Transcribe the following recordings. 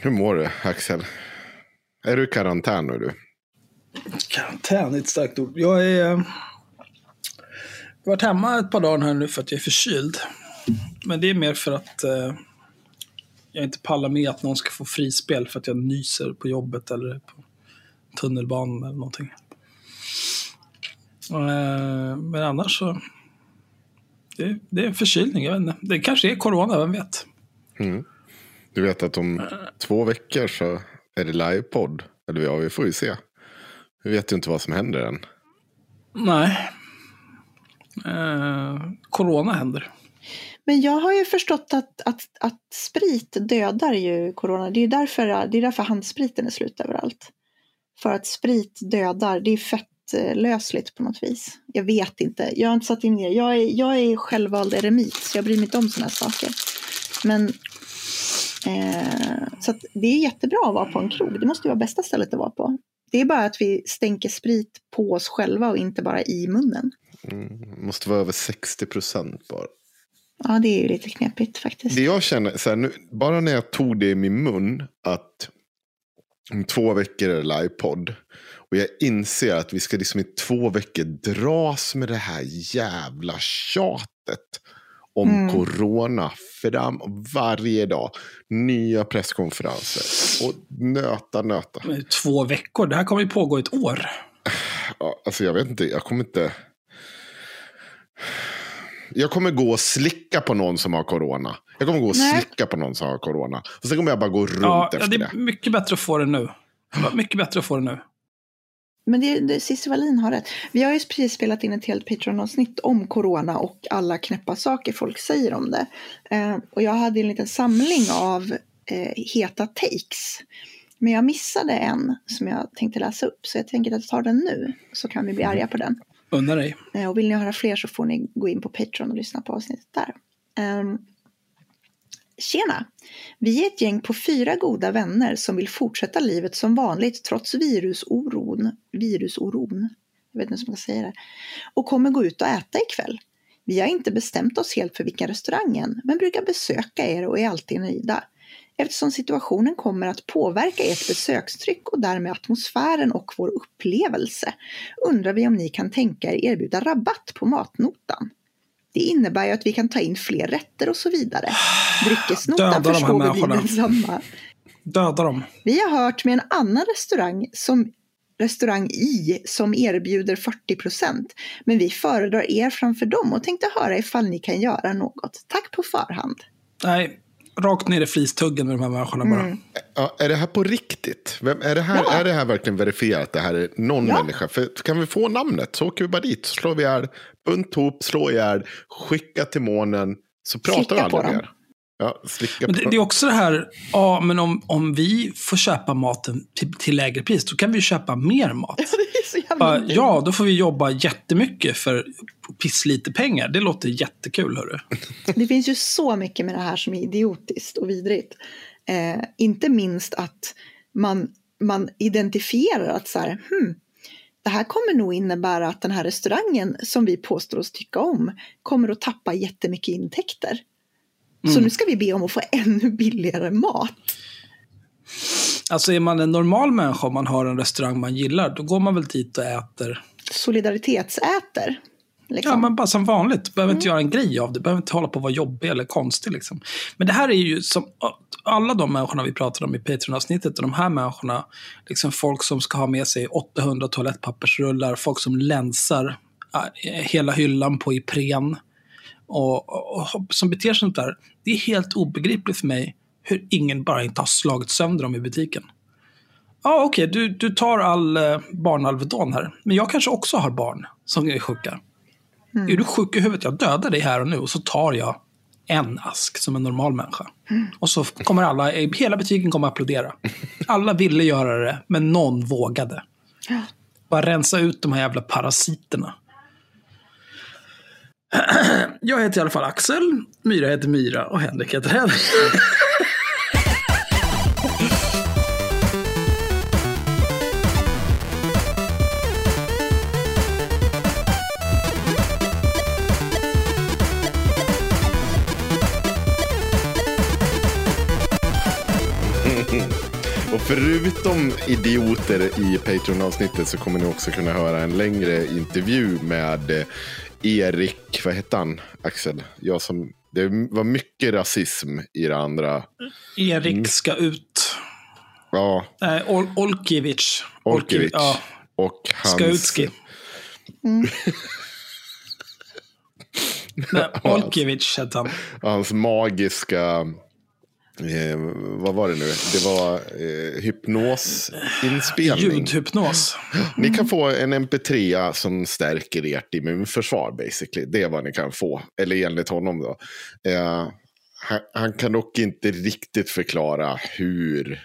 Hur mår du, Axel? Är du i karantän nu? Du? Karantän är ett starkt ord. Jag är... Jag har varit hemma ett par dagar här nu för att jag är förkyld. Men det är mer för att eh, jag inte pallar med att någon ska få frispel för att jag nyser på jobbet eller på tunnelbanan eller någonting. Eh, men annars så... Det, det är en förkylning, jag vet inte. Det kanske är corona, vem vet? Mm. Du vet att om två veckor så är det livepodd. Eller ja, vi får ju se. Vi vet ju inte vad som händer än. Nej. Eh, corona händer. Men jag har ju förstått att, att, att sprit dödar ju corona. Det är därför, det är därför handspriten är slut överallt. För att sprit dödar, det är fettlösligt på något vis. Jag vet inte, jag har inte satt in det. Jag är, jag är självvald eremit, så jag bryr mig inte om sådana här saker. Men eh, så det är jättebra att vara på en krog. Det måste ju vara bästa stället att vara på. Det är bara att vi stänker sprit på oss själva och inte bara i munnen. Mm, måste vara över 60 procent bara. Ja, det är ju lite knepigt faktiskt. Det jag känner, så här, nu, bara när jag tog det i min mun, att om två veckor är det livepodd. Och jag inser att vi ska liksom i två veckor dras med det här jävla tjatet om mm. corona fram varje dag. Nya presskonferenser. Och nöta, nöta. Men två veckor? Det här kommer ju pågå ett år. Ja, alltså jag vet inte, jag kommer inte... Jag kommer gå och slicka på någon som har corona. Jag kommer gå och Nej. slicka på någon som har corona. Och sen kommer jag bara gå runt ja, efter det. Ja, det är mycket bättre att få det nu. Mycket bättre att få det nu. Men det, det, Cissi Wallin har rätt. Vi har ju precis spelat in ett helt Patreon-avsnitt om corona och alla knäppa saker folk säger om det. Eh, och jag hade en liten samling av eh, heta takes. Men jag missade en som jag tänkte läsa upp, så jag tänker att jag tar den nu, så kan vi bli arga på den. Unna dig. Eh, och vill ni höra fler så får ni gå in på Patreon och lyssna på avsnittet där. Um, Tjena! Vi är ett gäng på fyra goda vänner som vill fortsätta livet som vanligt trots virusoron. Virusoron? Jag vet inte hur man ska säga det. Och kommer gå ut och äta ikväll. Vi har inte bestämt oss helt för vilken restaurang än, men brukar besöka er och är alltid nöjda. Eftersom situationen kommer att påverka ert besökstryck och därmed atmosfären och vår upplevelse undrar vi om ni kan tänka er erbjuda rabatt på matnotan. Det innebär ju att vi kan ta in fler rätter och så vidare. Dryckesnotan förstår de vi blir densamma. Döda dem. Vi har hört med en annan restaurang som restaurang I som erbjuder 40 procent. Men vi föredrar er framför dem och tänkte höra ifall ni kan göra något. Tack på förhand. Nej, rakt ner i flistuggen med de här människorna bara. Mm. Ja, är det här på riktigt? Vem, är, det här, ja. är det här verkligen verifierat? Det här är någon ja. människa? För, kan vi få namnet så åker vi bara dit. Så slår vi ihjäl, bunt ihop, slå ihjäl, skicka till månen. Så pratar Slicka vi aldrig mer. Ja, men det, det, är också det här, ja men om, om vi får köpa maten till, till lägre pris, då kan vi köpa mer mat. Ja, ja, då får vi jobba jättemycket för pisslite pengar. Det låter jättekul, hörru. Det finns ju så mycket med det här som är idiotiskt och vidrigt. Eh, inte minst att man, man identifierar att så här, hmm, det här kommer nog innebära att den här restaurangen som vi påstår oss tycka om kommer att tappa jättemycket intäkter. Mm. Så nu ska vi be om att få ännu billigare mat. Alltså är man en normal människa om man har en restaurang man gillar, då går man väl dit och äter. Solidaritetsäter. Liksom. Ja, men bara som vanligt. Behöver mm. inte göra en grej av det. Behöver inte hålla på att vara jobbig eller konstig. Liksom. Men det här är ju som alla de människorna vi pratade om i Patreon-avsnittet och de här människorna, liksom folk som ska ha med sig 800 toalettpappersrullar, folk som länsar hela hyllan på Ipren och, och, och som beter sig sånt där. Det är helt obegripligt för mig hur ingen bara inte har slagit sönder dem i butiken. Ja, okej, okay, du, du tar all eh, barnalvedon här. Men jag kanske också har barn som är sjuka. Mm. Är du sjuk i huvudet? Jag dödar dig här och nu och så tar jag en ask som en normal människa. Mm. Och så kommer alla, hela butiken kommer applådera. Alla ville göra det, men någon vågade. Bara rensa ut de här jävla parasiterna. Jag heter i alla fall Axel, Myra heter Myra och Henrik heter Henrik. Och förutom idioter i Patreon-avsnittet så kommer ni också kunna höra en längre intervju med eh, Erik, vad hette han, Axel? Jag som, det var mycket rasism i det andra. Erik ska ut. Ja, Nej, Ol Olkiewicz. Olkiewicz. Ja, Och hans... Skautski. Nej, Olkiewicz hette han. hans magiska, eh, vad var det nu? Det var eh, hypnosinspelning. Ljudhypnos. Ni kan få en mp3 som stärker ert immunförsvar basically. Det är vad ni kan få. Eller enligt honom då. Eh, han, han kan dock inte riktigt förklara hur.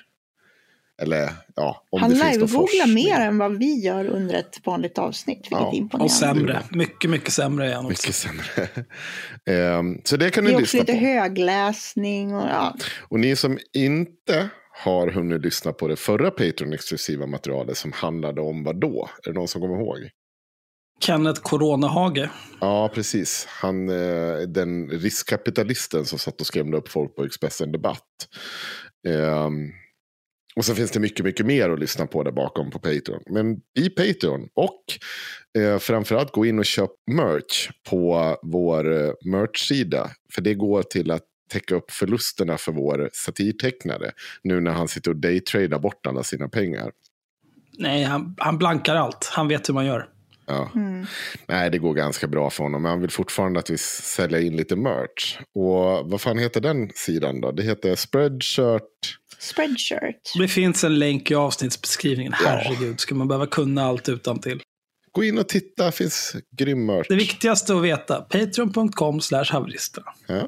Eller ja, om Han det live-googlar mer än vad vi gör under ett vanligt avsnitt, vilket Ja, är imponerande. Och sämre. Mycket, mycket sämre är han också. Mycket sämre. Ehm, så det kan Det ni är också lyssna lite på. högläsning och ja. Och ni som inte har hunnit lyssna på det förra Patreon-exklusiva materialet som handlade om vad då? Är det någon som kommer ihåg? Kenneth Coronahage. Ja, precis. Han, eh, den riskkapitalisten som satt och skrämde upp folk på Expressen Debatt. Ehm, och så finns det mycket, mycket mer att lyssna på där bakom på Patreon. Men i Patreon och eh, framförallt gå in och köp merch på vår eh, merch-sida. För det går till att täcka upp förlusterna för vår satirtecknare. Nu när han sitter och daytradar bort alla sina pengar. Nej, han, han blankar allt. Han vet hur man gör. Ja. Mm. Nej, det går ganska bra för honom. Men han vill fortfarande att vi säljer in lite merch. Och vad fan heter den sidan då? Det heter Spreadshirt. Spreadshirt. Det finns en länk i avsnittsbeskrivningen. Herregud, ska man behöva kunna allt utan till. Gå in och titta, det finns grym merch. Det viktigaste att veta, patreon.com slash haveristerna. Ja,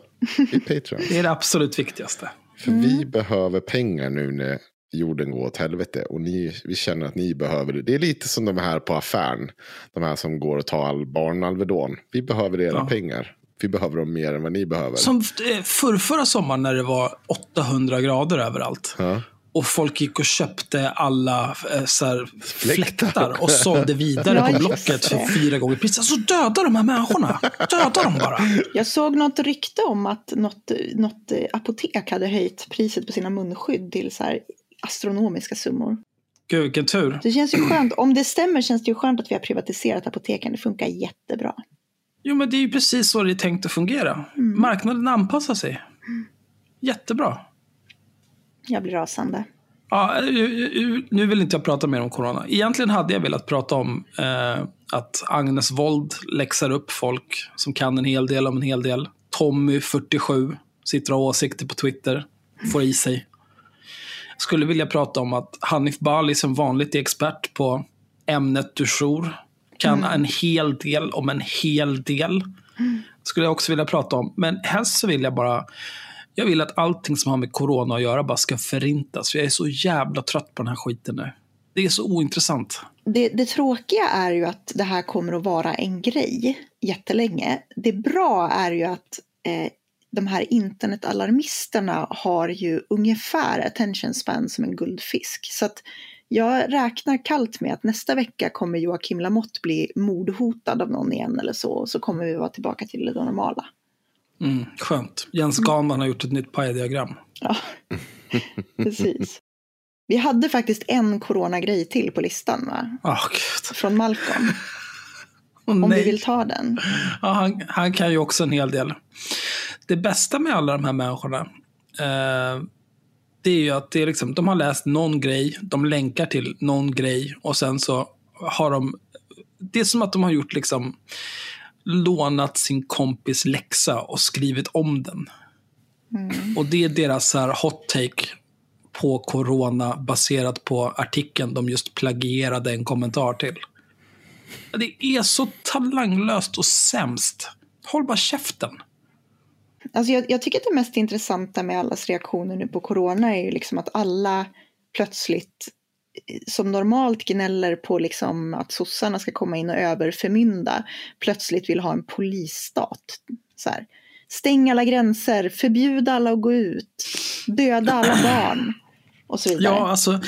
i Patreon. Det är det absolut viktigaste. För vi behöver pengar nu när jorden går åt helvete. Och ni, vi känner att ni behöver det. Det är lite som de här på affären. De här som går och tar all barnalvedon. Vi behöver era Ja. pengar. Vi behöver dem mer än vad ni behöver. Som eh, förr, förra sommaren när det var 800 grader överallt. Ja. Och folk gick och köpte alla eh, så här, Fläktar. och sålde vidare Ja, på Blocket för fyra gånger priset. Alltså döda de här människorna. Döda dem bara. Jag såg något rykte om att något, något apotek hade höjt priset på sina munskydd till så här astronomiska summor. Gud, vilken tur. Det känns ju skönt. Om det stämmer känns det ju skönt att vi har privatiserat apoteken. Det funkar jättebra. Jo, men det är ju precis så det är tänkt att fungera. Marknaden anpassar sig. Jättebra. Jag blir rasande. Ja, eh, nu vill inte jag prata mer om corona. Egentligen hade jag velat prata om eh, att Agnes Wold läxar upp folk som kan en hel del om en hel del. Tommy, 47, sitter och har åsikter på Twitter, får i sig. Skulle vilja prata om att Hanif Bali som vanligt är expert på ämnet du jour. Kan en hel del om en hel del. Skulle jag också vilja prata om. Men helst så vill jag bara jag vill att allting som har med corona att göra bara ska förintas. För jag är så jävla trött på den här skiten nu. Det är så ointressant. Det, det tråkiga är ju att det här kommer att vara en grej jättelänge. Det bra är ju att eh, de här internetalarmisterna har ju ungefär attention span som en guldfisk. Så att jag räknar kallt med att nästa vecka kommer Joakim Lamotte bli mordhotad av någon igen eller så. Och så kommer vi vara tillbaka till det normala. Mm, skönt. Jens Ganman har gjort ett nytt pajdiagram. Ja, precis. Vi hade faktiskt en coronagrej till på listan va? Åh, gud. Från Malcolm. Åh, Om nej. vi vill ta den. Ja, han, han kan ju också en hel del. Det bästa med alla de här människorna, eh, det är ju att det är liksom, de har läst någon grej, de länkar till någon grej och sen så har de, det är som att de har gjort liksom, lånat sin kompis läxa och skrivit om den. Och det är deras så här hot take på corona baserat på artikeln de just plagierade en kommentar till. Det är så talanglöst och sämst. Håll bara käften. Alltså jag, jag tycker att det mest intressanta med allas reaktioner nu på corona är ju liksom att alla plötsligt eh, som normalt gnäller på liksom att sossarna ska komma in och överförmynda plötsligt vill ha en polisstat. Så här. Stäng alla gränser, förbjud alla att gå ut, döda alla barn och så vidare. Ja, alltså,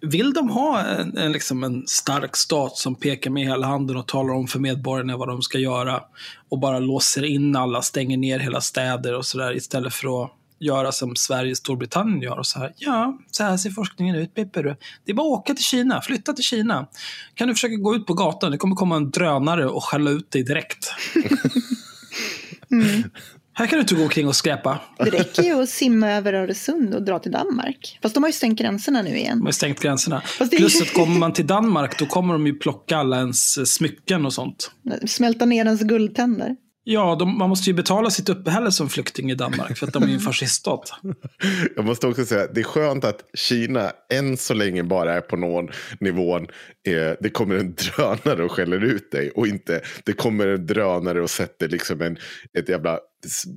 vill de ha en, en, liksom en stark stat som pekar med hela handen och talar om för medborgarna vad de ska göra och bara låser in alla, stänger ner hela städer och sådär istället för att göra som Sverige och Storbritannien gör. Och så här, ja, så här ser forskningen ut. Pipper. Det är bara att åka till Kina, flytta till Kina. Kan du försöka gå ut på gatan, det kommer komma en drönare och skälla ut dig direkt. Mm. Här kan du inte gå omkring och skräpa. Det räcker ju att simma över Öresund och dra till Danmark. Fast de har ju stängt gränserna nu igen. De har stängt gränserna. Fast det Plus att kommer man till Danmark, då kommer de ju plocka alla ens smycken och sånt. Smälta ner ens guldtänder. Ja, de, man måste ju betala sitt uppehälle som flykting i Danmark, för att de är ju en fasciststat. Jag måste också säga att det är skönt att Kina än så länge bara är på någon nivån. Eh, det kommer en drönare och skäller ut dig. Och inte det kommer en drönare och sätter liksom en, ett jävla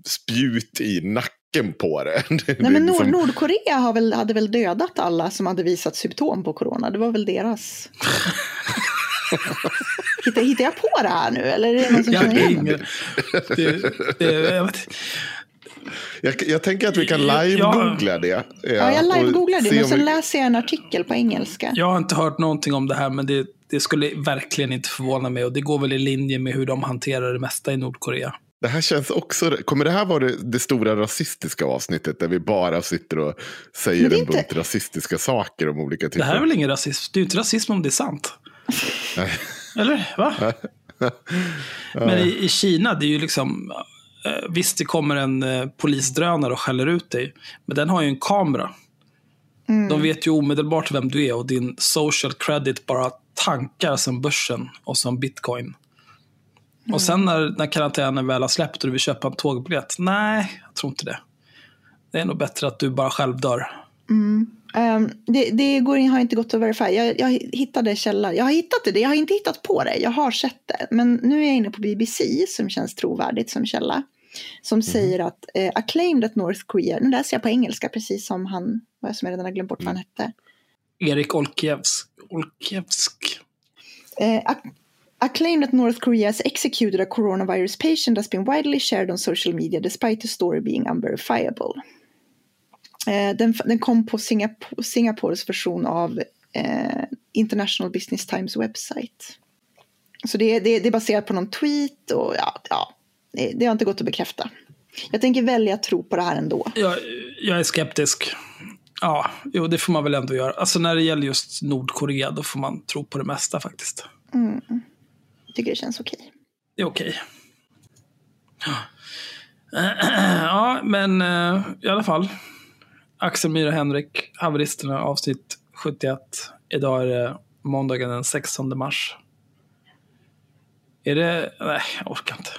spjut i nacken på det. Nej, men Nord- liksom- Nordkorea har väl, hade väl dödat alla som hade visat symptom på corona. Det var väl deras. hittar, hittar jag på det här nu? Eller är det någon som känner igen det? ingen, det, det, jag jag, jag tänker att vi kan live-googla det. Ja, jag live-googlar det, men sen vi- läser jag en artikel på engelska. jag har inte hört någonting om det här, men det, det skulle verkligen inte förvåna mig. Och det går väl i linje med hur de hanterar det mesta i Nordkorea. Det här känns också, kommer det här vara det, det stora rasistiska avsnittet där vi bara sitter och säger en bunt inte- rasistiska saker om olika typer Det här är väl ingen rasism? Det är ju inte rasism om det är sant. Eller? Va? Men i, i Kina, det är ju liksom... eh, Visst, det kommer en eh, polisdrönare och skäller ut dig. Men den har ju en kamera. De vet ju omedelbart vem du är och din social credit bara tankar som börsen och som bitcoin. Och sen när, när karantänen väl har släppt och du vill köpa en tågbiljett. Nej, jag tror inte det. Det är nog bättre att du bara själv dör. Ehm, det det går, in- har inte gått att verifiera. Jag, jag hittade källa. Jag har hittat det, jag har inte hittat på det. Jag har sett det. Men nu är jag inne på BBC som känns trovärdigt som källa. Som säger att eh, acclaimed at North Korea, nu läser jag på engelska precis som han, vad som jag redan har glömt bort vad han hette. Erik Olkiewsk. Olkiewsk. Ac- acclaimed that North Korea has executed a coronavirus patient has been widely shared on social media despite the story being unverifiable. Eh, den, den kom på Singapore, Singapores version av eh, International Business Times website. Så det, det, det är baserat på någon tweet och ja, ja det, det har inte gått att bekräfta. Jag tänker välja att tro på det här ändå. Jag, jag är skeptisk. Ja, jo, det får man väl ändå göra. Alltså när det gäller just Nordkorea, då får man tro på det mesta faktiskt. Jag tycker det känns okej. Det är okej. Ja, men eh, i alla fall. Axel Myra Henrik, Haveristerna, avsnitt 71. Idag är det måndagen den 16 mars. Är det... Nej, jag orkar inte.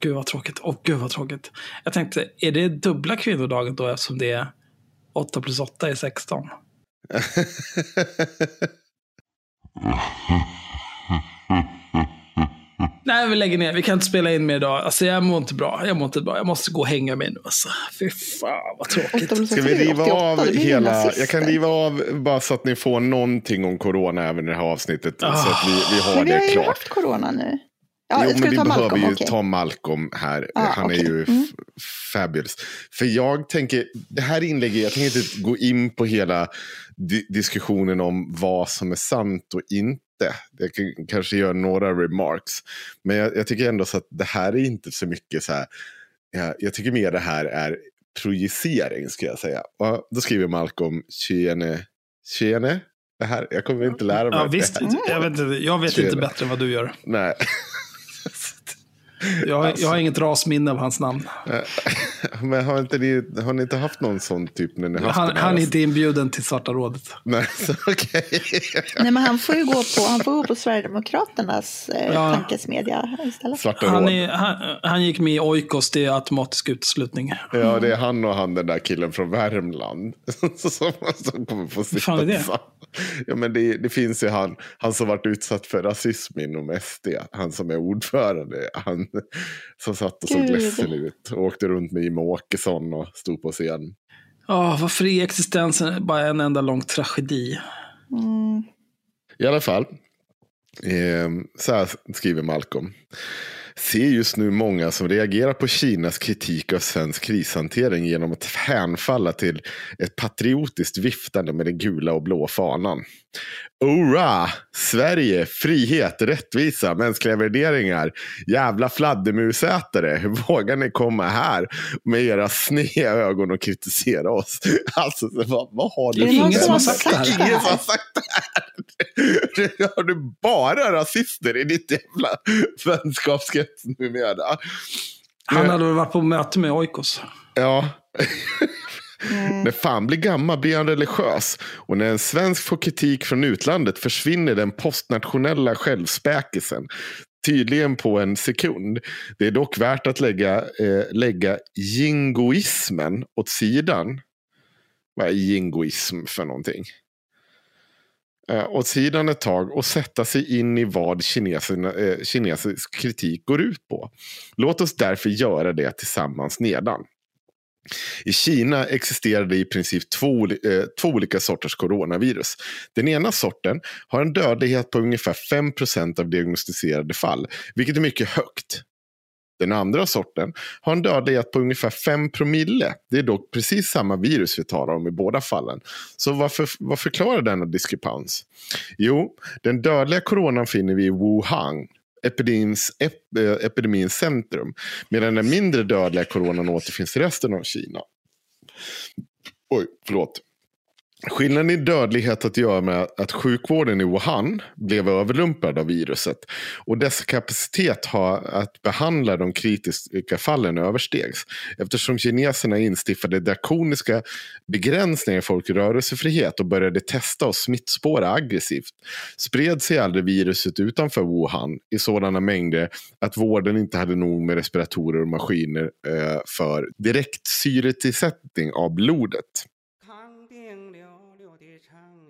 Gud vad tråkigt. Åh, gud vad tråkigt. Jag tänkte, är det dubbla kvinnodagen då eftersom det är 8 plus 8 är 16? Nej, vi lägger ner. Vi kan inte spela in mer idag. Alltså, jag mår inte bra. Jag mår inte bra. Jag måste gå och hänga mig nu. Alltså. Fy fan vad tråkigt. Ska vi riva 88, av hela... Jag kan riva av bara så att ni får någonting om corona även i det här avsnittet. Så att vi, vi har Men vi har det ju klart. haft corona nu. Ja, jo, men vi ta behöver Malcolm? ju Okej. ta Malcolm här. Ah, Han är okej. ju Mm. fabulous. För jag tänker, det här inlägget, jag tänker inte gå in på hela di diskussionen om vad som är sant och inte. Jag kan kanske göra några remarks. Men jag, jag tycker ändå så att det här är inte så mycket så här. Jag, jag tycker mer det här är projicering ska jag säga. Och då skriver Malcolm, tjene, tjene. Det här, jag kommer inte lära mig. Ja, det visst. här. Jag vet, inte, jag vet inte bättre än vad du gör. Nej. Jag, har- Alltså. jag har inget rasminne av hans namn. Men har, inte ni, har ni inte haft någon sån typ när ni haft Han, han är inte inbjuden till Svarta rådet. Nej, så okej. Nej, men han får ju gå på, han får gå på Sverigedemokraternas eh, Ja. tankesmedja istället. Svarta Han, är, han, han gick med i Oikos, det är automatisk uteslutning. Ja, det är han och han den där killen från Värmland. som, som kommer få sitta fan är det? Ja, men det, det finns ju han, han som varit utsatt för rasism inom SD. Han som är ordförande. Han som satt och såg Gud. ledsen ut. Och åkte runt med Jimmie Åkesson och stod på scen. Ja, varför är existensen bara en enda lång tragedi? Mm. I alla fall, eh, så här skriver Malcolm. Ser just nu många som reagerar på Kinas kritik av svensk krishantering genom att hänfalla till ett patriotiskt viftande med den gula och blå fanan. Hurra! Sverige, frihet, rättvisa, mänskliga värderingar. Jävla fladdermusätare. Hur vågar ni komma här med era sneda ögon och kritisera oss? Alltså, vad, vad har du det ingen som har sagt det det Ingen som har här? sagt det här. Har du bara rasister i ditt jävla vänskapskrets numera? Han hade väl varit på möte med Oikos. Ja. Mm. När fan blir gammal blir han religiös. Och när en svensk får kritik från utlandet försvinner den postnationella självspäkelsen. Tydligen på en sekund. Det är dock värt att lägga, eh, lägga jingoismen åt sidan. Vad är jingoism för någonting? Eh, åt sidan ett tag och sätta sig in i vad kineserna, eh, kinesisk kritik går ut på. Låt oss därför göra det tillsammans nedan. I Kina existerar det i princip två, eh, två olika sorters coronavirus. Den ena sorten har en dödlighet på ungefär 5% av diagnostiserade fall, vilket är mycket högt. Den andra sorten har en dödlighet på ungefär 5 promille. Det är dock precis samma virus vi talar om i båda fallen. Så varför, vad förklarar denna diskrepans? Jo, den dödliga coronan finner vi i Wuhan, epidemins, ep, eh, epidemins centrum. Medan den mindre dödliga coronan återfinns i resten av Kina. Oj, förlåt. Skillnaden i dödlighet att göra med att sjukvården i Wuhan blev överlumpad av viruset. Och dess kapacitet har att behandla de kritiska fallen överstegs. Eftersom kineserna instiftade drakoniska begränsningar i folks rörelsefrihet och började testa och smittspåra aggressivt. Spred sig aldrig viruset utanför Wuhan i sådana mängder att vården inte hade nog med respiratorer och maskiner eh, för direkt syretillsättning av blodet.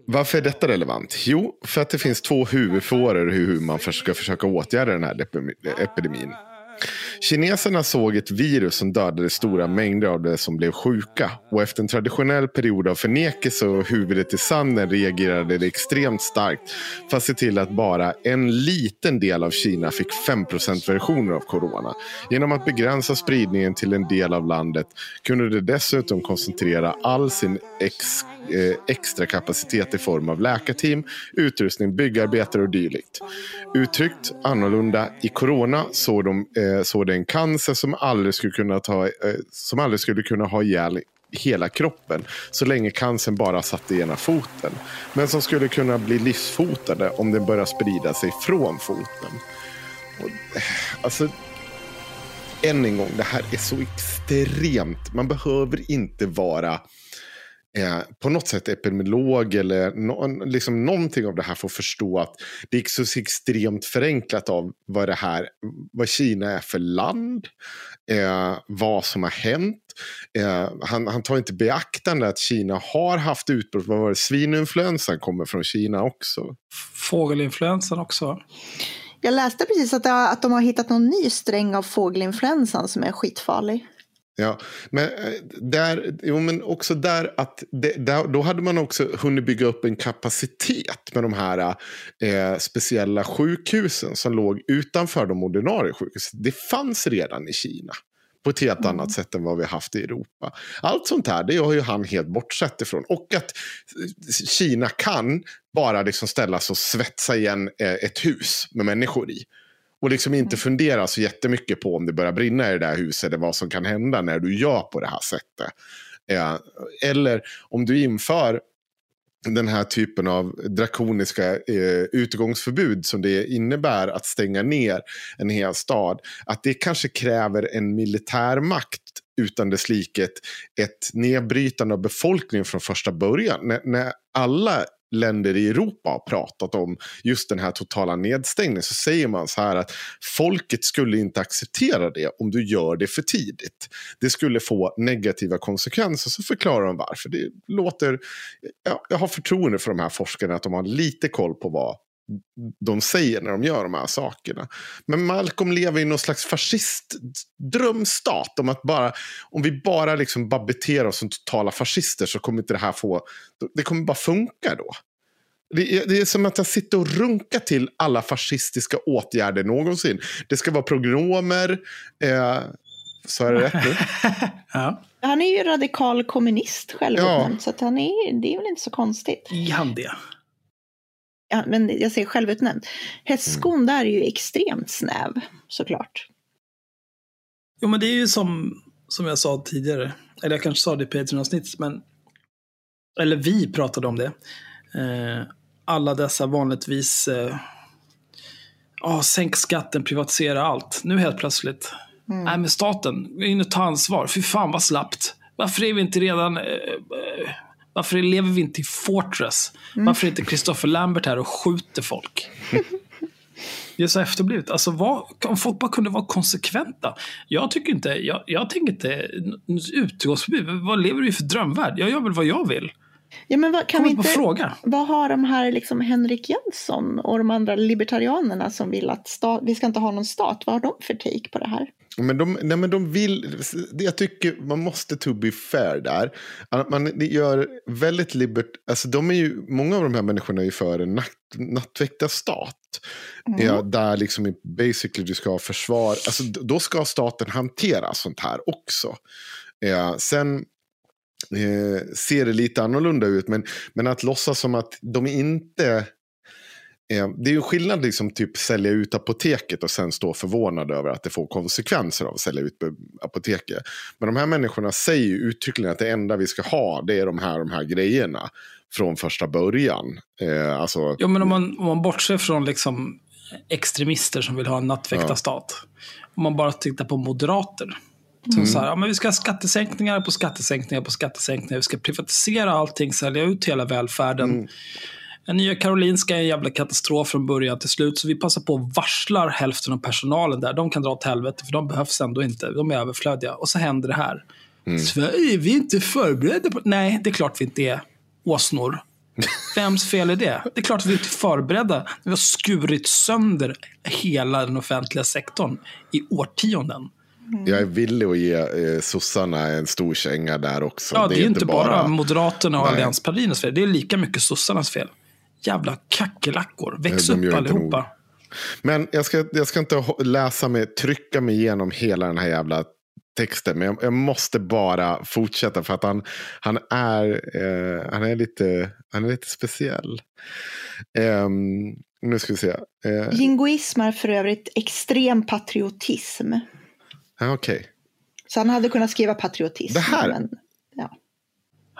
Varför är detta relevant? Jo, för att det finns två huvudfåror hur man ska försöka åtgärda den här epidemin. Kineserna såg ett virus som dödade stora mängder av de som blev sjuka. Och efter en traditionell period av förnekelse och huvudet i sanden reagerade det extremt starkt för att se till att bara en liten del av Kina fick 5%-versioner av corona. Genom att begränsa spridningen till en del av landet kunde det dessutom koncentrera all sin ex, eh, extra kapacitet i form av läkarteam, utrustning, byggarbetare och dylikt. Uttryckt annorlunda, i corona såg de, eh, såg en cancer som aldrig skulle kunna, ta, eh, som aldrig skulle kunna ha ihjäl hela kroppen så länge cancern bara satt i ena foten. Men som skulle kunna bli livsfotade om den börjar sprida sig från foten. Och, eh, alltså, än en gång, det här är så extremt. Man behöver inte vara eh, på något sätt epidemiolog eller no, liksom någonting av det här för att förstå att det är så extremt förenklat av vad det här, vad Kina är för land, eh, vad som har hänt. Eh, han, han tar inte beaktande att Kina har haft utbrott, vad var det, svininfluensan kommer från Kina också. Fågelinfluensan också. Jag läste precis att, att de har hittat någon ny sträng av fågelinfluensan som är skitfarlig. Ja, men eh, där, jo, men också där att det, där, då hade man också hunnit bygga upp en kapacitet med de här eh, speciella sjukhusen som låg utanför de ordinarie sjukhusen. Det fanns redan i Kina på ett helt annat sätt än vad vi haft i Europa. Allt sånt här, det har ju han helt bortsett ifrån. Och att eh, Kina kan bara liksom ställa sig och svetsa igen eh, ett hus med människor i. Och liksom inte fundera så jättemycket på om det börjar brinna i det där huset eller vad som kan hända när du gör på det här sättet. Eh, eller om du inför den här typen av drakoniska eh, utgångsförbud som det innebär att stänga ner en hel stad. Att det kanske kräver en militärmakt utan dess like ett, nedbrytande av befolkningen från första början. När, när alla länder i Europa har pratat om just den här totala nedstängningen så säger man så här att folket skulle inte acceptera det om du gör det för tidigt. Det skulle få negativa konsekvenser. Så förklarar de varför. Det låter, ja, jag har förtroende för de här forskarna att de har lite koll på vad de säger när de gör de här sakerna. Men Malcolm lever i någon slags fascistdrömstat om att bara, om vi bara liksom bara beter oss som totala fascister så kommer inte det här få, det kommer bara funka då. Det är, det är som att jag sitter och runkar till alla fascistiska åtgärder någonsin. Det ska vara progromer, eh, så är det rätt nu? ja, Han är ju radikal kommunist själv, Ja. så att han är, det är väl inte så konstigt. i han det. Ja, men jag säger självutnämnd. Hästskon Mm. där är ju extremt snäv såklart. Jo, men det är ju som, som jag sa tidigare. Eller jag kanske sa det i Patreon-avsnittet, men... Eller vi pratade om det. Eh, alla dessa vanligtvis... Eh, oh, sänk skatten, privatisera allt. Nu helt plötsligt. Nej, men staten, gå in och ta ansvar. Fy fan vad slappt. Varför är vi inte redan... Eh, eh, varför lever vi inte i Fortress? Varför är inte Christopher Lambert här och skjuter folk? Det är så efterblivet. Alltså, vad, om folk bara kunde vara konsekventa. Jag tycker inte, jag, jag tänker inte utgångsförbud. Vad lever du i för drömvärld? Jag gör väl vad jag vill. Ja, men vad, kan Kom vi inte, fråga. vad har de här liksom Henrik Jönsson och de andra libertarianerna som vill att stat, vi ska inte ha någon stat, vad har de för take på det här? Men de, nej, men de vill, jag tycker man måste to be fair där. Man gör väldigt libert, alltså de är ju, många av de här människorna är ju för en natt, nattväktarstat. Ja, där liksom basically du ska ha försvar, alltså då ska staten hantera sånt här också. Ja, sen eh, ser det lite annorlunda ut, men, men att låtsas som att de inte Det är ju skillnad liksom typ sälja ut apoteket och sen stå förvånad över att det får konsekvenser av att sälja ut apoteket. Men de här människorna säger ju uttryckligen att det enda vi ska ha det är de här, de här grejerna från första början. Eh, alltså, Ja, men om man, om man bortser från liksom extremister som vill ha en nattväktarstat. Om man bara tittar på moderater. Som så här, ja, men vi ska ha skattesänkningar på skattesänkningar på skattesänkningar. Vi ska privatisera allting, sälja ut hela välfärden. Den nya Karolinska är en jävla katastrof från början till slut. Så vi passar på att varslar hälften av personalen där. De kan dra åt helvete för de behövs ändå inte. De är överflödiga. Och så händer det här. Sverige, vi är inte förberedda på... Nej, det är klart vi inte är. Åsnor. Vems fel är det? Det är klart att vi inte är förberedda. Vi har skurit sönder hela den offentliga sektorn i årtionden. Jag är villig att ge eh, sossarna en stor känga där också. Ja, det är, inte bara, Moderaterna och allianspartiernas fel. Det är lika mycket sossarnas fel. Jävla kackerlackor. Väx De gör upp allihopa. nog. Men jag ska, jag ska inte läsa mig, trycka mig igenom hela den här jävla texten. Men jag, jag måste bara fortsätta för att han, han, är, eh, han, är, lite, han är lite speciell. Ehm, nu ska vi se. Uh, Jingoism är för övrigt extrem patriotism. Okej. Så han hade kunnat skriva patriotism. Det här- Men.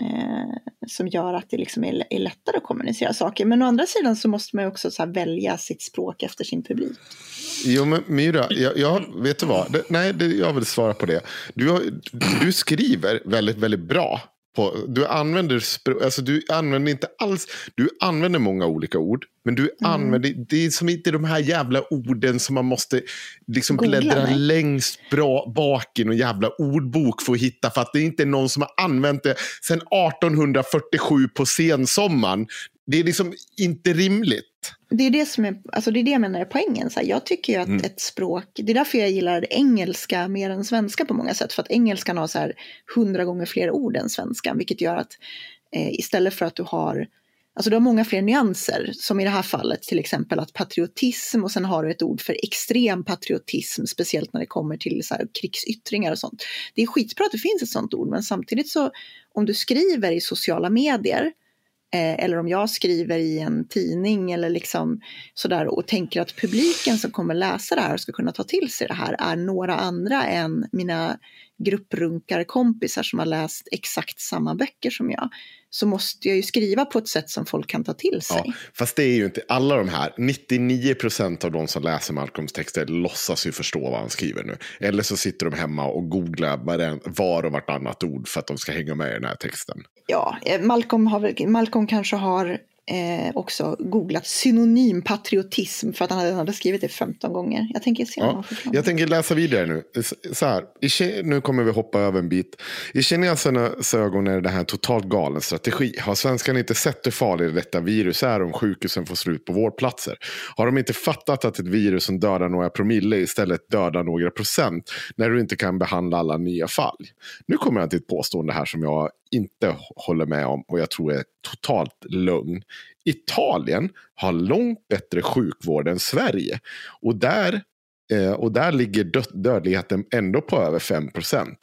eh, som gör att det liksom är, är lättare att kommunicera saker. Men å andra sidan så måste man också så här välja sitt språk efter sin publik. Jo, men Myra, jag, jag, vet du vad? Det, nej, det, jag vill svara på det. Du, har, du skriver väldigt, väldigt bra. På, du, använder, alltså, du använder inte alls... Du använder många olika ord. Men du använder... Det är som inte de här jävla orden som man måste liksom Googla, bläddra nej. längst bra bak i någon jävla ordbok för att hitta. För att det är inte någon som har använt det sedan 1847 på sensommaren. Det är liksom inte rimligt. Det är det som är, alltså det är det jag menar är poängen. Så här, jag tycker ju att Mm. ett språk, det är därför jag gillar engelska mer än svenska på många sätt. För att engelskan har så här hundra gånger fler ord än svenskan. Vilket gör att eh, istället för att du har, alltså du har många fler nyanser. Som i det här fallet till exempel att patriotism och sen har du ett ord för extrem patriotism. Speciellt när det kommer till så krigsyttringar och sånt. Det är skitbra att det finns ett sånt ord. Men samtidigt så om du skriver i sociala medier Eh, eller om jag skriver i en tidning eller liksom sådär och tänker att publiken som kommer läsa det här och ska kunna ta till sig det här är några andra än mina grupprunkarkompisar som har läst exakt samma böcker som jag. Så måste jag ju skriva på ett sätt som folk kan ta till sig. Ja, fast det är ju inte alla de här. 99% av de som läser Malcolms texter låtsas ju förstå vad han skriver nu. Eller så sitter de hemma och googlar var och vartannat ord för att de ska hänga med i den här texten. Ja, eh, Malcolm, har Malcolm kanske har eh, också googlat synonym patriotism för att han hade, han hade skrivit det 15 gånger. Jag tänker se Ja, jag tänker läsa vidare nu. Så här, i, nu kommer vi hoppa över en bit. I kinesernas ögon är det här en totalt galen strategi. Har svenskarna inte sett hur farligt detta virus är om sjukhusen får slut på vårdplatser? Har de inte fattat att ett virus som dödar några promille istället dödar några procent när du inte kan behandla alla nya fall? Nu kommer jag till ett påstående här som jag inte håller med om och jag tror är totalt lögn. Italien har långt bättre sjukvård än Sverige. Och där Eh, och där ligger dö- dödligheten ändå på över 5%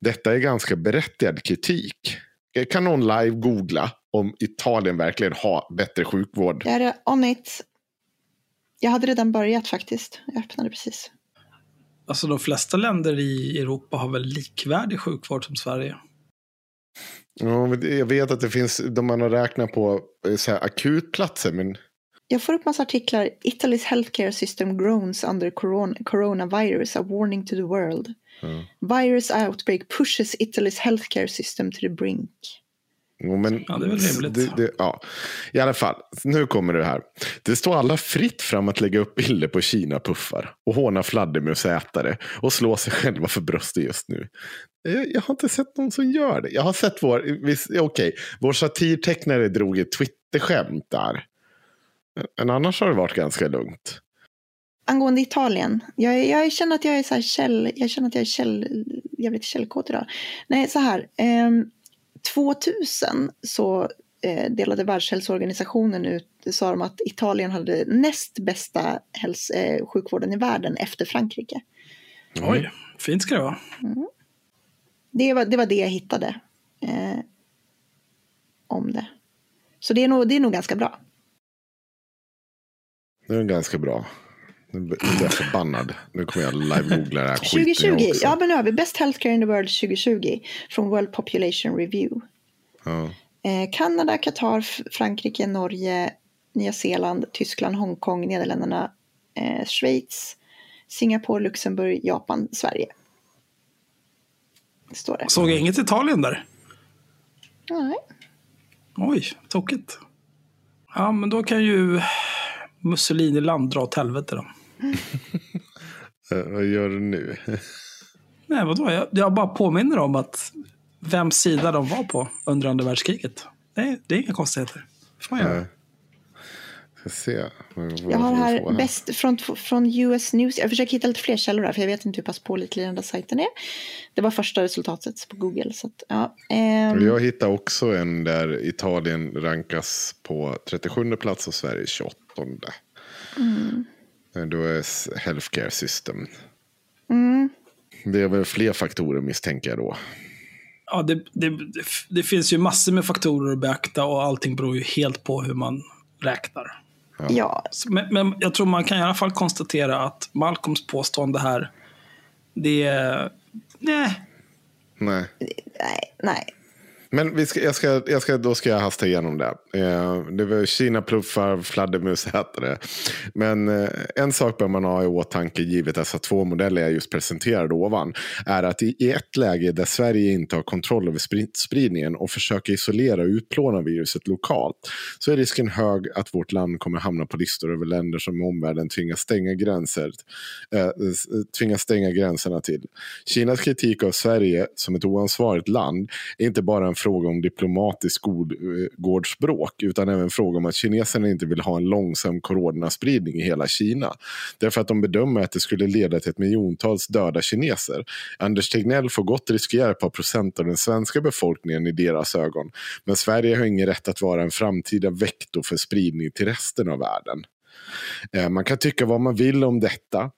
Detta är ganska berättigad kritik. Eh, Kan någon live googla om Italien verkligen har bättre sjukvård? Jag är on it. Jag hade redan börjat faktiskt. Jag öppnade precis. Alltså de flesta länder i Europa har väl likvärdig sjukvård som Sverige. Ja, jag vet att det finns, de man har räknat på eh, så här, akutplatser, men Jag får upp massa artiklar. Italy's healthcare system groans under corona, coronavirus, a warning to the world. Virus outbreak pushes Italy's healthcare system to the brink. Men, Ja, det är väl rimligt. Det, det, ja. I alla fall, nu kommer det här. Det står alla fritt fram att lägga upp bilder på Kina-puffar och håna fladdermusätare och slå sig själva för bröstet just nu. Jag, jag har inte sett någon som gör det. Jag har sett vår, okej, vår satirtecknare drog ett Twitter-skämt där. Men annars har det varit ganska lugnt. Angående Italien. Jag, jag känner att jag är så här käll, jag känner att jag är käll, jävligt källkåt idag. Nej, så här. ehm, 2000 så eh, delade Världshälsoorganisationen ut, sa de att Italien hade näst bästa häls, eh, sjukvården i världen efter Frankrike. Oj, fint ska det vara. Det var det, var det jag hittade eh, om det. Så det är, nog, det är nog ganska bra. Det är ganska bra. Nu blir jag förbannad. Nu kommer jag live-googla det här skiten 2020, också. ja men nu har vi Best Healthcare in the World 2020 från World Population Review. Ja. Eh, Kanada, Qatar, Frankrike, Norge, Nya Zeeland, Tyskland, Hongkong, Nederländerna, eh, Schweiz, Singapore, Luxemburg, Japan, Sverige. Står det. Såg jag inget Italien där? Nej. Oj, tokigt. Ja, men då kan ju Mussolini-land dra åt helvete då. Eh, Vad gör du nu? Nej, vadå? Jag, jag bara påminner om att vems sida de var på under andra världskriget. Nej, det är inga konstigheter. får man göra. Ska se. Jag har här bäst från, från US News. Jag försöker hitta lite fler källor här för jag vet inte hur pass pålitlig den där sajten är. Det var första resultatet på Google. Så att, ja. ehm, Jag hittade också en där Italien rankas på 37 plats och Sverige 28. Mm. Då är healthcare system. Mm. Det är väl fler faktorer misstänker jag då. Ja, det, det, det, det finns ju massor med faktorer att beakta och allting beror ju helt på hur man räknar. Ja, Så, Men, men jag tror man kan i alla fall konstatera att Malcolms påstående här, det är... Nej, Nej. nej, nej. Men vi ska, jag ska, jag ska, då ska jag hasta igenom det. Eh, det var Kina-pluffar, fladdermusätare. Men eh, en sak bör man ha i åtanke givet dessa två modeller jag just presenterade ovan. Är att i, i ett läge där Sverige inte har kontroll över spridningen och försöker isolera och utplåna viruset lokalt. Så är risken hög att vårt land kommer hamna på listor över länder som omvärlden tvingas stänga gränser. Eh, tvingas stänga gränserna till. Kinas kritik av Sverige som ett oansvarigt land är inte bara en fråga om diplomatisk god, eh, eh, utan även fråga om att kineserna inte vill ha en långsam coronaspridning i hela Kina. Därför att de bedömer att det skulle leda till ett miljontals döda kineser. Anders Tegnell får gott riskera ett par procent av den svenska befolkningen i deras ögon. Men Sverige har ingen rätt att vara en framtida vektor för spridning till resten av världen. Eh, man kan tycka vad man vill om detta.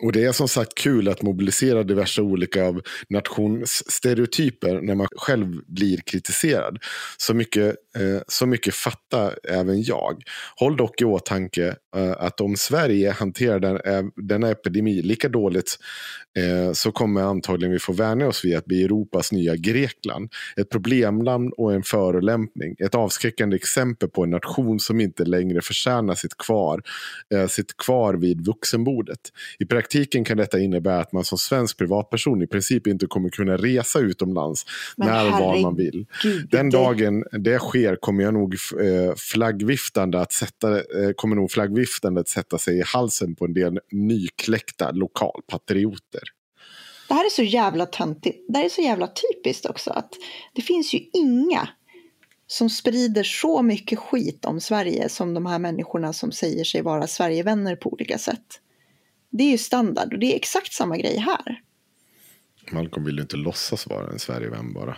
Och det är som sagt kul att mobilisera diverse olika av nationsstereotyper när man själv blir kritiserad. Så mycket, så mycket fattar även jag. Håll dock i åtanke eh, att om Sverige hanterar den, eh, denna epidemi lika dåligt eh, så kommer antagligen vi få vänja oss vid att bli Europas nya Grekland. Ett problemland och en förolämpning. Ett avskräckande exempel på en nation som inte längre förtjänar sitt kvar, eh, sitt kvar vid vuxenbordet. I praktiken kan detta innebära att man som svensk privatperson i princip inte kommer kunna resa utomlands Men när och var man vill. Den dagen det sker fler kommer jag nog eh, flaggviftande att sätta, eh, kommer nog flaggviftande att sätta sig i halsen på en del nykläckta lokalpatrioter. Det här är så jävla töntigt. Det här är så jävla typiskt också att det finns ju inga som sprider så mycket skit om Sverige som de här människorna som säger sig vara Sverigevänner på olika sätt. Det är ju standard och det är exakt samma grej här. Malcolm vill ju inte låtsas vara en Sverigevän bara.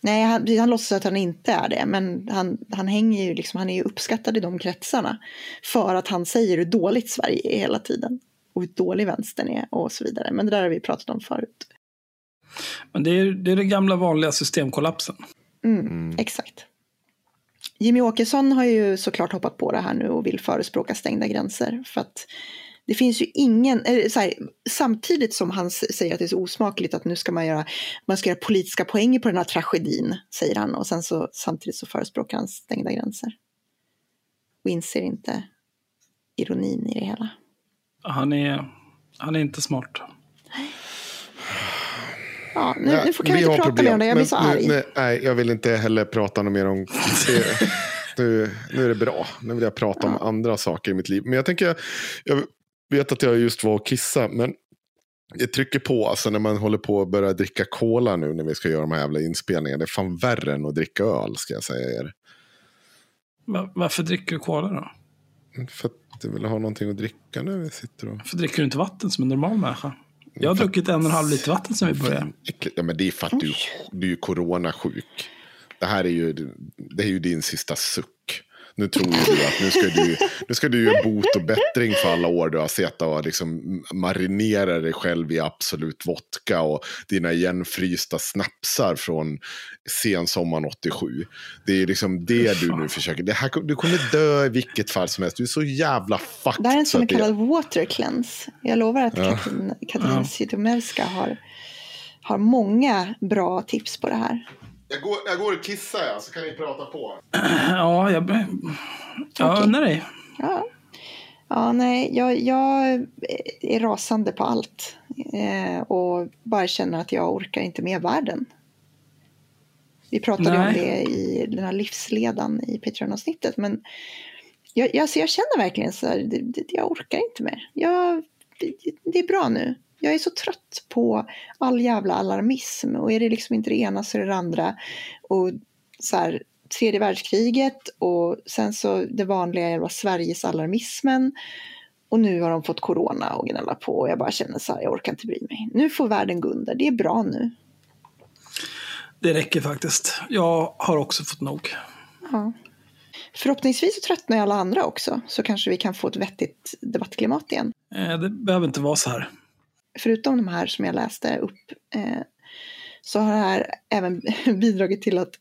Nej, han, han låtsas att han inte är det, men han, han, hänger ju liksom, han är ju uppskattad i de kretsarna för att han säger hur dåligt Sverige är hela tiden och hur dålig vänstern är och så vidare. Men det där har vi pratat om förut. Men det är, det är den gamla vanliga systemkollapsen. Mm, mm. Exakt. Jimmy Åkesson har ju såklart hoppat på det här nu och vill förespråka stängda gränser. För att det finns ju ingen, här, samtidigt som han säger att det är så osmakligt att nu ska man göra, man ska göra politiska poänger på den här tragedin, säger han. Och sen så samtidigt så förespråkar han stängda gränser. Och inser inte ironin i det hela. Han är, han är inte smart. Ja, nu, nu får, kan vi, vi inte prata mer om det, jag blir så arg. Nu, nej, jag vill inte heller prata mer om det. nu, nu är det bra. Nu vill jag prata ja. om andra saker i mitt liv. Men jag tänker, jag vet att jag just var och kissa, men jag trycker på alltså när man håller på att börja dricka cola nu när vi ska göra de här jävla inspelningarna. Det är fan värre än att dricka öl ska jag säga er. Varför dricker du cola då? För att jag vill ha någonting att dricka när vi sitter och... Varför dricker du inte vatten som en normal människa? Jag har för... druckit en och en halv liter vatten sen vi började. Ja, men det är för att du, du är coronasjuk. Det här är ju, det är ju din sista suck. Nu tror ju du att nu ska du, nu ska du göra bot och bättring för alla år du har sett och liksom marinera dig själv i absolut vodka och dina igenfrysta snapsar från sensommaren 87. Det är liksom det du nu försöker. Det här, du kommer dö i vilket fall som helst. Du är så jävla fucked. Det här är en som är kallad water cleanse. Jag lovar att ja. Katrin, Katrin ja. Har, har många bra tips på det här. Jag går, jag går och kissar ja, så kan ni prata på. Ja, jag, jag okay. undrar dig. Ja. Ja, nej, jag, jag är rasande på allt. Eh, och bara känner att jag orkar inte med världen. Vi pratade nej. om det i den här livsledan i Patreon-avsnittet. Men jag, jag, jag känner verkligen så här, det, det, jag orkar inte mer. Jag, det, det är bra nu jag är så trött på all jävla alarmism och är det liksom inte det ena så är det det andra. Och så här, tredje världskriget och sen så det vanliga var Sveriges alarmismen. Och nu har de fått corona och gnälla på och jag bara känner så här, jag orkar inte bry mig. Nu får världen gå under, det är bra nu. Det räcker faktiskt. Jag har också fått nog. Ja. Förhoppningsvis så tröttnar alla andra också, så kanske vi kan få ett vettigt debattklimat igen. Eh, det behöver inte vara så här förutom de här som jag läste upp eh, så har det här även bidragit till att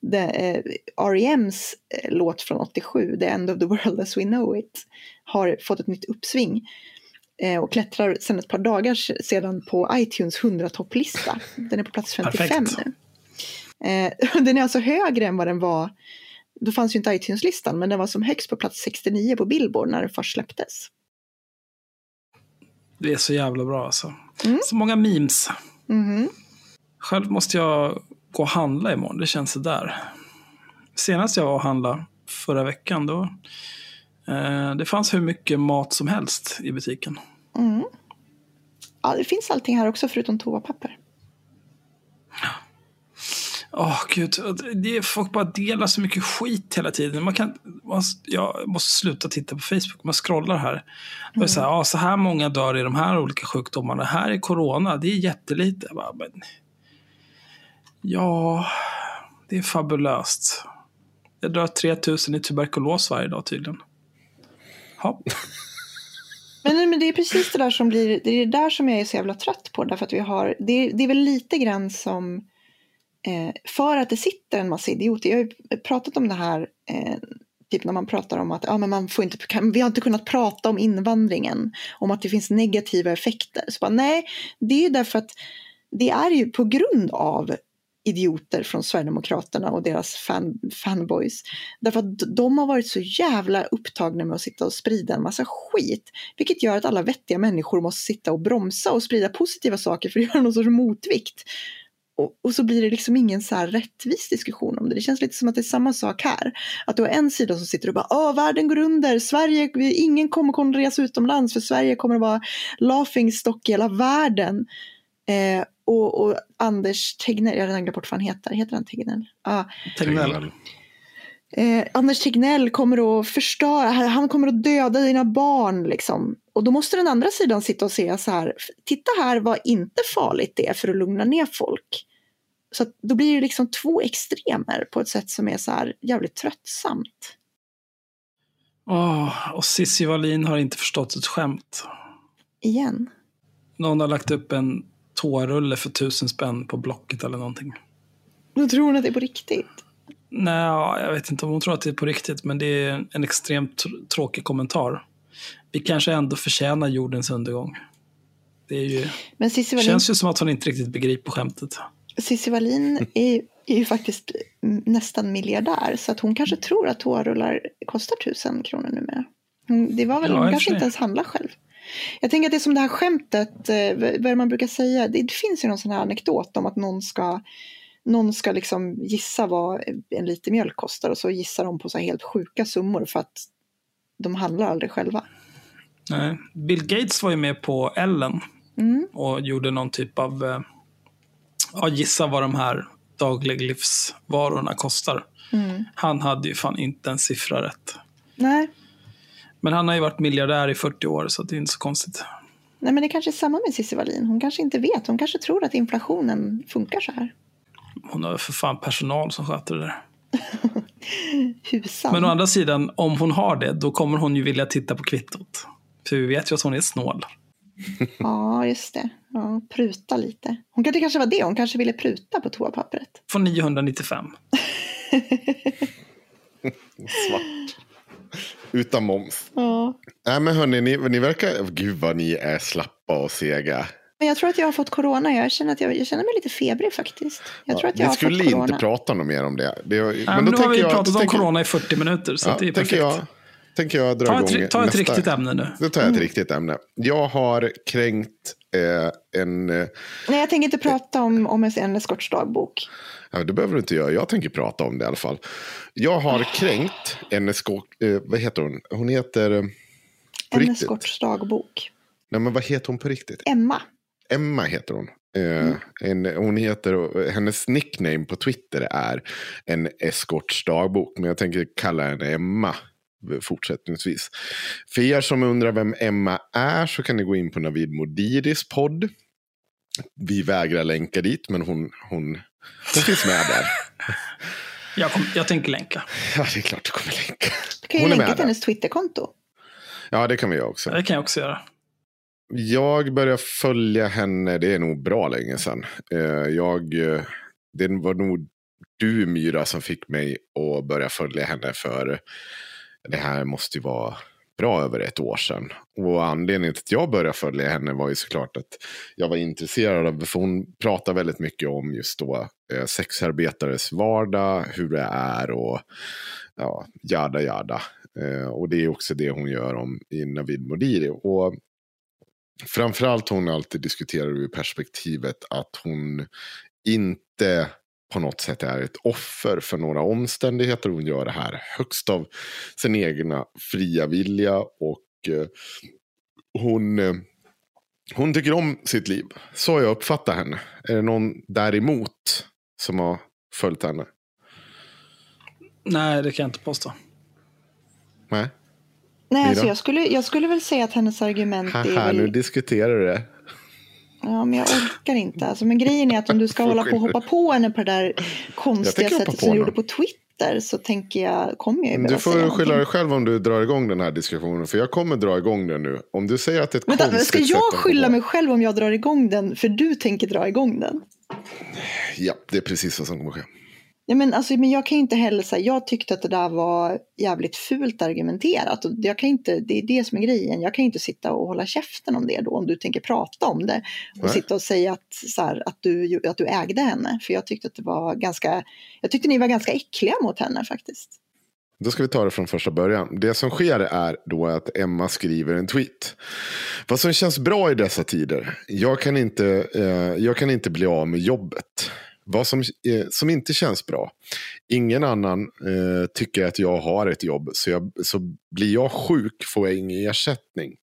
det, eh, R.E.M's eh, låt från 87, The End of the World as We Know It, har fått ett nytt uppsving eh, och klättrar sedan ett par dagar sedan på iTunes 100-topplista. Den är på plats 55 Perfekt. nu. Eh, den är alltså högre än vad den var, då fanns ju inte iTunes-listan, men den var som högst på plats 69 på Billboard när den först släpptes. Det är så jävla bra alltså. Mm. Så många memes. Mm. Själv måste jag gå och handla imorgon. Det känns sådär. Senast jag var och handlade förra veckan då. Eh, det fanns hur mycket mat som helst i butiken. Mm. Ja, det finns allting här också förutom toapapper. Åh oh, gud, det folk bara delar så mycket skit hela tiden. Man kan, man, jag måste sluta titta på Facebook. Man scrollar här. Mm. Och så, här, ah, så här många dör i de här olika sjukdomarna. Här är corona, det är jättelite. Bara, men, ja, det är fabulöst. Jag drar 3000 i tuberkulos varje dag tydligen. Ja. Men, men det är precis det där som blir, det är det där som jag är så jävla trött på. Därför att vi har, det, det är väl lite grann som Eh, för att det sitter en massa idioter. Jag har ju pratat om det här, eh, typ när man pratar om att ja, men man får inte, vi har inte kunnat prata om invandringen, om att det finns negativa effekter. Så bara, nej, det är ju därför att det är ju på grund av idioter från Sverigedemokraterna och deras fan, fanboys. Därför att de har varit så jävla upptagna med att sitta och sprida en massa skit. Vilket gör att alla vettiga människor måste sitta och bromsa och sprida positiva saker för att göra någon sorts motvikt och, och, så blir det liksom ingen så här rättvis diskussion om det. Det känns lite som att det är samma sak här. Att du har en sida som sitter och bara Åh, världen går under, Sverige, ingen kommer kunna resa utomlands för Sverige kommer att vara laughing stock i hela världen. Eh, och, och, Anders Tegnell, jag har redan glömt bort vad han heter, heter han Tegnell? Ah. Tegnell. Eh, Anders Tegnell kommer att förstöra, han kommer att döda dina barn liksom. Och då måste den andra sidan sitta och säga så här, titta här vad inte farligt det är för att lugna ner folk. Så då blir det liksom två extremer på ett sätt som är så här jävligt tröttsamt. Oh, och Cissi Wallin har inte förstått ett skämt. Igen. Någon har lagt upp en toarulle för tusen spänn på Blocket eller någonting. Då tror hon att det är på riktigt? Nej, jag vet inte om hon tror att det är på riktigt, men det är en extremt tråkig kommentar. Vi kanske ändå förtjänar jordens undergång. Det är ju, Wallin, känns ju som att hon inte riktigt begriper skämtet. Cissi Wallin är, är ju faktiskt nästan miljardär, så att hon kanske tror att toarullar kostar tusen kronor numera. Det var väl, ja, hon kanske inte ens handlar själv. Jag tänker att det är som det här skämtet, eh, vad man brukar säga, det finns ju någon sån här anekdot om att någon ska någon ska liksom gissa vad en liter mjölk kostar och så gissar de på så helt sjuka summor för att de handlar aldrig själva. Nej. Bill Gates var ju med på Ellen mm. och gjorde någon typ av, eh, ja, gissa vad de här dagliglivsvarorna kostar. Mm. Han hade ju fan inte en siffra rätt. Nej. Men han har ju varit miljardär i 40 år så det är inte så konstigt. Nej men det kanske är samma med Cissi Wallin. Hon kanske inte vet. Hon kanske tror att inflationen funkar så här. Hon har för fan personal som sköter det där. Husan. Men å andra sidan, om hon har det, då kommer hon ju vilja titta på kvittot. För vi vet ju att hon är snål. ja, just det. Ja, pruta lite. Hon kanske, kanske var det, hon kanske ville pruta på toapappret. Från 995. Svart. Utan moms. Ja. Nej men hörni, ni, ni verkar, gud vad ni är slappa och sega. Men jag tror att jag har fått corona. Jag känner, att jag, jag känner mig lite febrig faktiskt. Jag tror att jag vi skulle inte prata något mer om det. det men, men då nu har vi jag, pratat om tänker, corona i 40 minuter. Så ja, det är perfekt. Jag, tänker jag dra ta igång ett, ta ett nästa, riktigt ämne nu. Då tar jag ett mm. riktigt ämne. Jag har kränkt eh, en... Eh, Nej, jag tänker inte prata om, om en eskortsdagbok. Ja, det behöver du inte göra. Jag tänker prata om det i alla fall. Jag har kränkt en eskort... Eh, vad heter hon? Hon heter... Eh, en eskortsdagbok. Nej, men vad heter hon på riktigt? Emma. Emma heter hon. Eh, mm. En, hon heter, hennes nickname på Twitter är en eskorts dagbok. Men jag tänker kalla henne Emma fortsättningsvis. För er som undrar vem Emma är så kan ni gå in på Navid Modiris podd. Vi vägrar länka dit, men hon, hon, hon finns med där. Jag, kom, jag tänker länka. Ja, det är klart du kommer länka. Du kan ju länka till hennes Twitterkonto. Ja, det kan vi också. Det kan jag också göra. Jag började följa henne, det är nog bra länge sedan. Eh, jag, eh, det var nog du Myra som fick mig att börja följa henne för det här måste ju vara bra över ett år sedan. Och anledningen till att jag började följa henne var ju såklart att jag var intresserad av, för hon pratar väldigt mycket om just då eh, sexarbetares vardag, hur det är och ja, jada jada. Och det är också det hon gör om i Navid Modiri. Och framförallt hon alltid diskuterar ur perspektivet att hon inte på något sätt är ett offer för några omständigheter. Hon gör det här högst av sin egna fria vilja och eh, hon, eh, hon tycker om sitt liv. Så jag uppfattat henne. Är det någon däremot som har följt henne? Nej, det kan jag inte påstå. Nej. Nej, alltså jag, skulle, jag skulle väl säga att hennes argument Haha, är väl... nu diskuterar du det. Ja, men jag orkar inte. Alltså, men grejen är att om du ska hålla på och hoppa på henne på det där konstiga sättet som du gjorde på Twitter så tänker jag, kommer jag ju Du får skylla dig själv om du drar igång den här diskussionen. För jag kommer dra igång den nu. Om du säger att det är ett Vänta, konstigt Ska jag skylla mig själv om jag drar igång den för du tänker dra igång den? Ja, det är precis vad som kommer ske. Ja, men, alltså, men jag kan inte heller säga, jag tyckte att det där var jävligt fult argumenterat. Och jag kan inte, det är det som är grejen, jag kan inte sitta och hålla käften om det då, om du tänker prata om det. Och Nej. sitta och säga att, så här, att, du, att du ägde henne. För jag tyckte att det var ganska, jag tyckte ni var ganska äckliga mot henne faktiskt. Då ska vi ta det från första början. Det som sker är då att Emma skriver en tweet. Vad som känns bra i dessa tider. Jag kan inte, eh, jag kan inte bli av med jobbet vad som, eh, som inte känns bra. Ingen annan eh, tycker att jag har ett jobb, så, jag, så blir jag sjuk får jag ingen ersättning.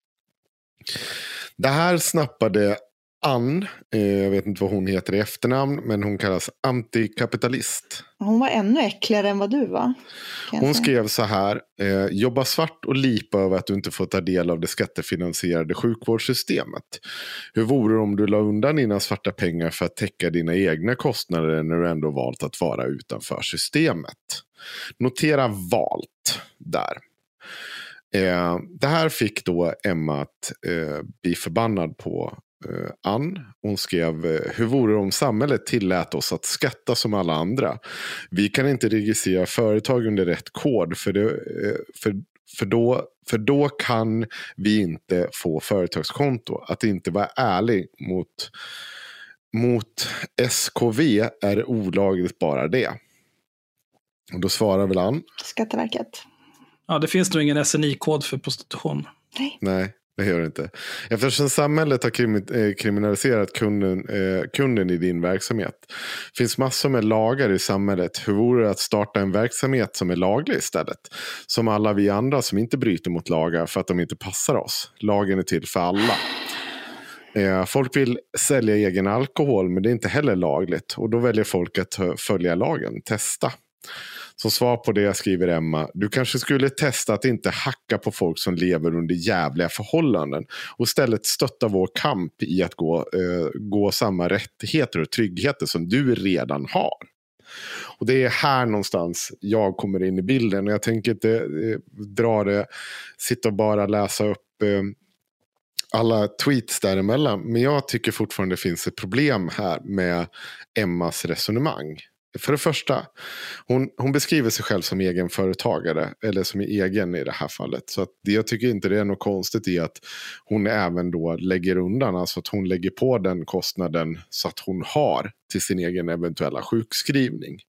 Det här snappade Ann, eh, jag vet inte vad hon heter i efternamn, men hon kallas antikapitalist. Hon var ännu äckligare än vad du var. Hon skrev så här, eh, jobba svart och lipa över att du inte får ta del av det skattefinansierade sjukvårdssystemet. Hur vore det om du la undan dina svarta pengar för att täcka dina egna kostnader när du ändå valt att vara utanför systemet? Notera valt där. Eh, det här fick då Emma att eh, bli förbannad på Ann. Hon skrev, eh, hur vore det om samhället tillät oss att skatta som alla andra? Vi kan inte registrera företag under rätt kod för, det, eh, för, för, då, för då kan vi inte få företagskonto. Att inte vara ärlig mot, mot SKV är olagligt bara det. Och då svarar väl Ann? Skatteverket. Ja, det finns nog ingen SNI-kod för prostitution. Nej. Nej, det gör det inte. Eftersom samhället har eh, kriminaliserat kunden, eh, kunden i din verksamhet. finns massor med lagar i samhället. Hur vore det att starta en verksamhet som är laglig istället? Som alla vi andra som inte bryter mot lagar för att de inte passar oss. Lagen är till för alla. Eh, folk vill sälja egen alkohol men det är inte heller lagligt. Och då väljer folk att följa lagen. Testa. Som svar på det skriver Emma, du kanske skulle testa att inte hacka på folk som lever under jävliga förhållanden och istället stötta vår kamp i att gå, eh, gå samma rättigheter och tryggheter som du redan har. Och det är här någonstans jag kommer in i bilden. Jag tänker inte eh, dra det, sitta och bara läsa upp eh, alla tweets däremellan. Men jag tycker fortfarande det finns ett problem här med Emmas resonemang. För det första, hon, hon beskriver sig själv som egenföretagare. Eller som egen i det här fallet. Så att jag tycker inte det är något konstigt i att hon även då lägger undan. Alltså att hon lägger på den kostnaden så att hon har till sin egen eventuella sjukskrivning.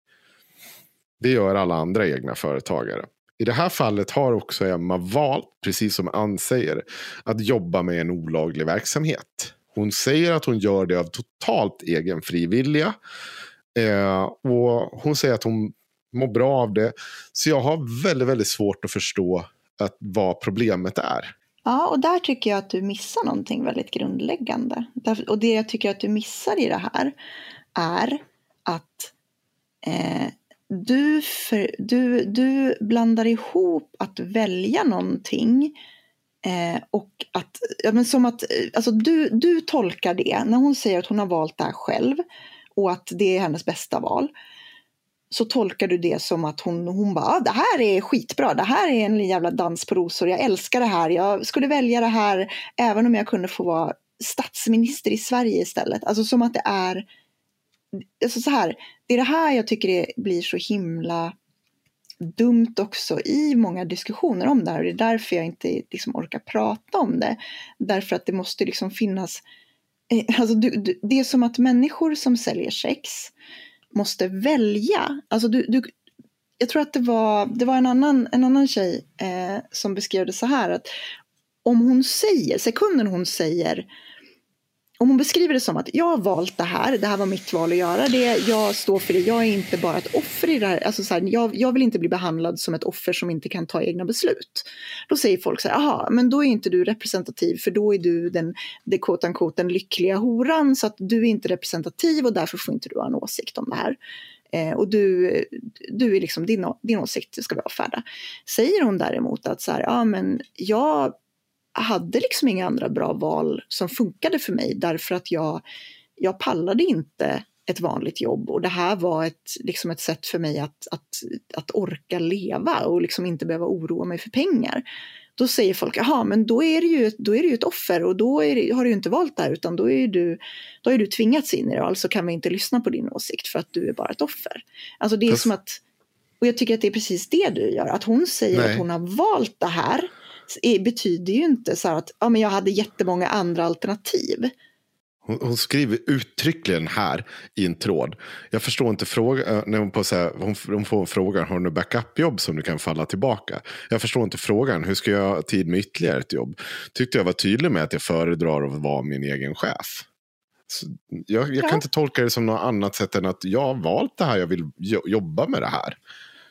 Det gör alla andra egna företagare. I det här fallet har också Emma valt, precis som Ann säger, att jobba med en olaglig verksamhet. Hon säger att hon gör det av totalt egen frivilliga. Eh, och hon säger att hon mår bra av det. Så jag har väldigt, väldigt svårt att förstå att, vad problemet är. Ja, och där tycker jag att du missar någonting väldigt grundläggande. Och det jag tycker att du missar i det här är att eh, du, för, du, du blandar ihop att välja någonting eh, och att, ja, men som att, eh, alltså du, du tolkar det, när hon säger att hon har valt det här själv, och att det är hennes bästa val så tolkar du det som att hon, hon bara, ah, det här är skitbra, det här är en jävla dans på rosor, jag älskar det här, jag skulle välja det här även om jag kunde få vara statsminister i Sverige istället. Alltså som att det är, alltså så här, det är det här jag tycker det blir så himla dumt också i många diskussioner om det här och det är därför jag inte liksom orkar prata om det. Därför att det måste liksom finnas Eh, alltså du, du, det är som att människor som säljer sex måste välja. Alltså du, du, jag tror att det var, det var en, annan, en annan tjej eh, som beskrev det så här att om hon säger, sekunden hon säger om hon beskriver det som att jag har valt det här, det här var mitt val att göra det, jag står för det, jag är inte bara ett offer i det här, alltså så här, jag, jag, vill inte bli behandlad som ett offer som inte kan ta egna beslut. Då säger folk så här, aha, men då är inte du representativ för då är du den, det quote unquote, den lyckliga horan så att du är inte representativ och därför får inte du ha en åsikt om det här. Eh, och du, du är liksom, din, din åsikt ska vi avfärda. Säger hon däremot att så här, ja men jag hade liksom inga andra bra val som funkade för mig därför att jag, jag pallade inte ett vanligt jobb och det här var ett, liksom ett sätt för mig att, att, att orka leva och liksom inte behöva oroa mig för pengar. Då säger folk, jaha, men då är det ju, då är det ju ett offer och då det, har du ju inte valt det här utan då är du, då är du tvingats in i det och alltså kan vi inte lyssna på din åsikt för att du är bara ett offer. Alltså det är Fast... som att, och jag tycker att det är precis det du gör, att hon säger Nej. att hon har valt det här betyder ju inte så att ja, men jag hade jättemånga andra alternativ. Hon, hon, skriver uttryckligen här i en tråd. Jag förstår inte frågan. När hon, på så här, hon, hon får frågan, har du backupjobb som du kan falla tillbaka? Jag förstår inte frågan, hur ska jag ha tid med ytterligare ett jobb? Tyckte jag var tydlig med att jag föredrar att vara min egen chef. Jag, jag Ja. kan inte tolka det som något annat sätt än att jag har valt det här, jag vill jo- jobba med det här.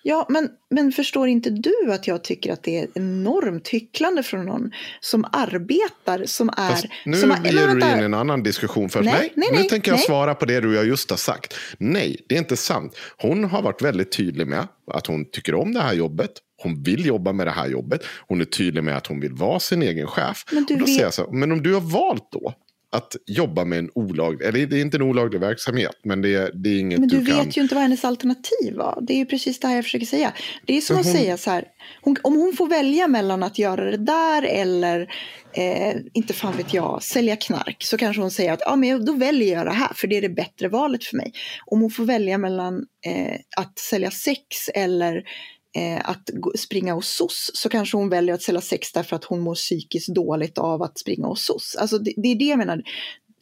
Ja, men, men förstår inte du att jag tycker att det är enormt hycklande från någon som arbetar, som är... Fast nu som ger du in i en annan diskussion. För Nej, nej, nej, nu nej, tänker jag nej. svara på det du just har sagt. Nej, det är inte sant. Hon har varit väldigt tydlig med att hon tycker om det här jobbet. Hon vill jobba med det här jobbet. Hon är tydlig med att hon vill vara sin egen chef. Men du vet- så, men om du har valt då att jobba med en olaglig, eller det är inte en olaglig verksamhet, men det är, det är inget Men du, du, kan. vet ju inte vad hennes alternativ var. Det är ju precis det här jag försöker säga. Det är som att hon- säga så här, hon, om hon får välja mellan att göra det där eller, eh, inte fan vet jag, sälja knark så kanske hon säger att ja, men då väljer jag det här för det är det bättre valet för mig. Om hon får välja mellan eh, att sälja sex eller att gå, springa hos SOS så kanske hon väljer att sälja sex därför att hon mår psykiskt dåligt av att springa hos SOS. Alltså det, det är det jag menar.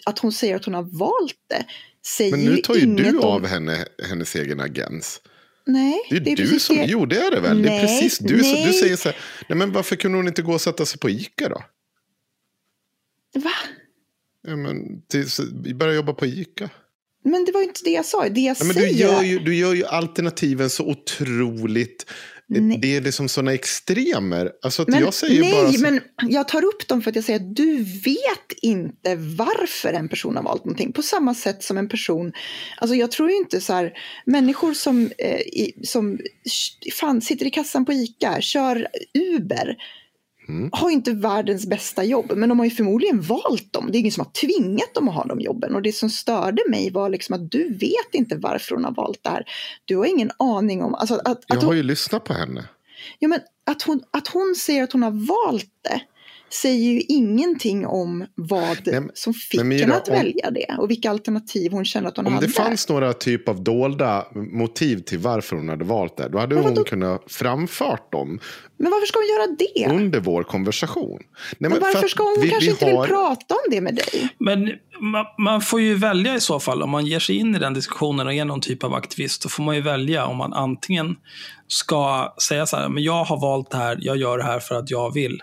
Att hon säger att hon har valt det säger Men nu tar ju du om... av henne hennes egen agens. Nej, Det är, det är du som, det. jo det väl. det är Nej, precis du som, du nej. säger så här, nej men varför kunde hon inte gå och sätta sig på Ica då? Va? Ja, men, tills, börja jobba på Ica. Men det var ju inte det jag sa. Det jag Ja, men du, säger... gör ju, du gör ju alternativen så otroligt... Nej. Det är liksom sådana extremer. Alltså att men, jag säger nej, bara... Så, men jag tar upp dem för att jag säger att du vet inte varför en person har valt någonting. På samma sätt som en person, alltså jag tror ju inte så här, människor som, eh, i, som fan, sitter i kassan på ICA, kör Uber, Mm. har inte världens bästa jobb, men de har ju förmodligen valt dem. Det är ingen som har tvingat dem att ha de jobben. Och det som störde mig var liksom att du vet inte varför hon har valt det här. Du har ingen aning om... Alltså att, att jag hon, har ju lyssnat på henne. Ja, men att, hon, att hon säger att hon har valt det säger ju ingenting om vad Nej, men- som fick men Mira, henne att om- välja det och vilka alternativ hon kände att hon Om hade. det fanns några typ av dolda motiv till varför hon hade valt det, då hade Men hon vadå? kunnat framfört dem Men varför ska hon göra det? under vår konversation. Nej, men för varför ska hon vi- kanske vi inte har- vill prata om det med dig? Men man, man får ju välja i så fall, om man ger sig in i den diskussionen och är någon typ av aktivist, då får man ju välja om man antingen ska säga så här, men jag har valt det här, jag gör det här för att jag vill.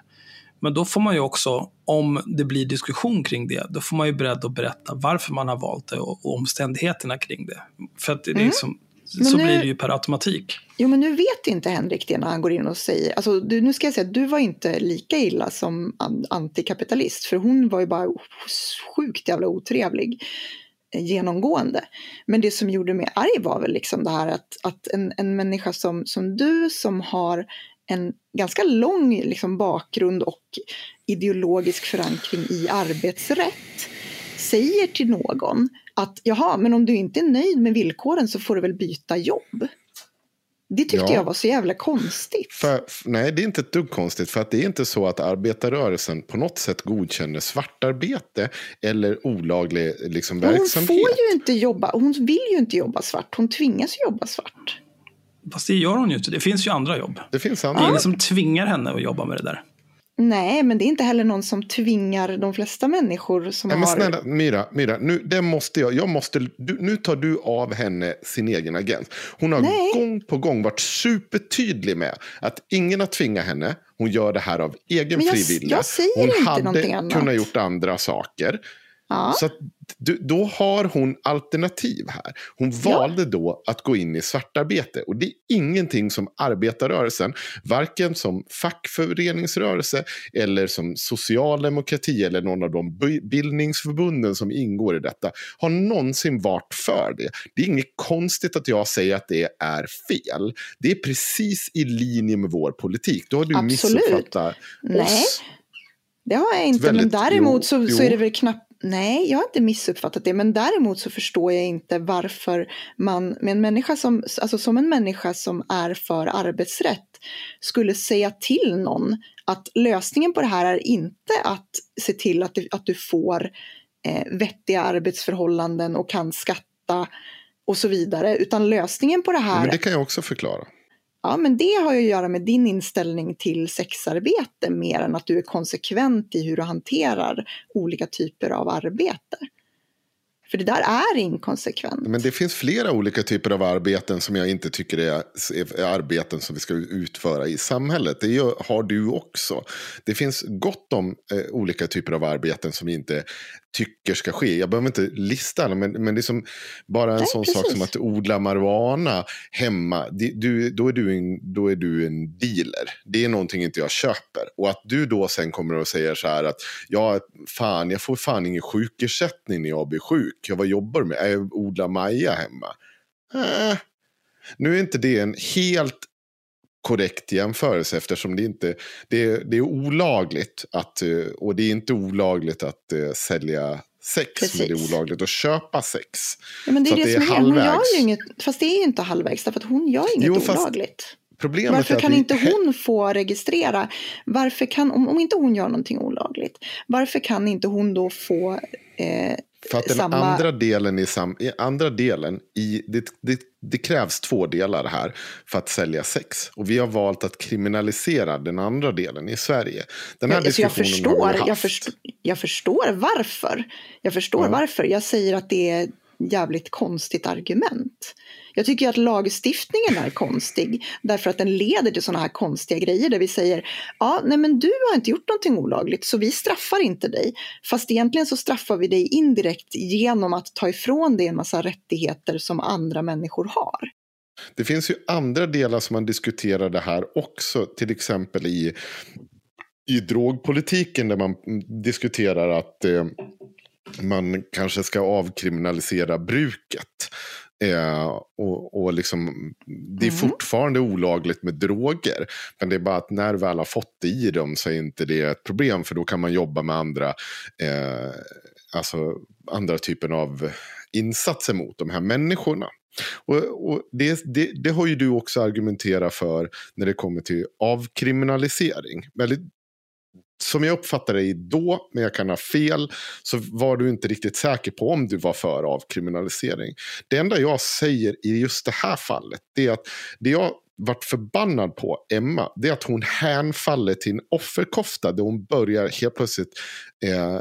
Men då får man ju också, om det blir diskussion kring det, då får man ju beredd att berätta varför man har valt det och, och omständigheterna kring det. För att det är liksom, Mm. Men så nu- blir det ju per automatik. Jo, men nu vet inte Henrik det när han går in och säger... Alltså, du, nu ska jag säga att du var inte lika illa som an, antikapitalist, för hon var ju bara sjukt jävla otrevlig eh, genomgående. Men det som gjorde mig arg var väl liksom det här att, att en, en människa som, som du som har en ganska lång liksom, bakgrund och ideologisk förankring i arbetsrätt säger till någon att jaha, men om du inte är nöjd med villkoren så får du väl byta jobb. Det tyckte Ja. jag var så jävla konstigt. För, nej, det är inte ett dugg konstigt. För att det är inte så att arbetarrörelsen på något sätt godkänner svartarbete eller olaglig liksom, Men hon verksamhet. får ju inte jobba, hon vill ju inte jobba svart, hon tvingas jobba svart. Fast det gör hon ju inte. Det finns ju andra jobb. Det finns Det är andra. ingen som tvingar henne att jobba med det där. Nej, men det är inte heller någon som tvingar de flesta människor som Nej, men har... snälla, Myra, Myra nu, det måste jag, jag måste, du, nu tar du av henne sin egen agent. Hon har Nej. gång på gång varit supertydlig med att ingen har tvingat henne. Hon gör det här av egen Men jag- fri vilja. jag säger Hon inte hade annat. kunnat gjort andra saker. ja. Så att, du, då har hon alternativ här. Hon valde då att gå in i svartarbete. Och det är ingenting som arbetarrörelsen, varken som fackföreningsrörelse eller som socialdemokrati eller någon av de bildningsförbunden som ingår i detta, har någonsin varit för det. Det är inget konstigt att jag säger att det är fel. Det är precis i linje med vår politik. Då har du Absolut. missuppfattat Nej. oss. Det har jag inte, men Väldigt- däremot så, jo, så är jo. det väl knappt... Nej, jag har inte missuppfattat det, men däremot så förstår jag inte varför man med en människa som, alltså som en människa som är för arbetsrätt skulle säga till någon att lösningen på det här är inte att se till att, du- att du får eh, vettiga arbetsförhållanden och kan skatta och så vidare, utan lösningen på det Ja, här men det kan jag också förklara. Ja, men det har ju att göra med din inställning till sexarbete mer än att du är konsekvent i hur du hanterar olika typer av arbete. För det där är inkonsekvent. Men det finns flera olika typer av arbeten som jag inte tycker är, är arbeten som vi ska utföra i samhället. Det gör, har du också. Det finns gott om eh, olika typer av arbeten som inte tycker ska ske. Jag behöver inte lista alla, men, men det är som bara en Nej, sån precis. sak som att odla marijuana hemma. Det, du, då, är du en, då är du en dealer. Det är någonting inte jag köper. Och att du då sen kommer och säger så här att ja, fan, jag får fan ingen sjukersättning när jag blir sjuk. Jag, vad jobbar du med? Jag odlar maja hemma. Äh. Nu är inte det en helt korrekt jämförelse eftersom det inte det är, det är olagligt att eh, och det är inte olagligt att eh, sälja sex men det är Precis. olagligt att köpa sex. Ja, men det är det, det som är. Hon gör halvvägs. ju inget, fast det är ju inte halvvägs, därför att hon gör inget Jo, olagligt. Problemet Varför kan ni- inte hon få registrera? Varför kan, om, om inte hon gör någonting olagligt, varför kan inte hon då få eh, För att den samma- andra delen, i sam, i andra delen i, det, det, det krävs två delar här för att sälja sex. Och vi har valt att kriminalisera den andra delen i Sverige. Den här Ja, alltså jag, diskussionen har förstår, vi jag, haft. förstår, jag förstår varför. Jag förstår Ja. varför. Jag säger att det är jävligt konstigt argument. Jag tycker att lagstiftningen är konstig därför att den leder till sådana här konstiga grejer där vi säger ja, nej men du har inte gjort någonting olagligt så vi straffar inte dig. Fast egentligen så straffar vi dig indirekt genom att ta ifrån dig en massa rättigheter som andra människor har. Det finns ju andra delar som man diskuterar det här också. Till exempel i, i drogpolitiken där man diskuterar att eh, man kanske ska avkriminalisera bruket. Eh, och, och liksom, det är Mhm. fortfarande olagligt med droger. Men det är bara att när du väl har fått i dem så är inte det ett problem. För då kan man jobba med andra, eh, alltså andra typer av insatser mot de här människorna. Och, och det, det, det har ju du också argumenterat för när det kommer till avkriminalisering. Väldigt, som jag uppfattade dig då, men jag kan ha fel, så var du inte riktigt säker på om du var för avkriminalisering. Det enda jag säger i just det här fallet, det är att det jag varit förbannad på Emma, det är att hon hänfaller till en offerkofta där hon börjar helt plötsligt eh,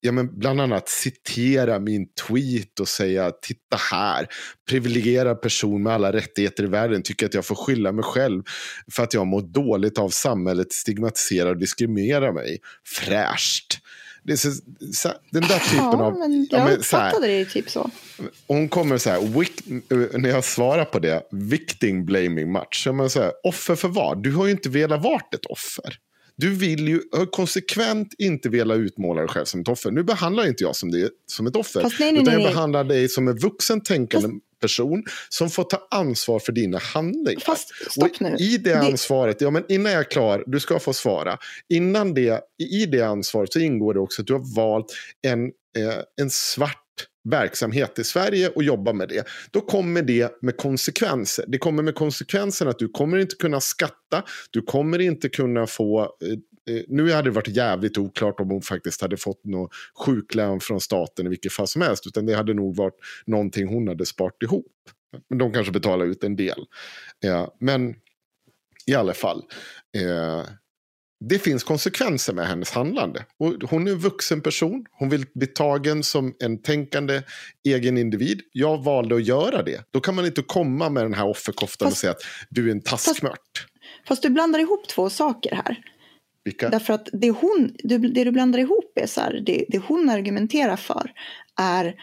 ja, men bland annat citera min tweet och säga titta här, privilegierad person med alla rättigheter i världen tycker att jag får skylla mig själv för att jag mår dåligt av samhället, stigmatiserar och diskriminerar mig. Fräscht. Så, den där typen Ja, av... men ja, jag men så här- uppfattade det typ så. hon kommer så här, wic- eh, när jag svarar på det, victim blaming match. Så man så här, offer för vad? Du har ju inte velat vara ett offer. Du vill ju har konsekvent inte vilja utmåla dig själv som ett offer. Nu behandlar inte jag som, det, som ett offer. Fast nej, nej, utan nej, jag behandlar dig som en vuxen tänkande person som får ta ansvar för dina handlingar. Fast stopp Och nu. I det ansvaret, ja men innan jag är klar, du ska få svara. Innan det, i det ansvaret så ingår det också att du har valt en, eh, en svart verksamhet i Sverige och jobba med det. Då kommer det med konsekvenser. Det kommer med konsekvensen att du kommer inte kunna skatta, du kommer inte kunna få eh, nu hade det varit jävligt oklart om hon faktiskt hade fått någon sjuklön från staten i vilket fall som helst. Utan det hade nog varit någonting hon hade sparat ihop. Men de kanske betalar ut en del. Ja, men i alla fall. Eh, det finns konsekvenser med hennes handlande. Och hon är en vuxen person. Hon vill bli tagen som en tänkande egen individ. Jag valde att göra det. Då kan man inte komma med den här offerkoftan och Fast- säga att du är en taskmört. Fast du blandar ihop två saker här. Vilka? Därför att det, hon, det du blandar ihop är så här, det, det hon argumenterar för är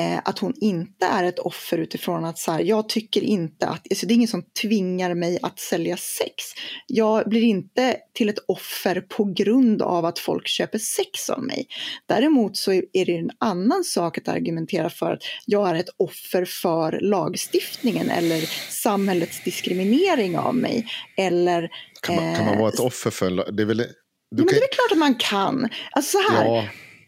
eh, att hon inte är ett offer utifrån att så här, jag tycker inte att, alltså det är ingen som tvingar mig att sälja sex. Jag blir inte till ett offer på grund av att folk köper sex av mig. Däremot så är det en annan sak att argumentera för att jag är ett offer för lagstiftningen eller samhällets diskriminering av mig. Eller Kan man, kan man eh, vara ett offer för det är väl, du men kan, det är klart att man kan. Alltså så här, ja,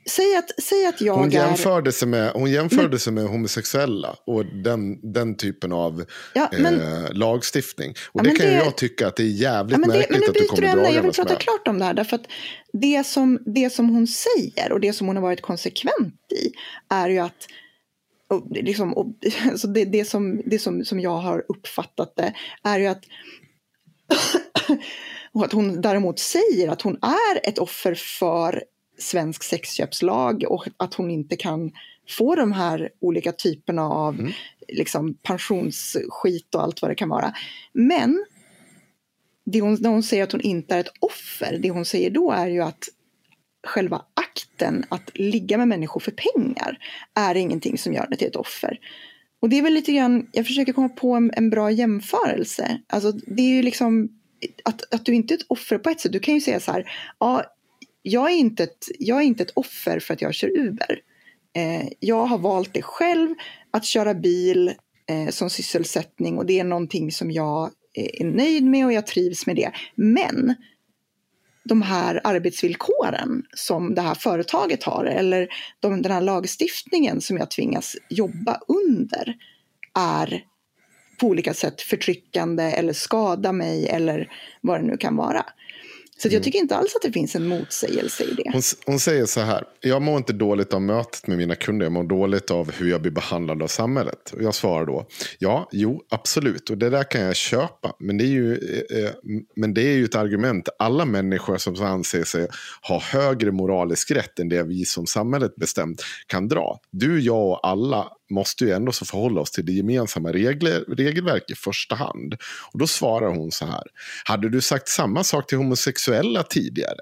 säg, att, säg att jag hon, är... jämförde sig med, hon jämförde sig med homosexuella och den, den typen av Ja, men, eh, lagstiftning. Och Ja, det men kan det- jag tycka att det är jävligt ja, men, det, märkligt men nu att du kommer du ämne. Jag vill dragandes prata med. klart om det här. Därför att det som, det som hon säger och det som hon har varit konsekvent i är ju att och liksom, och, alltså det, det, som, det som, som jag har uppfattat det är ju att och att hon däremot säger att hon är ett offer för svensk sexköpslag och att hon inte kan få de här olika typerna av Mm. liksom, pensionsskit och allt vad det kan vara. Men det hon, när hon säger att hon inte är ett offer, det hon säger då är ju att själva akten att ligga med människor för pengar är ingenting som gör det till ett offer. Och det är väl lite grann, jag försöker komma på en, en bra jämförelse. Alltså det är ju liksom att, att du inte är ett offer på ett sätt. Du kan ju säga så här, ja, jag är inte ett, jag är inte ett offer för att jag kör Uber. Eh, jag har valt det själv, att köra bil eh, som sysselsättning och det är någonting som jag eh, är nöjd med och jag trivs med det. Men de här arbetsvillkoren som det här företaget har eller de, den här lagstiftningen som jag tvingas jobba under är på olika sätt förtryckande eller skada mig eller vad det nu kan vara. Så jag mm. tycker inte alls att det finns en motsägelse i det. Hon, hon, säger så här, jag mår inte dåligt av mötet med mina kunder, jag mår dåligt av hur jag blir behandlad av samhället. Och jag svarar då, ja, jo, absolut, och det där kan jag köpa. Men det är ju, eh, eh men det är ju ett argument, alla människor som anser sig ha högre moralisk rätt än det vi som samhället bestämt kan dra. Du, jag och alla måste ju ändå så förhålla oss till det gemensamma regler, regelverk i första hand. Och då svarar hon så här. Hade du sagt samma sak till homosexuella tidigare?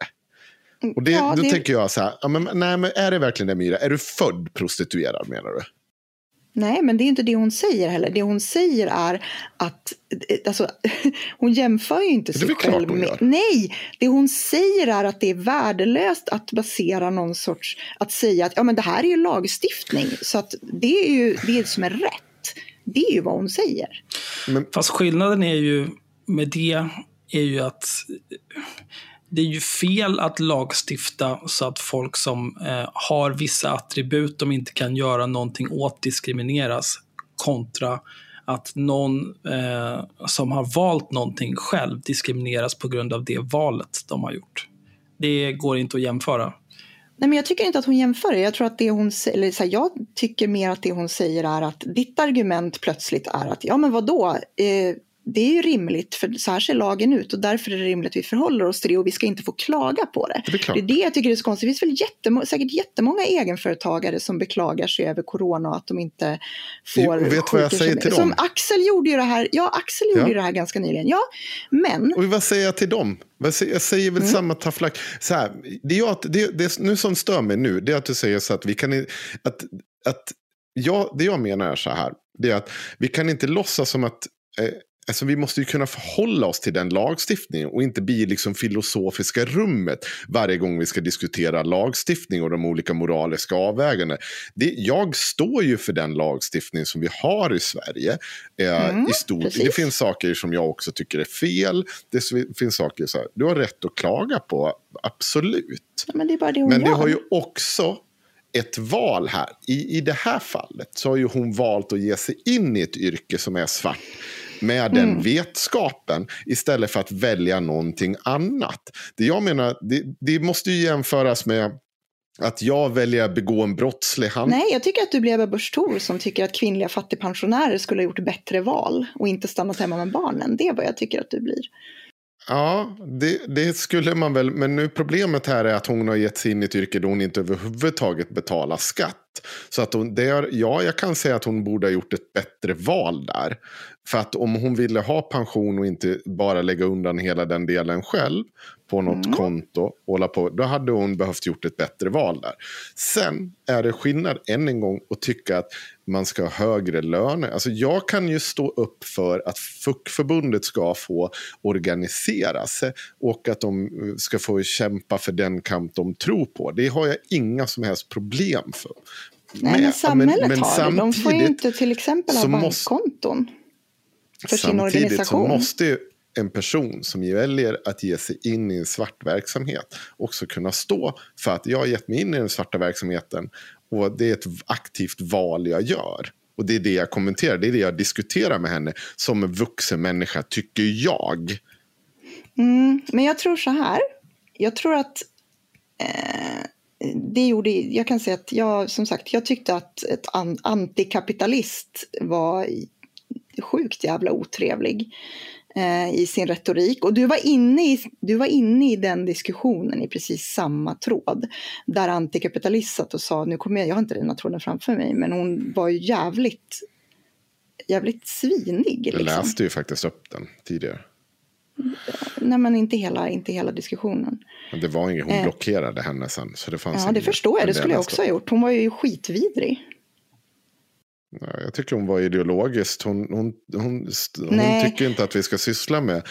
Och det, ja, då det... tänker jag så här, ja, men, nej, men är det verkligen det Myra? Är du född prostituerad menar du? Nej, men det är inte det hon säger heller. Det hon säger är att, alltså, hon jämför ju inte sig själv med... Nej, det hon säger är att det är värdelöst att basera någon sorts, att säga att ja men det här är ju lagstiftning, så att det är ju det som är rätt. Det är ju vad hon säger. Men... Fast skillnaden är ju med det är ju att det är ju fel att lagstifta så att folk som eh, har vissa attribut de inte kan göra någonting åt diskrimineras kontra att någon eh, som har valt någonting själv diskrimineras på grund av det valet de har gjort. Det går inte att jämföra. Nej, men jag tycker inte att hon jämför Jag tror att det hon eller så här, jag tycker mer att det hon säger är att ditt argument plötsligt är att ja men vadå, eh, det är ju rimligt, för så här ser lagen ut och därför är det rimligt att vi förhåller oss till det och vi ska inte få klaga på det. Det är det, är det jag tycker är så konstigt. Det finns väl jättemo säkert jättemånga egenföretagare som beklagar sig över corona och att de inte får jo, vet vad jag säger till Som dem? Axel gjorde ju det här, ja Axel gjorde ja. det här ganska nyligen. Ja, men... Och vad säger jag till dem? Jag säger väl mm. samma tafflack. Så här, det, jag, det, det, nu som stör mig nu, det är att du säger så att vi kan... Att, att jag, det jag menar är så här, det är att vi kan inte låtsas som att eh, Alltså, vi måste ju kunna förhålla oss till den lagstiftningen och inte bli liksom filosofiska rummet varje gång vi ska diskutera lagstiftning och de olika moraliska avvägandena. Det, jag står ju för den lagstiftning som vi har i Sverige. Eh, mm, i stort. Det finns saker som jag också tycker är fel. Det finns saker som du har rätt att klaga på, absolut. Men det är bara det hon Men det har ju också ett val här. I, I det här fallet så har ju hon valt att ge sig in i ett yrke som är svart med den mm. vetskapen istället för att välja någonting annat. Det jag menar, det, det måste ju jämföras med att jag väljer att begå en brottslig handling. Nej, jag tycker att du blir Ebba Busch som tycker att kvinnliga fattigpensionärer skulle ha gjort bättre val och inte stannat hemma med barnen. Det är vad jag tycker att du blir. Ja, det, det, skulle man väl. Men nu problemet här är att hon har gett sig in i ett yrke då hon inte överhuvudtaget betalar skatt. Så att hon, det är, ja, jag kan säga att hon borde ha gjort ett bättre val där. För att om hon ville ha pension och inte bara lägga undan hela den delen själv på något mm. konto, hålla på, då hade hon behövt gjort ett bättre val där. Sen är det skillnad, än en gång, att tycka att man ska ha högre löner. Alltså jag kan ju stå upp för att FUK-förbundet ska få organisera sig och att de ska få kämpa för den kamp de tror på. Det har jag inga som helst problem för. Nej, men samhället men, men har det. De får ju inte till exempel ha bankkonton för sin organisation. Samtidigt måste ju en person som väljer att ge sig in i en svart verksamhet också kunna stå för att jag har gett mig in i den svarta verksamheten och det är ett aktivt val jag gör. Och det är det jag kommenterar, det är det jag diskuterar med henne som en vuxen människa, tycker jag. Mm, men jag tror så här, jag tror att eh, det gjorde, jag kan säga att jag, som sagt, jag tyckte att ett antikapitalist var sjukt jävla otrevlig eh, i sin retorik. Och du var, inne i, du var inne i den diskussionen i precis samma tråd. Där antikapitalist satt och sa, nu kommer jag, jag har inte den här tråden framför mig, men hon var ju jävligt, jävligt svinig. Liksom. läste ju faktiskt upp den tidigare. Nej, men inte hela, inte hela diskussionen. Men det var inget, hon Eh. blockerade henne sen. Så det fanns Ja, det förstår jag. Det skulle jag också ha gjort. Hon var ju skitvidrig. Ja, Jag tycker hon var ideologiskt. Hon, hon, hon, hon tycker inte att vi ska syssla med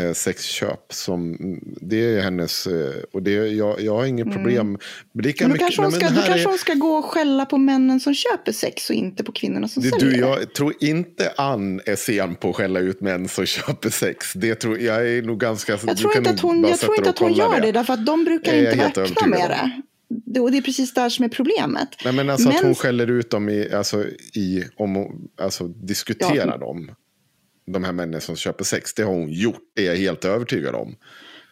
eh, sexköp. Som, det är hennes, eh, och det, jag, jag har inget problem. Lika Mm. Men då kanske, hon ska, då kanske är- hon ska gå och skälla på männen som köper sex och inte på kvinnorna som det, säljer du, det. jag tror inte Ann är sen på att skälla ut män som köper sex. Det tror, jag är nog ganska... Jag tror inte att hon, jag tror inte att hon gör det, därför att de brukar Det jag inte räkna med det. Det- Och det är precis där som är problemet. Nej, men alltså att Men- hon skäller ut dem i, alltså, i om hon, alltså diskuterar Ja. dem. De här männen som köper sex. Det har hon gjort, det är jag helt övertygad om.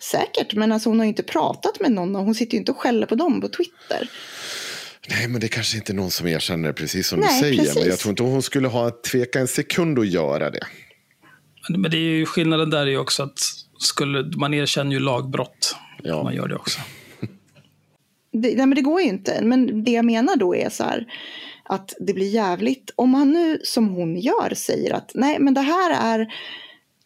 Säkert, men alltså hon har ju inte pratat med någon och hon sitter ju inte och skäller på dem på Twitter. Nej, men det kanske inte är någon som erkänner det precis som Nej, du säger. precis. Men jag tror inte hon skulle ha tveka en sekund att göra det. Men det är ju skillnaden där är ju också att skulle, man erkänner ju lagbrott. Ja. Man gör det också. Det, nej, men det går ju inte. Men det jag menar då är så här att det blir jävligt. Om han nu som hon gör säger att nej men det här är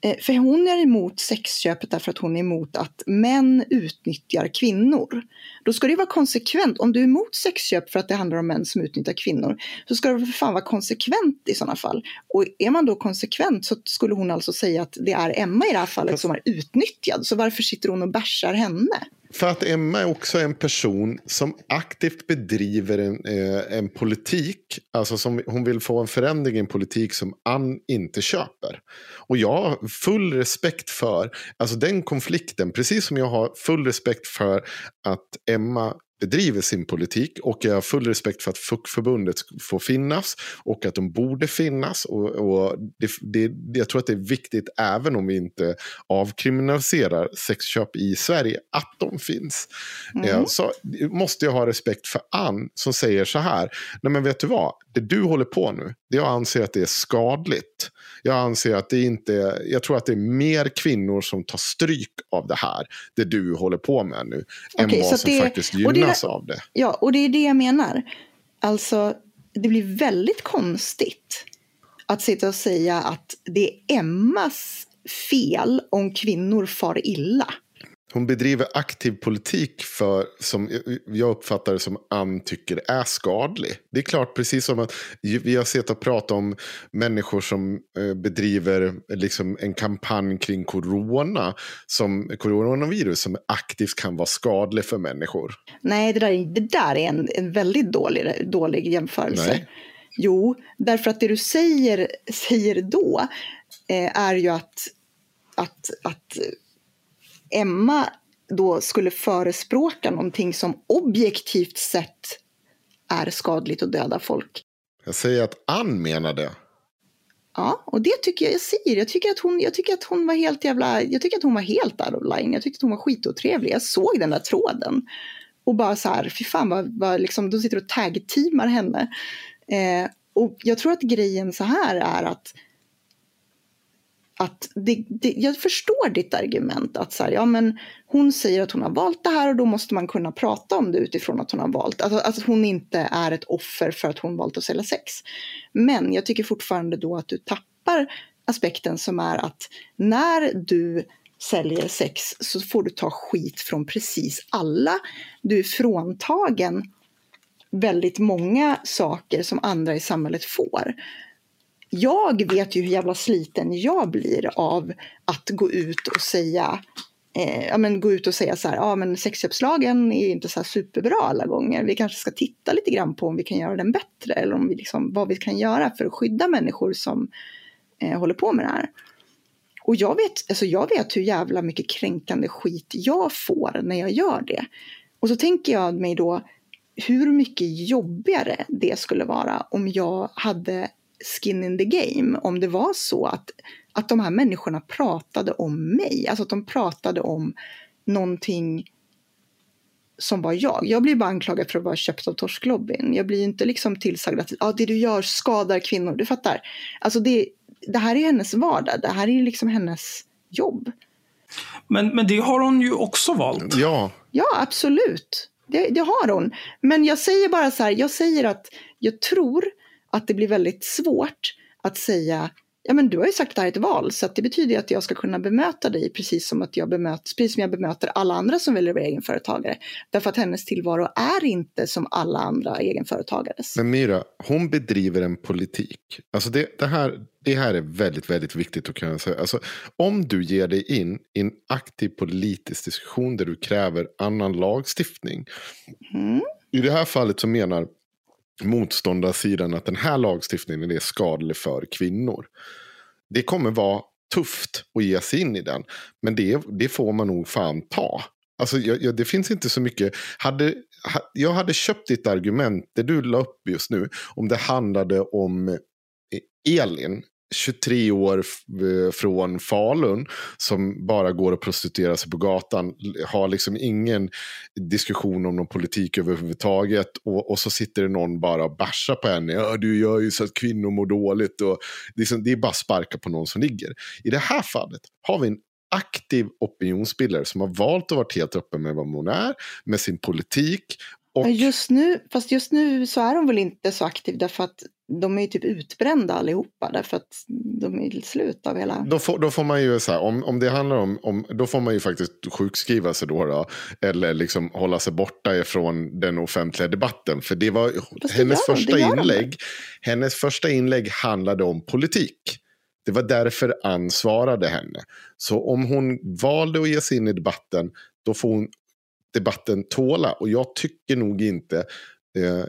eh, för hon är emot sexköpet därför att hon är emot att män utnyttjar kvinnor. Då ska det vara konsekvent. Om du är emot sexköp för att det handlar om män som utnyttjar kvinnor så ska det för fan vara konsekvent i sådana fall. Och är man då konsekvent så skulle hon alltså säga att det är Emma i det här fallet som är utnyttjad. Så varför sitter hon och bärsar henne? För att Emma är också en person som aktivt bedriver en, eh, en politik. Alltså som hon vill få en förändring i en politik som Ann inte köper. Och jag har full respekt för alltså den konflikten. Precis som jag har full respekt för att Emma bedriver sin politik och jag har full respekt för att fuckförbundet får finnas och att de borde finnas. Och, och det, det, jag tror att det är viktigt även om vi inte avkriminaliserar sexköp i Sverige att de finns. Eh, Så måste jag ha respekt för Ann som säger så här. Nej men vet du vad, det du håller på nu, det jag anser att det är skadligt. Jag anser att det inte är, jag tror att det är mer kvinnor som tar stryk av det här, det du håller på med nu, Okej, än vad som det- faktiskt och det- gynnas av det. Ja, och det är det jag menar. Alltså, det blir väldigt konstigt att sitta och säga att det är Emmas fel om kvinnor far illa. Hon bedriver aktiv politik för, som jag uppfattar det som Ann tycker är skadlig. Det är klart, precis som att vi har sett och pratat om människor som eh, bedriver liksom en kampanj kring corona, som coronavirus, som aktivt kan vara skadlig för människor. Nej, det där, det där är en, en väldigt dålig, dålig jämförelse. Nej. Jo, därför att det du säger, säger då eh, är ju att, att, att Emma då skulle förespråka någonting som objektivt sett är skadligt och döda folk. Jag säger att Ann menar det. Ja, och det tycker jag jag säger. Jag tycker att hon, jag tycker att hon var helt jävla, jag tycker att hon var helt out of line. Jag tyckte att hon var skitotrevlig. Jag såg den där tråden. Och bara så här, fy fan vad, vad liksom, de sitter och tag-teamar henne. Eh, och jag tror att grejen så här är att att det, det, jag förstår ditt argument att så här, ja, men hon säger att hon har valt det här och då måste man kunna prata om det utifrån att hon har valt, alltså, att hon inte är ett offer för att hon valt att sälja sex. Men jag tycker fortfarande då att du tappar aspekten som är att när du säljer sex så får du ta skit från precis alla. Du är fråntagen väldigt många saker som andra i samhället får jag vet ju hur jävla sliten jag blir av att gå ut och säga eh, ja, men gå ut och säga så här, ja men sexköpslagen är inte så här superbra alla gånger. Vi kanske ska titta lite grann på om vi kan göra den bättre eller om vi liksom, vad vi kan göra för att skydda människor som eh, håller på med det här. Och jag vet, alltså jag vet hur jävla mycket kränkande skit jag får när jag gör det. Och så tänker jag mig då hur mycket jobbigare det skulle vara om jag hade skin in the game. Om det var så att, att de här människorna pratade om mig. Alltså att de pratade om någonting som var jag. Jag blir bara anklagad för att vara köpt av torsklobbyn. Jag blir inte liksom tillsagd att ah, det du gör skadar kvinnor. Du fattar? Alltså det, det här är hennes vardag. Det här är liksom hennes jobb. Men, men det har hon ju också valt. Ja, Ja, absolut. Det, det har hon. Men jag säger bara så här, jag säger att jag tror att det blir väldigt svårt att säga ja men du har ju sagt att det här är ett val, så det betyder ju att jag ska kunna bemöta dig precis som att jag bemöter, precis som jag bemöter alla andra som väljer att vara egenföretagare. Därför att hennes tillvaro är inte som alla andra egenföretagares. Men Myra, hon bedriver en politik. Alltså det, det, här, det här är väldigt, väldigt viktigt att kunna säga. Alltså, om du ger dig in i en aktiv politisk diskussion där du kräver annan lagstiftning. Mm. I det här fallet så menar motståndarsidan att den här lagstiftningen är skadlig för kvinnor. Det kommer vara tufft att ge sig in i den. Men det, det får man nog fan ta. Alltså, jag, jag, det finns inte så mycket. Hade, ha, jag hade köpt ditt argument, det du la upp just nu, om det handlade om eh, Elin 23 år eh, från Falun som bara går och prostituerar sig på gatan. Har liksom ingen diskussion om någon politik överhuvudtaget. Och, och så sitter det någon bara och bärsar på henne. Ja, du gör ju så att kvinnor mår dåligt. Och liksom, det är bara sparka på någon som ligger. I det här fallet har vi en aktiv opinionsbildare som har valt att vara helt öppen med vad hon är, med sin politik. Och... Just nu, fast just nu så är de väl inte så aktiv därför att de är ju typ utbrända allihopa därför att de är slut av hela... Då får, då får man ju så här, om, om det handlar om, om, då får man ju faktiskt sjukskriva sig då, då eller liksom hålla sig borta ifrån den offentliga debatten. För det var Fast hennes det första inlägg. Hennes första inlägg handlade om politik. Det var därför Ann svarade henne. Så om hon valde att ge sig in i debatten, då får hon debatten tåla. Och jag tycker nog inte eh,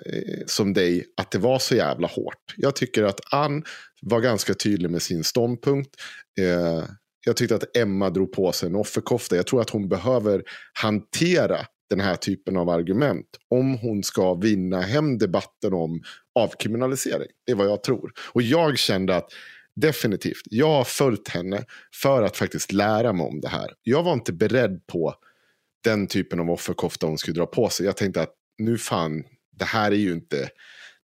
som dig att det var så jävla hårt. Jag tycker att Ann var ganska tydlig med sin ståndpunkt. Eh, jag tyckte att Emma drog på sig en offerkofta. Jag tror att hon behöver hantera den här typen av argument om hon ska vinna hem debatten om avkriminalisering. Det är vad jag tror. Och jag kände att definitivt, jag har följt henne för att faktiskt lära mig om det här. Jag var inte beredd på den typen av offerkofta hon skulle dra på sig. Jag tänkte att nu fan, det här är ju inte,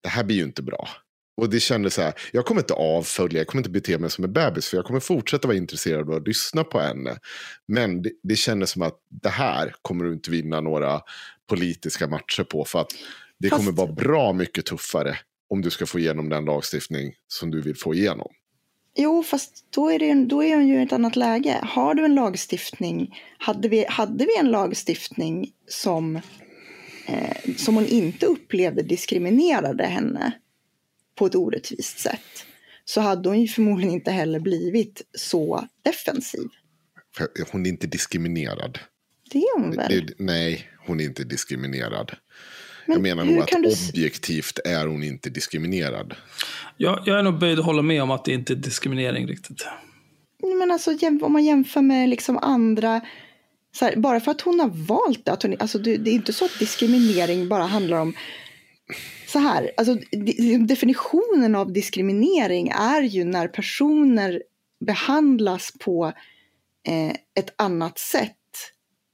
det här blir ju inte bra. Och det kändes så här, jag kommer inte avfölja, jag kommer inte bete mig som en bebis. För jag kommer fortsätta vara intresserad av att lyssna på henne. Men det, det kändes som att det här kommer du inte vinna några politiska matcher på. För att det Fast... kommer vara bra mycket tuffare om du ska få igenom den lagstiftning som du vill få igenom. Jo, fast då är, det, då är hon ju i ett annat läge. Har du en lagstiftning, hade vi, hade vi en lagstiftning som, eh, som hon inte upplevde diskriminerade henne på ett orättvist sätt, så hade hon ju förmodligen inte heller blivit så defensiv. Hon är inte diskriminerad. Det är hon väl? Det, nej, hon är inte diskriminerad. Men jag menar nog att du... objektivt är hon inte diskriminerad. Jag, jag är nog böjd att hålla med om att det inte är diskriminering riktigt. Men alltså om man jämför med liksom andra här, bara för att hon har valt det. Att hon, alltså, det är inte så att diskriminering bara handlar om så här. Alltså, definitionen av diskriminering är ju när personer behandlas på eh, ett annat sätt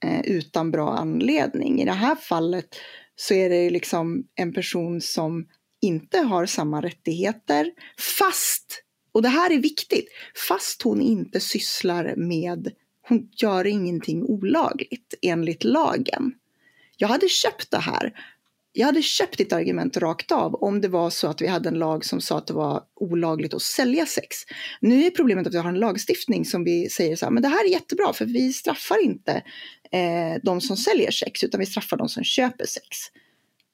eh, utan bra anledning. I det här fallet så är det liksom en person som inte har samma rättigheter fast, och det här är viktigt, fast hon inte sysslar med, hon gör ingenting olagligt enligt lagen. Jag hade köpt det här. Jag hade köpt ditt argument rakt av om det var så att vi hade en lag som sa att det var olagligt att sälja sex. Nu är problemet att vi har en lagstiftning som vi säger så här, men det här är jättebra för vi straffar inte eh, de som säljer sex utan vi straffar de som köper sex.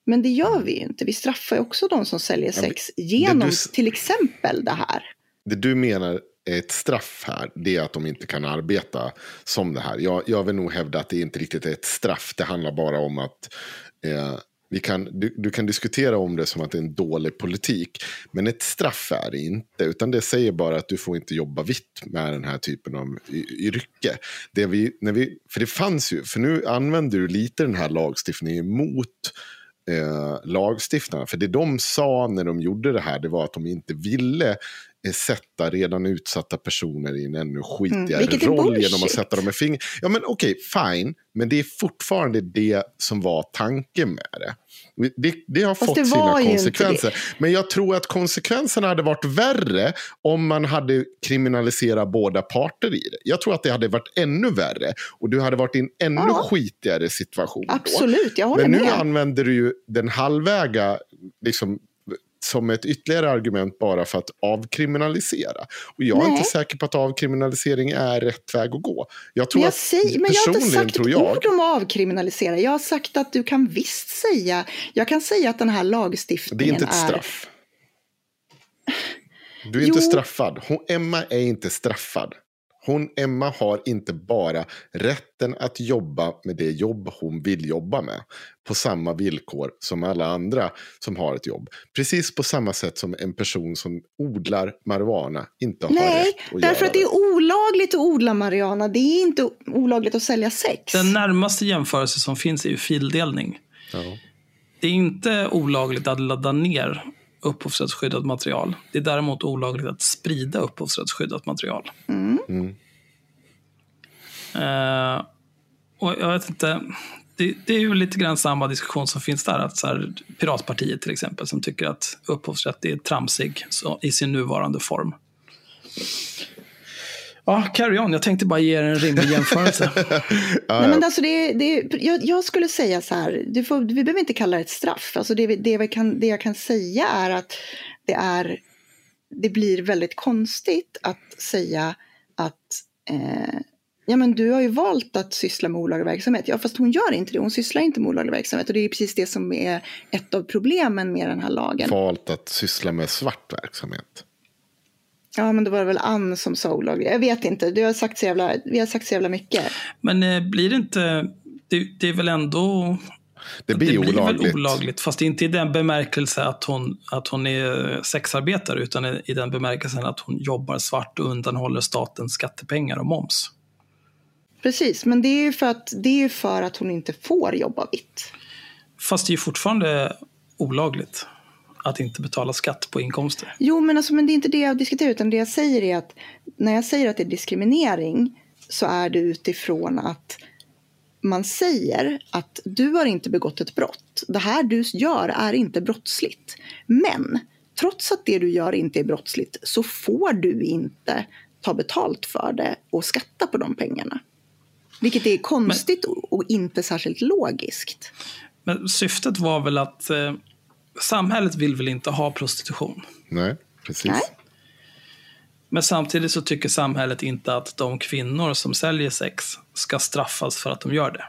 Men det gör vi ju inte. Vi straffar ju också de som säljer sex ja, genom du, till exempel det här. Det du menar är ett straff här, det är att de inte kan arbeta som det här. Jag, jag vill nog hävda att det inte riktigt är ett straff. Det handlar bara om att eh, vi kan, du, du, kan diskutera om det som att det är en dålig politik. Men ett straff är det inte. Utan det säger bara att du får inte jobba vitt med den här typen av yrke. Det vi, när vi, för det fanns ju, för nu använder du lite den här lagstiftningen mot eh, lagstiftarna. För det de sa när de gjorde det här det var att de inte ville sätta redan utsatta personer i en ännu skitigare mm, roll genom att sätta dem i fingret. Ja men okej, okay, fine. Men det är fortfarande det som var tanken med det. Det, det har Fast fått det sina konsekvenser. Men jag tror att konsekvenserna hade varit värre om man hade kriminaliserat båda parter i det. Jag tror att det hade varit ännu värre. Och du hade varit i en ännu ja. skitigare situation. Absolut, jag håller Men med. nu använder du ju den halvväga liksom, som ett ytterligare argument bara för att avkriminalisera. Och jag är Nej. inte säker på att avkriminalisering är rätt väg att gå. Jag tror Men jag, säger, men jag har inte sagt tror ett ord om att avkriminalisera. Jag har sagt att du kan visst säga, jag kan säga att den här Det är lagstiftningen inte ett är... straff. Du är inte Jo. straffad. Hon, Emma är inte straffad. Hon, Emma har inte bara rätten att jobba med det jobb hon vill jobba med. På samma villkor som alla andra som har ett jobb. Precis på samma sätt som en person som odlar marijuana inte har Nej, rätt att därför göra att det är olagligt att odla marijuana. Det är inte olagligt att sälja sex. Den närmaste jämförelse som finns är ju fildelning. Ja. Det är inte olagligt att ladda ner upphovsrättsskyddat material. Det är däremot olagligt att sprida upphovsrättsskyddat material. Mm. Uh, och jag vet inte, det, det är ju lite grann samma diskussion som finns där. Att så här, Piratpartiet till exempel, som tycker att upphovsrätt är tramsig så, i sin nuvarande form. Ja, carry on. Jag tänkte bara ge er en rimlig jämförelse. Nej, men alltså det, det, jag, jag skulle säga så här, du får, vi behöver inte kalla det ett straff. Alltså det, det, vi kan, det jag kan säga är att det, är, det blir väldigt konstigt att säga att eh, ja, men du har ju valt att syssla med olaglig verksamhet. Ja, fast hon gör inte det. Hon sysslar inte med olaglig verksamhet. Och det är precis det som är ett av problemen med den här lagen. Valt att syssla med svart verksamhet. Ja, men då var det väl Ann som sa olaglig. Jag vet inte. Du har sagt så jävla, vi har sagt så jävla mycket. Men eh, blir det inte... Det, det är väl ändå... Det blir, det blir olagligt. väl olagligt. Fast inte i den bemärkelse att hon, att hon är sexarbetare. Utan i, den bemärkelsen att hon jobbar svart och undanhåller staten skattepengar och moms. Precis, men det är ju för att, det är för att hon inte får jobba vitt. Fast det är ju fortfarande olagligt att inte betala skatt på inkomster. Jo, men, alltså, men det är inte det jag diskuterar, utan det jag säger är att när jag säger att det är diskriminering så är det utifrån att man säger att du har inte begått ett brott. Det här du gör är inte brottsligt. Men trots att det du gör inte är brottsligt så får du inte ta betalt för det och skatta på de pengarna. Vilket är konstigt och- och inte särskilt logiskt. Men syftet var väl att eh, samhället vill väl inte ha prostitution. Nej, precis. Nej. Men samtidigt så tycker samhället inte att de kvinnor som säljer sex ska straffas för att de gör det.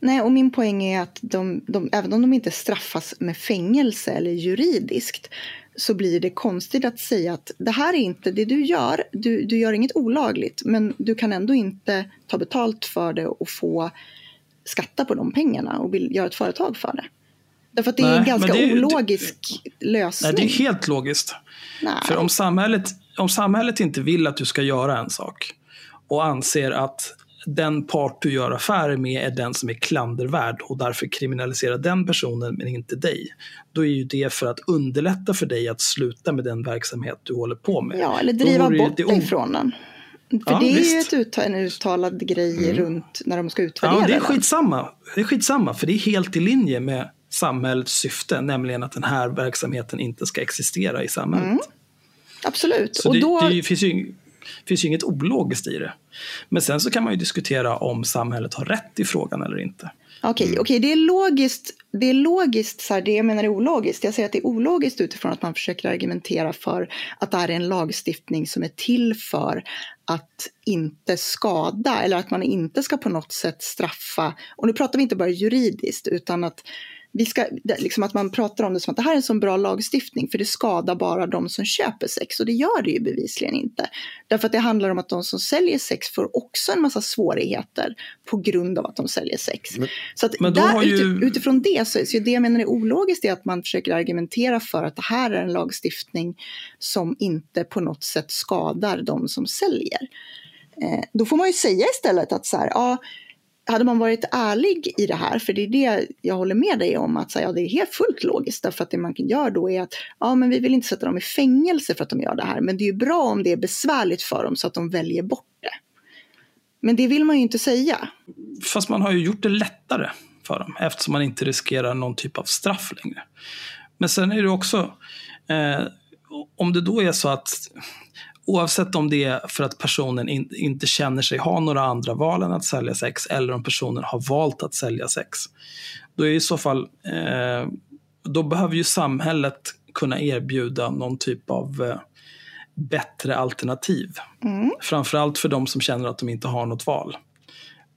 Nej, och min poäng är att de, de, även om de inte straffas med fängelse eller juridiskt så blir det konstigt att säga att det här är inte det du gör. Du, du gör inget olagligt, men du kan ändå inte ta betalt för det och få skatta på de pengarna och vill göra ett företag för det. Därför att det är Nej, en ganska det är ju- ologisk lösning. Nej, det är helt logiskt. Nej. För om samhället, om samhället inte vill att du ska göra en sak och anser att den part du gör affärer med är den som är klandervärd och därför kriminaliserar den personen men inte dig. Då är ju det för att underlätta för dig att sluta med den verksamhet du håller på med. Ja, eller driva ju bort det dig från den. För Ja, det är ju visst. ett utta- en uttalad grej runt när de ska utvärdera Ja, det är skitsamma. Det är skitsamma, för det är helt i linje med samhällets syfte, nämligen att den här verksamheten inte ska existera i samhället. Mm. Absolut. Så och det, då... det finns, ju, finns ju inget ologiskt i det. Men sen så kan man ju diskutera om samhället har rätt i frågan eller inte. Okej, okej, det är logiskt. Det är logiskt, så här, det jag menar är ologiskt. Jag säger att det är ologiskt utifrån att man försöker argumentera för att det här är en lagstiftning som är till för att inte skada eller att man inte ska på något sätt straffa. Och nu pratar vi inte bara juridiskt utan att vi ska, liksom att man pratar om det som att det här är en så bra lagstiftning för det skadar bara de som köper sex och det gör det ju bevisligen inte. Därför att det handlar om att de som säljer sex får också en massa svårigheter på grund av att de säljer sex. Men- så att där, ju- uti- utifrån det så, så det jag menar är ologiskt är att man försöker argumentera för att det här är en lagstiftning som inte på något sätt skadar de som säljer. Eh, då får man ju säga istället att så här, ja, hade man varit ärlig i det här, för det är det jag håller med dig om, att här, ja, det är helt fullt logiskt, därför att det man kan göra då är att ja, men vi vill inte sätta dem i fängelse för att de gör det här, men det är ju bra om det är besvärligt för dem så att de väljer bort det. Men det vill man ju inte säga. Fast man har ju gjort det lättare för dem eftersom man inte riskerar någon typ av straff längre. Men sen är det också, eh, om det då är så att oavsett om det är för att personen in, inte känner sig ha några andra val än att sälja sex eller om personen har valt att sälja sex. Då är i så fall, eh, då behöver ju samhället kunna erbjuda någon typ av eh, bättre alternativ. Mm. Framförallt för de som känner att de inte har något val.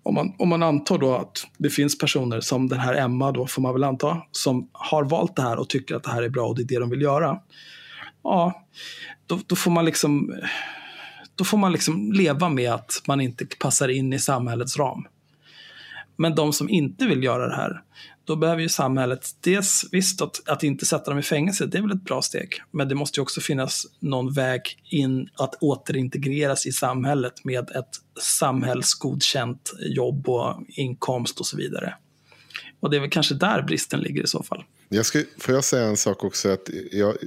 Om man, om man antar då att det finns personer som den här Emma, då får man väl anta, som har valt det här och tycker att det här är bra och det är det de vill göra. Ja, då, då får man liksom då får man liksom leva med att man inte passar in i samhällets ram. Men de som inte vill göra det här, då behöver ju samhället, dels visst att, att inte sätta dem i fängelse, det är väl ett bra steg. Men det måste ju också finnas någon väg in att återintegreras i samhället med ett samhällsgodkänt jobb och inkomst och så vidare. Och det är väl kanske där bristen ligger i så fall. Jag ska, får jag säga en sak också? att Jag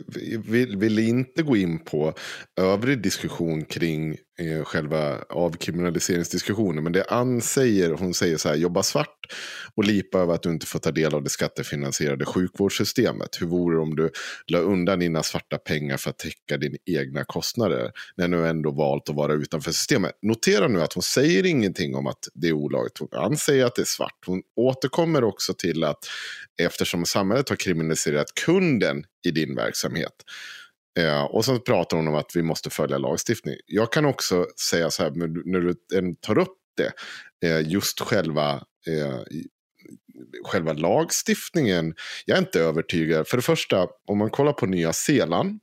vill, vill inte gå in på övrig diskussion kring eh, själva avkriminaliseringsdiskussionen. Men det Ann säger, hon säger så här, jobba svart och lipa över att du inte får ta del av det skattefinansierade sjukvårdssystemet. Hur vore det om du la undan dina svarta pengar för att täcka dina egna kostnader? När du ändå valt att vara utanför systemet. Notera nu att hon säger ingenting om att det är olagligt. Ann säger att det är svart. Hon återkommer också till att eftersom samhället har kriminaliserat kunden i din verksamhet Eh, och så pratar hon om att vi måste följa lagstiftning. Jag kan också säga så här, när du tar upp det, eh, just själva, eh, själva lagstiftningen. Jag är inte övertygad. För det första, om man kollar på Nya Zeeland,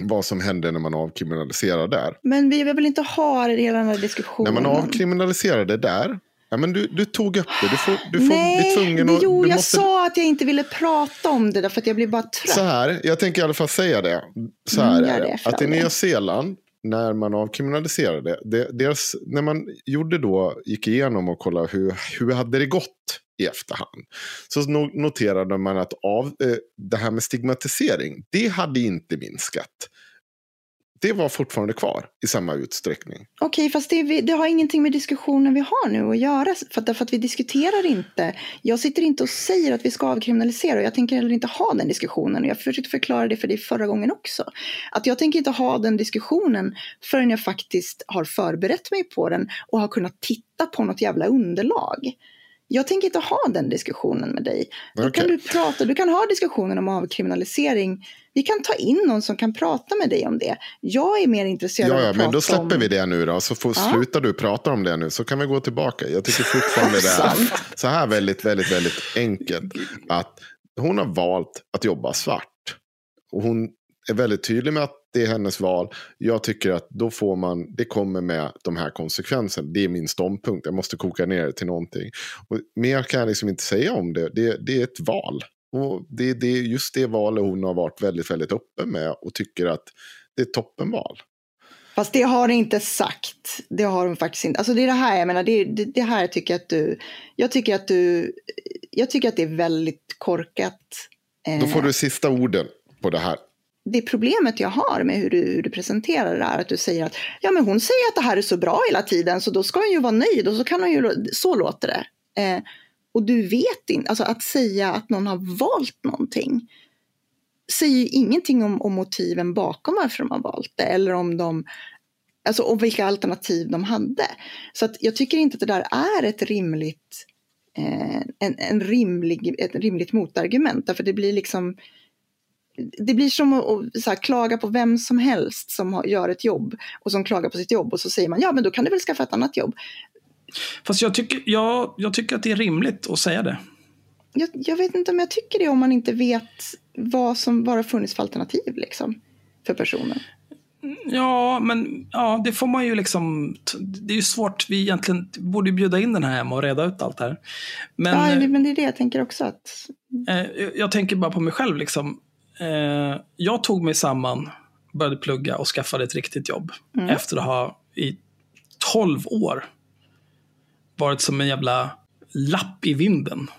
vad som händer när man avkriminaliserar där. Men vi vill väl inte ha hela den här diskussionen? När man avkriminaliserade där, Ja, men du, du tog upp det. Du får, du får Nej, bli tvungen att... jo, jag måste... sa att jag inte ville prata om det därför att jag blir bara trött. Så här, jag tänker i alla fall säga det. Så här Mm, är det, för Att i. Nya Zeeland, när man avkriminaliserade det, dels när man gjorde då, gick igenom och kollade hur, hur hade det gått i efterhand. Så no- noterade man att av, eh, det här med stigmatisering, det hade inte minskat. Det var fortfarande kvar i samma utsträckning. Okej, fast det, det har ingenting med diskussionen vi har nu att göra. För, att- därför att vi diskuterar inte. Jag sitter inte och säger att vi ska avkriminalisera och jag tänker heller inte ha den diskussionen. Jag försökte förklara det för dig förra gången också. Att jag tänker inte ha den diskussionen förrän jag faktiskt har förberett mig på den och har kunnat titta på något jävla underlag. Jag tänker inte ha den diskussionen med dig. Då kan du prata, du kan ha diskussionen om avkriminalisering. Vi kan ta in någon som kan prata med dig om det. Jag är mer intresserad av Ja, ja, att men prata då släpper om... vi det nu då. Så får, Ja. slutar du prata om det nu så kan vi gå tillbaka. Jag tycker fortfarande det är så här väldigt, väldigt, väldigt enkelt. Att hon har valt att jobba svart. Och hon är väldigt tydlig med att det är hennes val. Jag tycker att då får man, det kommer med de här konsekvenserna. Det är min ståndpunkt. Jag måste koka ner det till någonting. Och mer kan jag liksom inte säga om det. Det, det är ett val. Och det, det är just det valet hon har varit väldigt, väldigt öppen med. Och tycker att det är ett toppenval. Fast det har det inte sagt. Det har hon faktiskt inte. Alltså det är det här jag menar. Det, det, det här tycker jag att du. Jag tycker att du. Jag tycker att det är väldigt korkat. Eh, Då får du sista orden på det här. Det problemet jag har med hur du, hur du presenterar det är att du säger att ja, men hon säger att det här är så bra hela tiden så då ska hon ju vara nöjd och så kan hon ju. Så låter det. Eh, och du vet inte. Alltså att säga att någon har valt någonting säger ju ingenting om, om motiven bakom varför de har valt det eller om de Alltså och vilka alternativ de hade. Så att jag tycker inte att det där är ett rimligt, eh, en, en rimlig, ett rimligt motargument. Därför det blir liksom, det blir som att, att så här, klaga på vem som helst som har, gör ett jobb och som klagar på sitt jobb och så säger man ja men då kan du väl skaffa ett annat jobb. Fast jag tycker, jag, jag tycker att det är rimligt att säga det. Jag, jag vet inte om jag tycker det om man inte vet vad som bara funnits för alternativ liksom för personen. Ja, men ja, det får man ju liksom... Det är ju svårt. Vi egentligen borde ju bjuda in den här Emma och reda ut allt det här. Men ja, eh, men det är det jag tänker också att eh, jag tänker bara på mig själv. Liksom. Eh, jag tog mig samman, började plugga och skaffade ett riktigt jobb. Efter att ha i 12 år varit som en jävla lapp i vinden.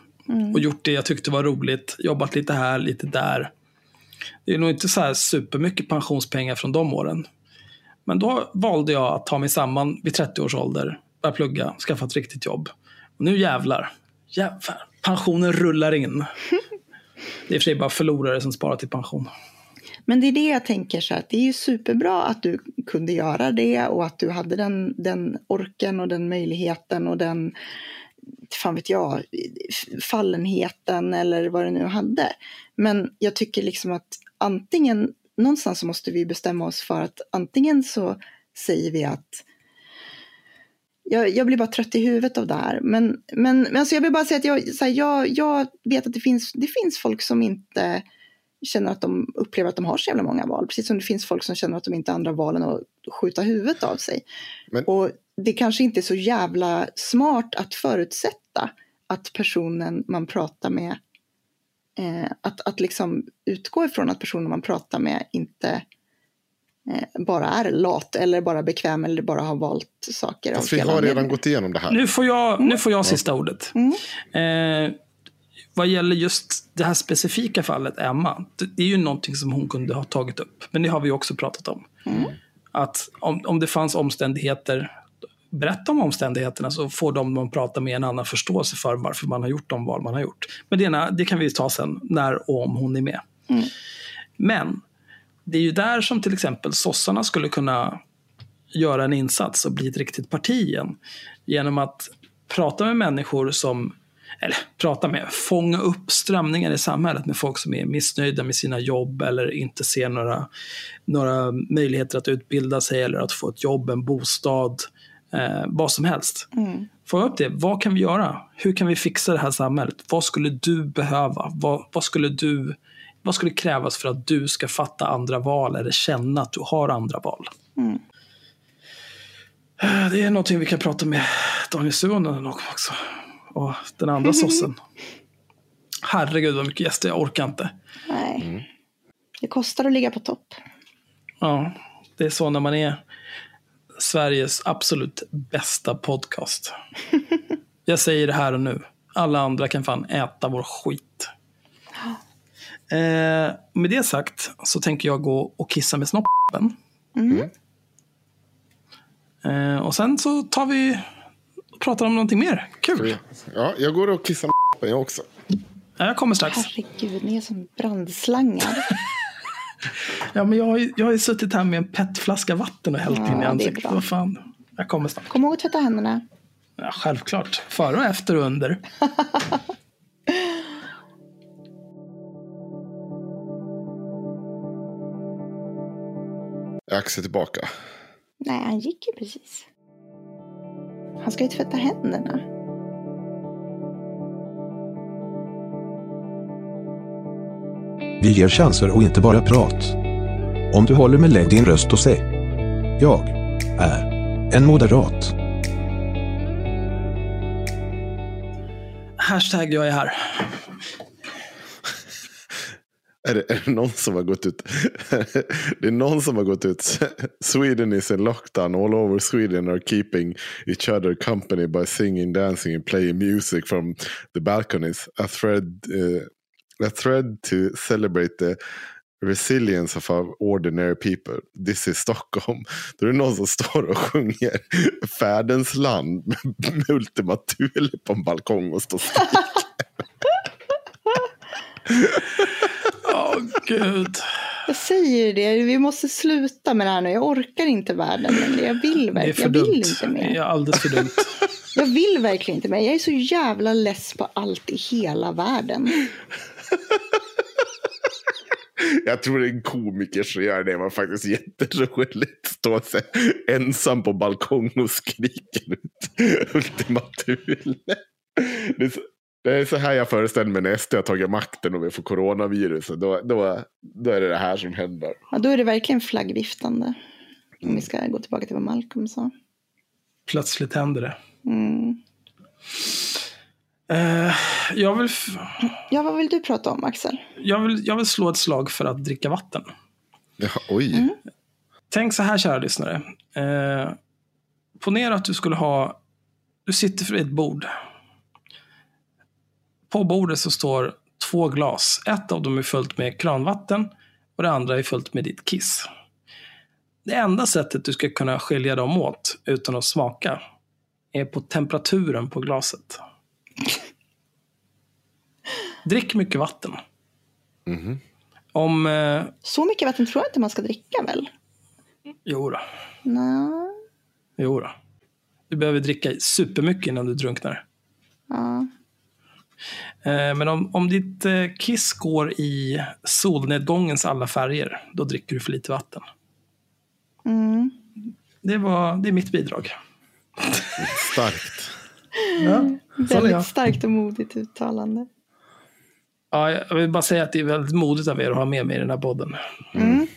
Och gjort det jag tyckte var roligt. Jobbat lite här, lite där. Det är nog inte så här supermycket pensionspengar från de åren. Men då valde jag att ta mig samman vid 30 års ålder, börja plugga, skaffa ett riktigt jobb. Och nu jävlar, jävlar, pensionen rullar in. Det är i och för sig bara förlorare som sparar till pension. Men det är det jag tänker så att det är ju superbra att du kunde göra det och att du hade den, den orken och den möjligheten och den, fan vet jag, fallenheten eller vad det nu hade. Men jag tycker liksom att antingen, någonstans så måste vi bestämma oss för att antingen så säger vi att jag, jag blir bara trött i huvudet av det här. Men, men, men alltså jag vill bara säga att jag, så här, jag, jag vet att det finns, det finns folk som inte känner att de upplever att de har så jävla många val. Precis som det finns folk som känner att de inte har andra val än att skjuta huvudet av sig. Men- Och det kanske inte är så jävla smart att förutsätta att personen man pratar med, eh, att, att liksom utgå ifrån att personen man pratar med inte eh, bara är lat eller bara bekväm eller bara har valt saker av Fast vi har redan gått igenom det här. Nu får jag, nu får jag sista ordet. Mm. Eh, vad gäller just det här specifika fallet Emma, det, är ju någonting som hon kunde ha tagit upp. Men det har vi också pratat om. Att om, om det fanns omständigheter, berätta om omständigheterna så får de man pratar med en annan förståelse för varför man har gjort de val man har gjort. Men det, det kan vi ta sen, när och om hon är med. Men det är ju där som till exempel sossarna skulle kunna göra en insats och bli ett riktigt parti igen. Genom att prata med människor som, eller prata med, fånga upp strömningar i samhället med folk som är missnöjda med sina jobb eller inte ser några, några möjligheter att utbilda sig eller att få ett jobb, en bostad, eh, vad som helst. Få upp det. Vad kan vi göra? Hur kan vi fixa det här samhället? Vad skulle du behöva? Vad, vad, skulle du, vad skulle krävas för att du ska fatta andra val eller känna att du har andra val? Eh, Det är någonting vi kan prata med Daniel Suonen om också. Och den andra sossen. Herregud vad mycket gäster, jag orkar inte. Nej. Det kostar att ligga på topp. Ja, det är så när man är Sveriges absolut bästa podcast. Jag säger det här och nu. Alla andra kan fan äta vår skit. Eh, med det sagt så tänker jag gå och kissa med snoppen. Eh, och sen så tar vi pratar om någonting mer. Kul. Ja, jag går och kissar med jag också. Ja, jag kommer strax. Herregud, ni är som brandslangar. Ja, men jag, har ju, jag har ju suttit här med en petflaska vatten och hällt Ja, in i ansiktet. Vad fan. Jag kommer snart. Kom ihåg att tvätta händerna. Ja, självklart. Före och efter och under. Axel tillbaka? Nej, han gick ju precis. Han ska ju tvätta händerna. Vi ger chanser och inte bara prat. Om du håller med lägg din röst och säg. Jag är en moderat. Hashtag jag är här. Är det, är det någon som har gått ut? det är någon som har gått ut. Sweden is in lockdown. All over Sweden are keeping each other company by singing, dancing and playing music from the balconies. A thread, uh, eh, a thread to celebrate the resilience of our ordinary people. This is Stockholm. Då är det någon som står och sjunger Färdens land med Ultima Thule på en balkong och står och skriker. gud. Jag säger det, vi måste sluta med det här nu. Jag orkar inte världen längre. Jag vill verkligen, jag vill inte Det är mer. alldeles för dumt. Jag vill verkligen inte mer. Jag är så jävla less på allt i hela världen. Jag tror det är en komiker som gör det. Det var faktiskt jätteroligt. Stå sig ensam på balkong och skriker ut Ultima Thule. Det är, så, här jag föreställer mig när SD har tagit makten och vi får coronavirus. Då, då, då är det det här som händer. Ja, då är det verkligen flaggviftande. Om vi ska gå tillbaka till vad Malcolm sa. Plötsligt händer det. Mm. Eh, jag, vill, Ja, vad vill du prata om, Axel? jag, vill, jag vill slå ett slag för att dricka vatten. Ja, oj. Mm. Tänk så här, kära lyssnare. Eh, ponera att du skulle ha... Du sitter vid ett bord. På bordet så står två glas. Ett av dem är fullt med kranvatten och det andra är fullt med ditt kiss. Det enda sättet du ska kunna skilja dem åt utan att smaka är på temperaturen på glaset. Drick mycket vatten. Mhm. Om... Eh, Så mycket vatten tror jag inte man ska dricka väl? jo då. Nej. Jo då. Du behöver dricka supermycket innan du drunknar. Ja. Eh, Men om, om ditt eh, kiss går i solnedgångens alla färger, då dricker du för lite vatten. Mm. Det, var, det är mitt bidrag. Starkt. Ja, Väldigt jag. starkt och modigt uttalande. Ja, jag vill bara säga att det är väldigt modigt av er att ha med mig i den här podden. Mm.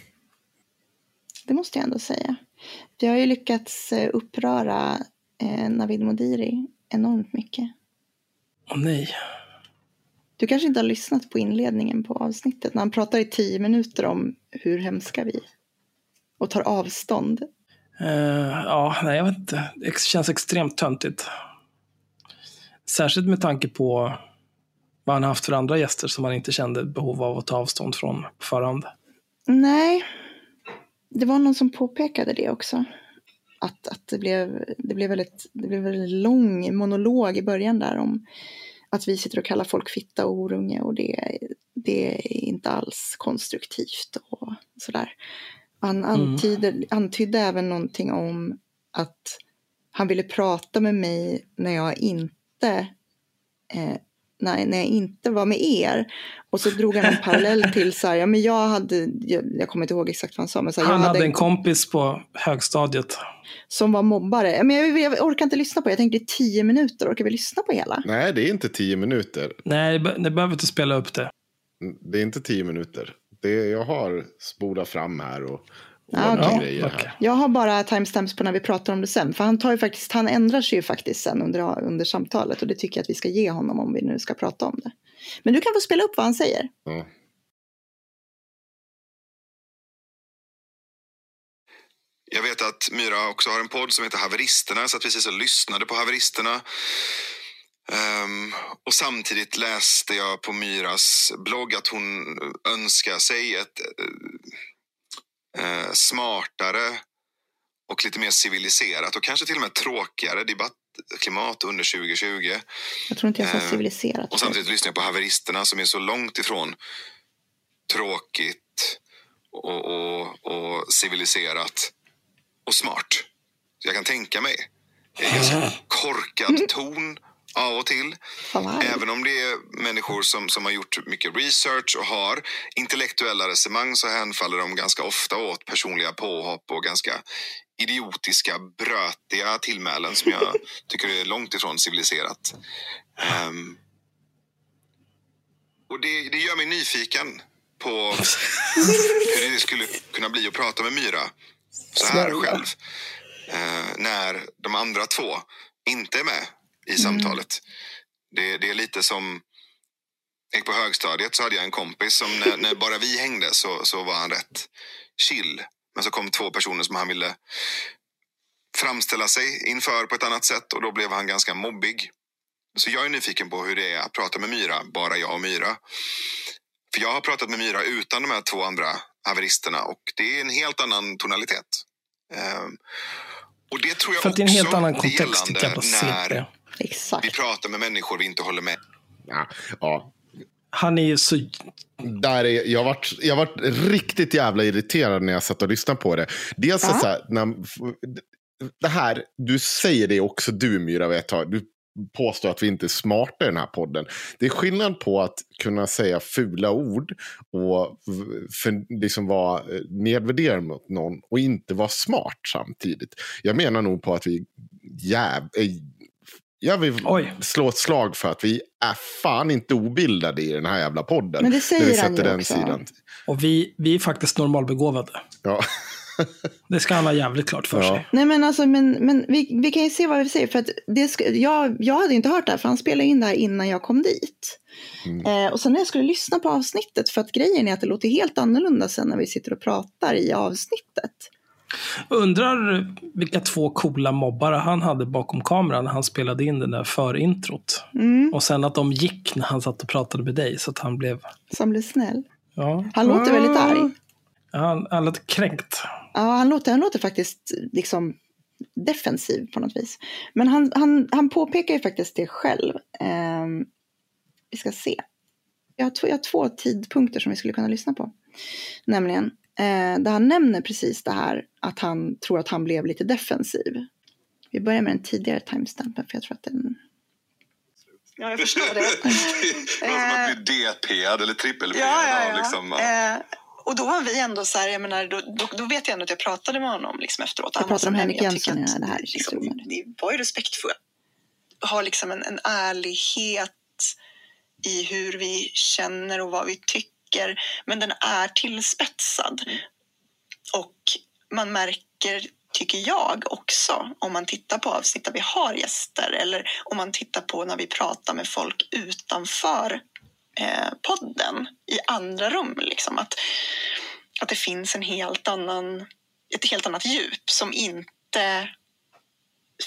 Det måste jag ändå säga. Vi har ju lyckats eh, uppröra eh, Navid Modiri enormt mycket. Åh nej. Du kanske inte har lyssnat på inledningen på avsnittet när han pratar i tio minuter om hur hemska vi är. Och tar avstånd. Eh, ja, nej, jag vet inte. Det känns extremt töntigt. Särskilt med tanke på vad han haft för andra gäster som han inte kände behov av att ta avstånd från på förhand. Nej, det var någon som påpekade det också. Att, att det, blev, det, blev väldigt, det blev väldigt lång monolog i början där om att vi sitter och kallar folk fitta och orunge och det, det är inte alls konstruktivt och sådär. Han antyder, antydde även någonting om att han ville prata med mig när jag inte eh, när, när jag inte var med er. Och så drog han en parallell till så här, ja men jag hade, jag, jag kommer inte ihåg exakt vad han sa, men så här, Han jag hade en kompis på högstadiet. som var mobbare. Men jag, jag orkar inte lyssna på det, jag tänkte tio minuter, orkar vi lyssna på hela? Nej, det är inte tio minuter. Nej, det behöver inte spela upp det. Det är inte tio minuter. Det jag har spolat fram här och Ah, grejer okej. här. Jag har bara timestamps på när vi pratar om det sen, för han, tar ju faktiskt, han ändrar sig ju faktiskt sen under, under samtalet och det tycker jag att vi ska ge honom om vi nu ska prata om det. Men du kan få spela upp vad han säger. Ja. Jag vet att Myra också har en podd som heter Haveristerna, så att vi precis och lyssnade på Haveristerna. Ehm, och samtidigt läste jag på Myras blogg att hon önskar sig ett eh, smartare och lite mer civiliserat och kanske till och med tråkigare debattklimat under 2020. Jag tror inte jag sa Eh, civiliserat. Och samtidigt lyssnar jag på haveristerna som är så långt ifrån tråkigt och, och, och civiliserat och smart. Så jag kan tänka mig. Det är ganska korkad ton av och till. Även om det är människor som, som har gjort mycket research och har intellektuella resonemang så hänfaller de ganska ofta åt personliga påhopp och ganska idiotiska, brötiga tillmälen som jag tycker är långt ifrån civiliserat. Ehm, och det, det gör mig nyfiken på hur det skulle kunna bli att prata med Myra så här själv. Eh, när de andra två inte är med i samtalet. Det, det är lite som... Jag gick på högstadiet så hade jag en kompis som när, när bara vi hängde så, så var han rätt chill. Men så kom två personer som han ville framställa sig inför på ett annat sätt och då blev han ganska mobbig. Så jag är nyfiken på hur det är att prata med Myra, bara jag och Myra. För jag har pratat med Myra utan de här två andra haveristerna och det är en helt annan tonalitet. Ehm, och det tror jag För att det är en helt också annan kontext, ditt gällande jävla när CP. vi Exakt. pratar med människor vi inte håller med. Ja, ja. Han är ju så... Där är, jag, varit, jag varit riktigt jävla irriterad när jag satt och lyssnade på det. Dels så här, när, det här, du säger det också du Myra, vet jag. du påstår att vi inte är smarta i den här podden. Det är skillnad på att kunna säga fula ord och för, liksom vara eh, nedvärderande mot någon och inte vara smart samtidigt. Jag menar nog på att vi jäv, jag vill Oj. slå ett slag för att vi är fan inte obildade i den här jävla podden. Men det säger vi han sätter ju den också. sidan. Och vi, vi är faktiskt normalbegåvade. Ja. Det ska ha jävligt klart för Ja. sig. Nej men alltså, men, men vi, vi kan ju se vad vi säger. För att det ska, jag, jag hade inte hört det här, för han spelade in det här innan jag kom dit. Mm. Eh, och sen när jag skulle lyssna på avsnittet, för att grejen är att det låter helt annorlunda sen när vi sitter och pratar i avsnittet. Undrar vilka två coola mobbare han hade bakom kameran när han spelade in den där förintrot. Mm, Och sen att de gick när han satt och pratade med dig så att han blev... som blev snäll. Ja. Han låter väldigt arg. Ja, han, han lät kränkt. Ja, han låter, han låter faktiskt liksom defensiv på något vis. Men han, han, han påpekar ju faktiskt det själv. Ehm, vi ska se. Jag har, jag har två tidpunkter som vi skulle kunna lyssna på. Nämligen, eh, där han nämner precis det här att han tror att han blev lite defensiv. Vi börjar med den tidigare timestampen för jag tror att den... Ja, jag förstår det. det var som att bli DP eller trippel Ja, ja, ja. Liksom, ja. Eh, och då var vi ändå så här, jag menar, då, då, då vet jag ändå att jag pratade med honom liksom efteråt. Jag så här, Henrik Jönsson i att, det här liksom, historien. Ni var ju respektfulla. Har liksom en, en ärlighet i hur vi känner och vad vi tycker. Men den är tillspetsad. Och man märker, tycker jag också, om man tittar på avsnitt där vi har gäster eller om man tittar på när vi pratar med folk utanför eh, podden i andra rum. Liksom, att, att det finns en helt annan, ett helt annat djup som inte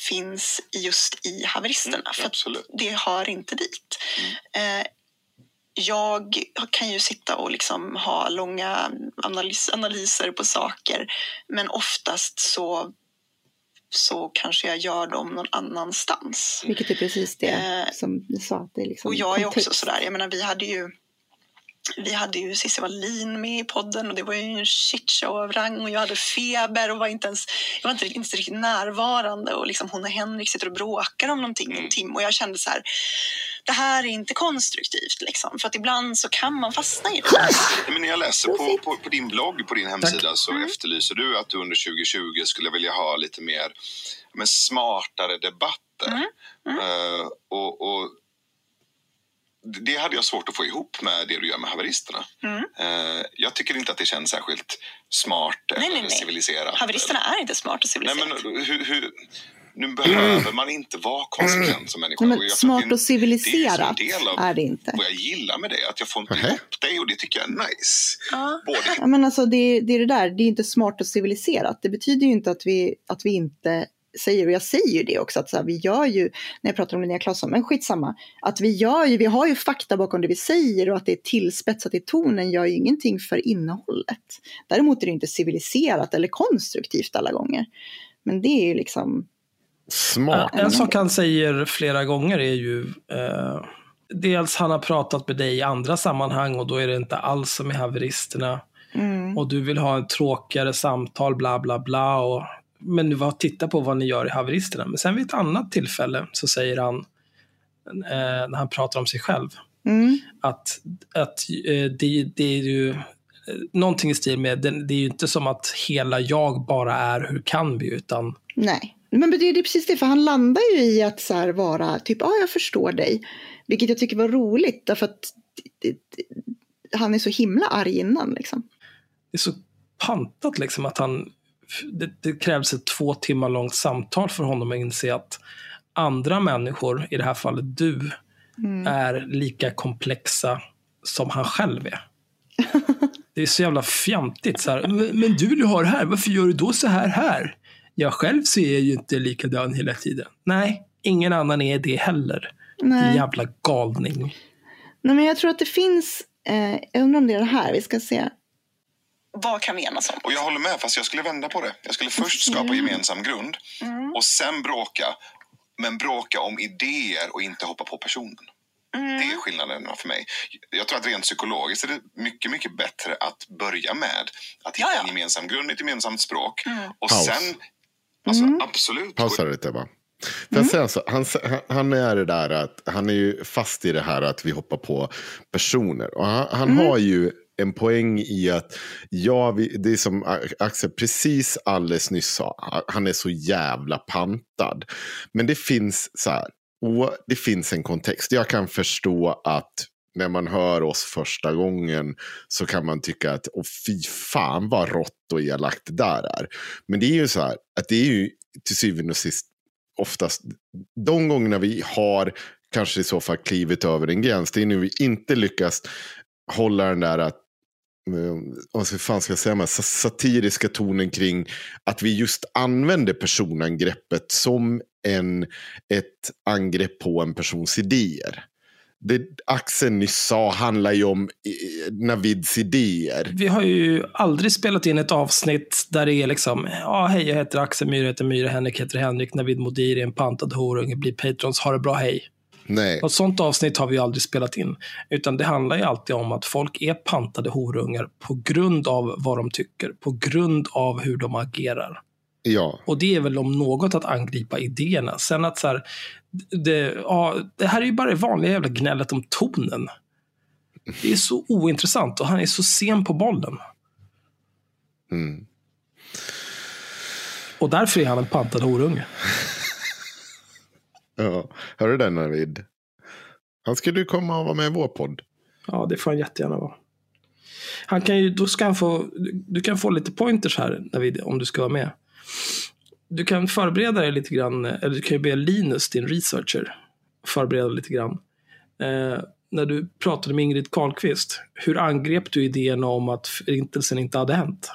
finns just i haveristerna. Mm, för det hör inte dit. Eh, jag kan ju sitta och liksom ha långa analys, analyser på saker men oftast så, så kanske jag gör dem någon annanstans. Vilket är precis det Eh, som du sa. Det liksom Och jag är kontext. också sådär, jag menar vi hade ju vi hade ju Cissi Wallin med i podden och det var ju en shitshow av rang och jag hade feber och var inte ens, jag var inte, inte riktigt närvarande och liksom hon och Henrik sitter och bråkar om någonting en timme och jag kände så här, det här är inte konstruktivt liksom. För att ibland så kan man fastna i det. Men när jag läser på, på, på din blogg, på din hemsida, så efterlyser du att du under 2020 skulle vilja ha lite mer men smartare debatter. Eh, och, och det hade jag svårt att få ihop med det du gör med haveristerna. Eh, jag tycker inte att det känns särskilt smart eller nej, nej. civiliserat. Haveristerna är inte smarta och Nej, civiliserade. men hur, hur, nu behöver man inte vara konsekvent som människa. Nej, smart det- och civiliserat det är är det inte. vad jag gillar med det. Att jag får inte ihop dig och det tycker jag är nice. Ja. Både Ja, men alltså det, det är det där, det är inte smart och civiliserat. Det betyder ju inte att vi, att vi inte säger, och jag säger ju det också, att så här, vi gör ju, när jag pratar om Linnea Claesson, men skitsamma, att vi gör ju, vi har ju fakta bakom det vi säger och att det är tillspetsat i tonen gör ju ingenting för innehållet. Däremot är det inte civiliserat eller konstruktivt alla gånger. Men det är ju liksom, Smart. En sak han säger flera gånger är ju eh, dels han har pratat med dig i andra sammanhang och då är det inte alls som i haveristerna. mm, Och du vill ha ett tråkigare samtal, bla bla bla. Och, men nu var titta på vad ni gör i haveristerna. Men sen vid ett annat tillfälle så säger han, eh, när han pratar om sig själv, mm, att, att eh, det, det är ju eh, någonting i stil med, det, det är ju inte som att hela jag bara är hur kan vi, utan nej. Men det är precis det, för han landar ju i att så vara typ, ja jag förstår dig. Vilket jag tycker var roligt, därför att han är så himla arg innan liksom. det är så pantat liksom att han, det, det krävs ett två timmar långt samtal för honom att inse att andra människor, i det här fallet du, är lika komplexa som han själv är. Det är så jävla fjantigt. Så här, men, men du, du har det här, varför gör du då så här här? Jag själv ser ju inte likadan hela tiden. Nej, ingen annan är det heller. Nej. Jävla galning. Nej, men jag tror att det finns, eh, jag undrar om det är det här, vi ska se. Vad kan vi enas om? Och jag håller med, fast jag skulle vända på det. Jag skulle först skapa gemensam grund och sen bråka. Men bråka om idéer och inte hoppa på personen. Det är skillnaden för mig. Jag tror att rent psykologiskt är det mycket, mycket bättre att börja med att hitta Ja, ja. en gemensam grund, ett gemensamt språk. Och Paus. sen, alltså absolut. Pausa lite bara. För jag säga så, han, han- är det där att han är ju fast i det här att vi hoppar på personer. Och han han har ju en poäng i att, ja, vi, det är som Axel precis alldeles nyss sa, han är så jävla pantad. Men det finns så här, och det finns en kontext. Jag kan förstå att när man hör oss första gången så kan man tycka att åh, fy fan vad rått och elakt det där är. Men det är ju så här att det är ju till syvende och sist oftast de gångerna vi har kanske i så fall klivit över en gräns. Det är nu vi inte lyckas hålla den där att eh, vad fan ska jag säga, med satiriska tonen kring att vi just använder personangreppet som en, ett angrepp på en persons idéer. Det Axel nyss sa handlar ju om eh, Navids idéer. Vi har ju aldrig spelat in ett avsnitt där det är liksom, ja hej jag heter Axel Myhre, heter Myhre, Henrik heter Henrik, Navid Modiri är en pantad horunge, blir patrons, ha det bra, hej. Nej, Och ett sånt avsnitt har vi aldrig spelat in. Utan det handlar ju alltid om att folk är pantade horungar på grund av vad de tycker, på grund av hur de agerar. Ja, Och det är väl om något att angripa idéerna. Sen att så här, det, ja, det här är ju bara det vanliga jävla gnället om tonen. Det är så ointressant och han är så sen på bollen. mm. Och därför är han en pantad horunge. ja. Hör du den Navid? Han skulle ju komma och vara med i vår podd. Ja, det får han jättegärna vara. Han kan ju, då ska han få, du- kan få lite pointers här Navid, om du ska vara med. Du kan förbereda dig lite grann, eller du kan ju be Linus, din researcher, förbereda dig lite grann. Eh, när du pratade med Ingrid Carlqvist, hur angrep du idén om att förintelsen inte hade hänt?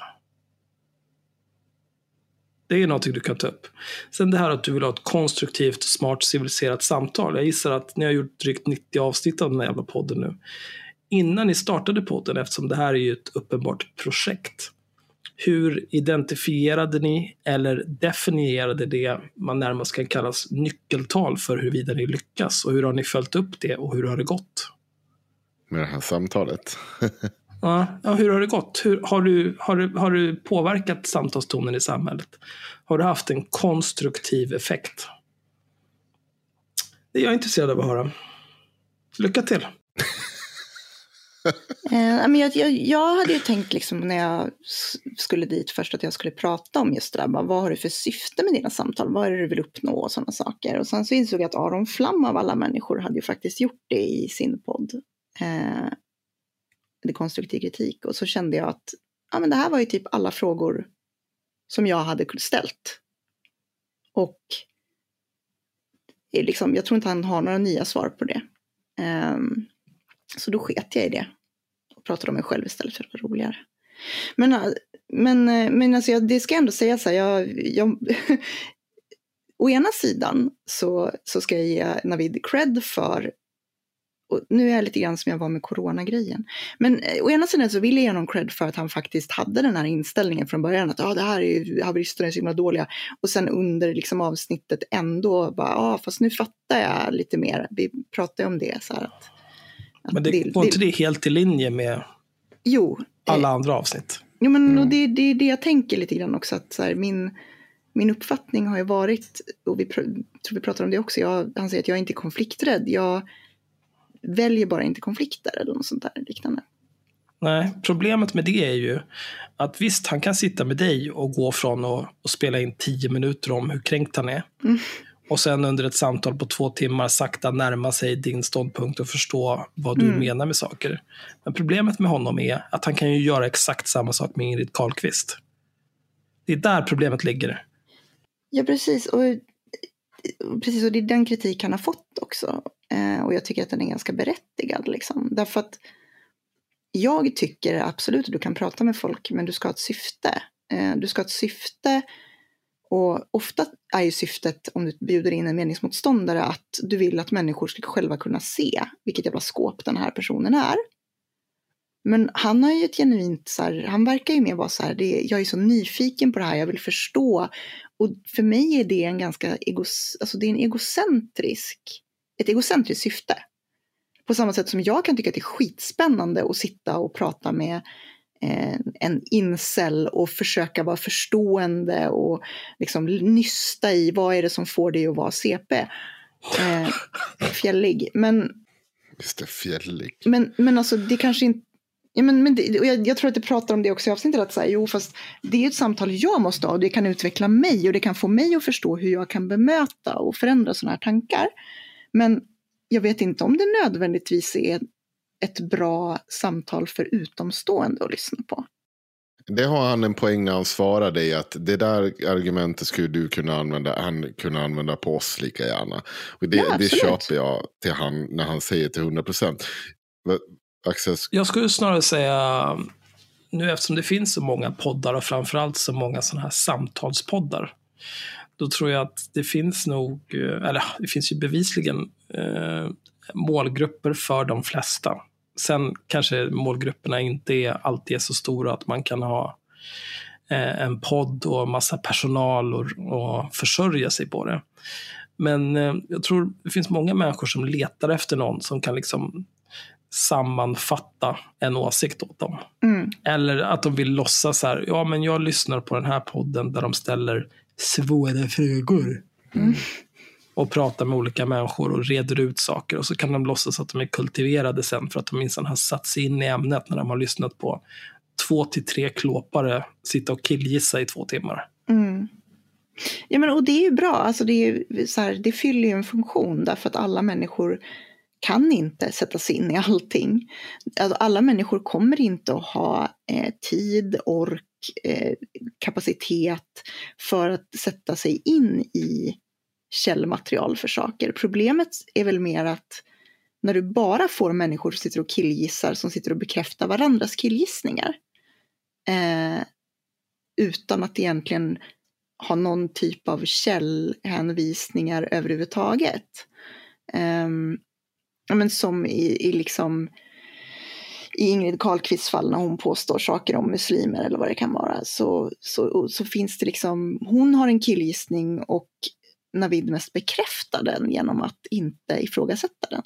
Det är någonting du kan ta upp. Sen det här att du vill ha ett konstruktivt, smart, civiliserat samtal. Jag gissar att ni har gjort drygt 90 avsnitt av den här jävla podden nu. Innan ni startade podden, eftersom det här är ju ett uppenbart projekt. Hur identifierade ni eller definierade det man närmast kan kallas nyckeltal för huruvida ni lyckas? Och hur har ni följt upp det och hur har det gått? Med det här samtalet. Ja, ja, hur har det gått? Hur, har, du, har, du, har du påverkat samtalstonen i samhället? Har du haft en konstruktiv effekt? Det är jag intresserad av att höra. Lycka till! Eh, men jag, jag, jag hade ju tänkt liksom när jag skulle dit först att jag skulle prata om just det där. Bara, vad har du för syfte med dina samtal? Vad är det du vill uppnå och sådana saker. Och sen så insåg jag att Aron Flam av alla människor hade ju faktiskt gjort det i sin podd. Eh, konstruktiv kritik. Och så kände jag att ja, men det här var ju typ alla frågor som jag hade ställt. Och liksom, jag tror inte han har några nya svar på det. Um, så då sket jag i det och pratade om mig själv istället för att vara roligare. Men, eh, men, eh, men alltså jag, det ska jag ändå säga så här, jag, jag, å ena sidan så, så ska jag ge Navid cred för, och nu är jag lite grann som jag var med coronagrejen, men eh, å ena sidan så vill jag ge honom cred för att han faktiskt hade den här inställningen från början att ah, det här är ju, haveristerna är så himla dåliga och sen under liksom avsnittet ändå bara, ah, fast nu fattar jag lite mer, vi pratade om det så här att, att Men det, var inte det helt i linje med Jo, alla andra avsnitt? Jo, men Mm. och det, det är det jag tänker lite grann också. Att så här, min, min uppfattning har ju varit, och vi pr- tror vi pratar om det också, jag, han säger att jag är inte är konflikträdd. Jag väljer bara inte konflikter eller något sånt där liknande. Nej, problemet med det är ju att visst, han kan sitta med dig och gå från att och spela in tio minuter om hur kränkt han är. Mm. Och sen under ett samtal på två timmar sakta närma sig din ståndpunkt och förstå vad du Mm. menar med saker. Men problemet med honom är att han kan ju göra exakt samma sak med Ingrid Carlqvist. Det är där problemet ligger. Ja, precis. Och, precis, och det är den kritik han har fått också. Eh, och jag tycker att den är ganska berättigad. Liksom. Därför att jag tycker absolut att du kan prata med folk, men du ska ha ett syfte. Eh, du ska ha ett syfte. Och ofta är ju syftet, om du bjuder in en meningsmotståndare, att du vill att människor ska själva kunna se vilket jävla skåp den här personen är. Men han har ju ett genuint, så här, han verkar ju mer vara så här, det, jag är så nyfiken på det här, jag vill förstå. Och för mig är det en ganska egos, alltså det är en egocentrisk, ett egocentriskt syfte. På samma sätt som jag kan tycka att det är skitspännande att sitta och prata med eh, en incel och försöka vara förstående och liksom nysta i vad är det som får dig att vara CP. Eh, fjällig. Men Just det, fjällig. men, men alltså det kanske inte Ja, men, men det, och jag, jag tror att det pratar om det också i avsnittet. Att säga, jo, fast det är ett samtal jag måste ha och det kan utveckla mig och det kan få mig att förstå hur jag kan bemöta och förändra sådana här tankar. Men jag vet inte om det nödvändigtvis är ett bra samtal för utomstående att lyssna på. Det har han en poäng när han svarar dig att det där argumentet skulle du kunna använda, han kunna använda på oss lika gärna. Och det, Ja, det köper jag till han när han säger till 100 procent. Jag skulle snarare säga, nu eftersom det finns så många poddar och framförallt så många sådana här samtalspoddar, då tror jag att det finns nog, eh, eller det finns ju bevisligen eh, målgrupper för de flesta. Sen kanske målgrupperna inte är, alltid är så stora att man kan ha eh, en podd och massa personal och, och försörja sig på det. Men eh, jag tror det finns många människor som letar efter någon som kan liksom sammanfatta en åsikt åt dem. Mm. Eller att de vill låtsas så här, ja men jag lyssnar på den här podden där de ställer svåra frågor. Mm. Och pratar med olika människor och reder ut saker. Och så kan de låtsas att de är kultiverade sen för att de minsann har satt sig in i ämnet när de har lyssnat på två till tre klåpare sitta och killgissa i två timmar. Mm. Ja, men, och det är ju bra, alltså det, är, så här, det fyller ju en funktion därför att alla människor kan inte sätta sig in i allting. Alltså, alla människor kommer inte att ha eh, tid, ork, Eh, kapacitet för att sätta sig in i källmaterial för saker. Problemet är väl mer att när du bara får människor som sitter och killgissar, som sitter och bekräftar varandras killgissningar, eh, utan att egentligen ha någon typ av källhänvisningar överhuvudtaget. Eh, men som i, i, liksom, i Ingrid Carlqvists fall när hon påstår saker om muslimer eller vad det kan vara. Så, så, så finns det liksom, hon har en killgissning och Navid mest bekräftar den genom att inte ifrågasätta den.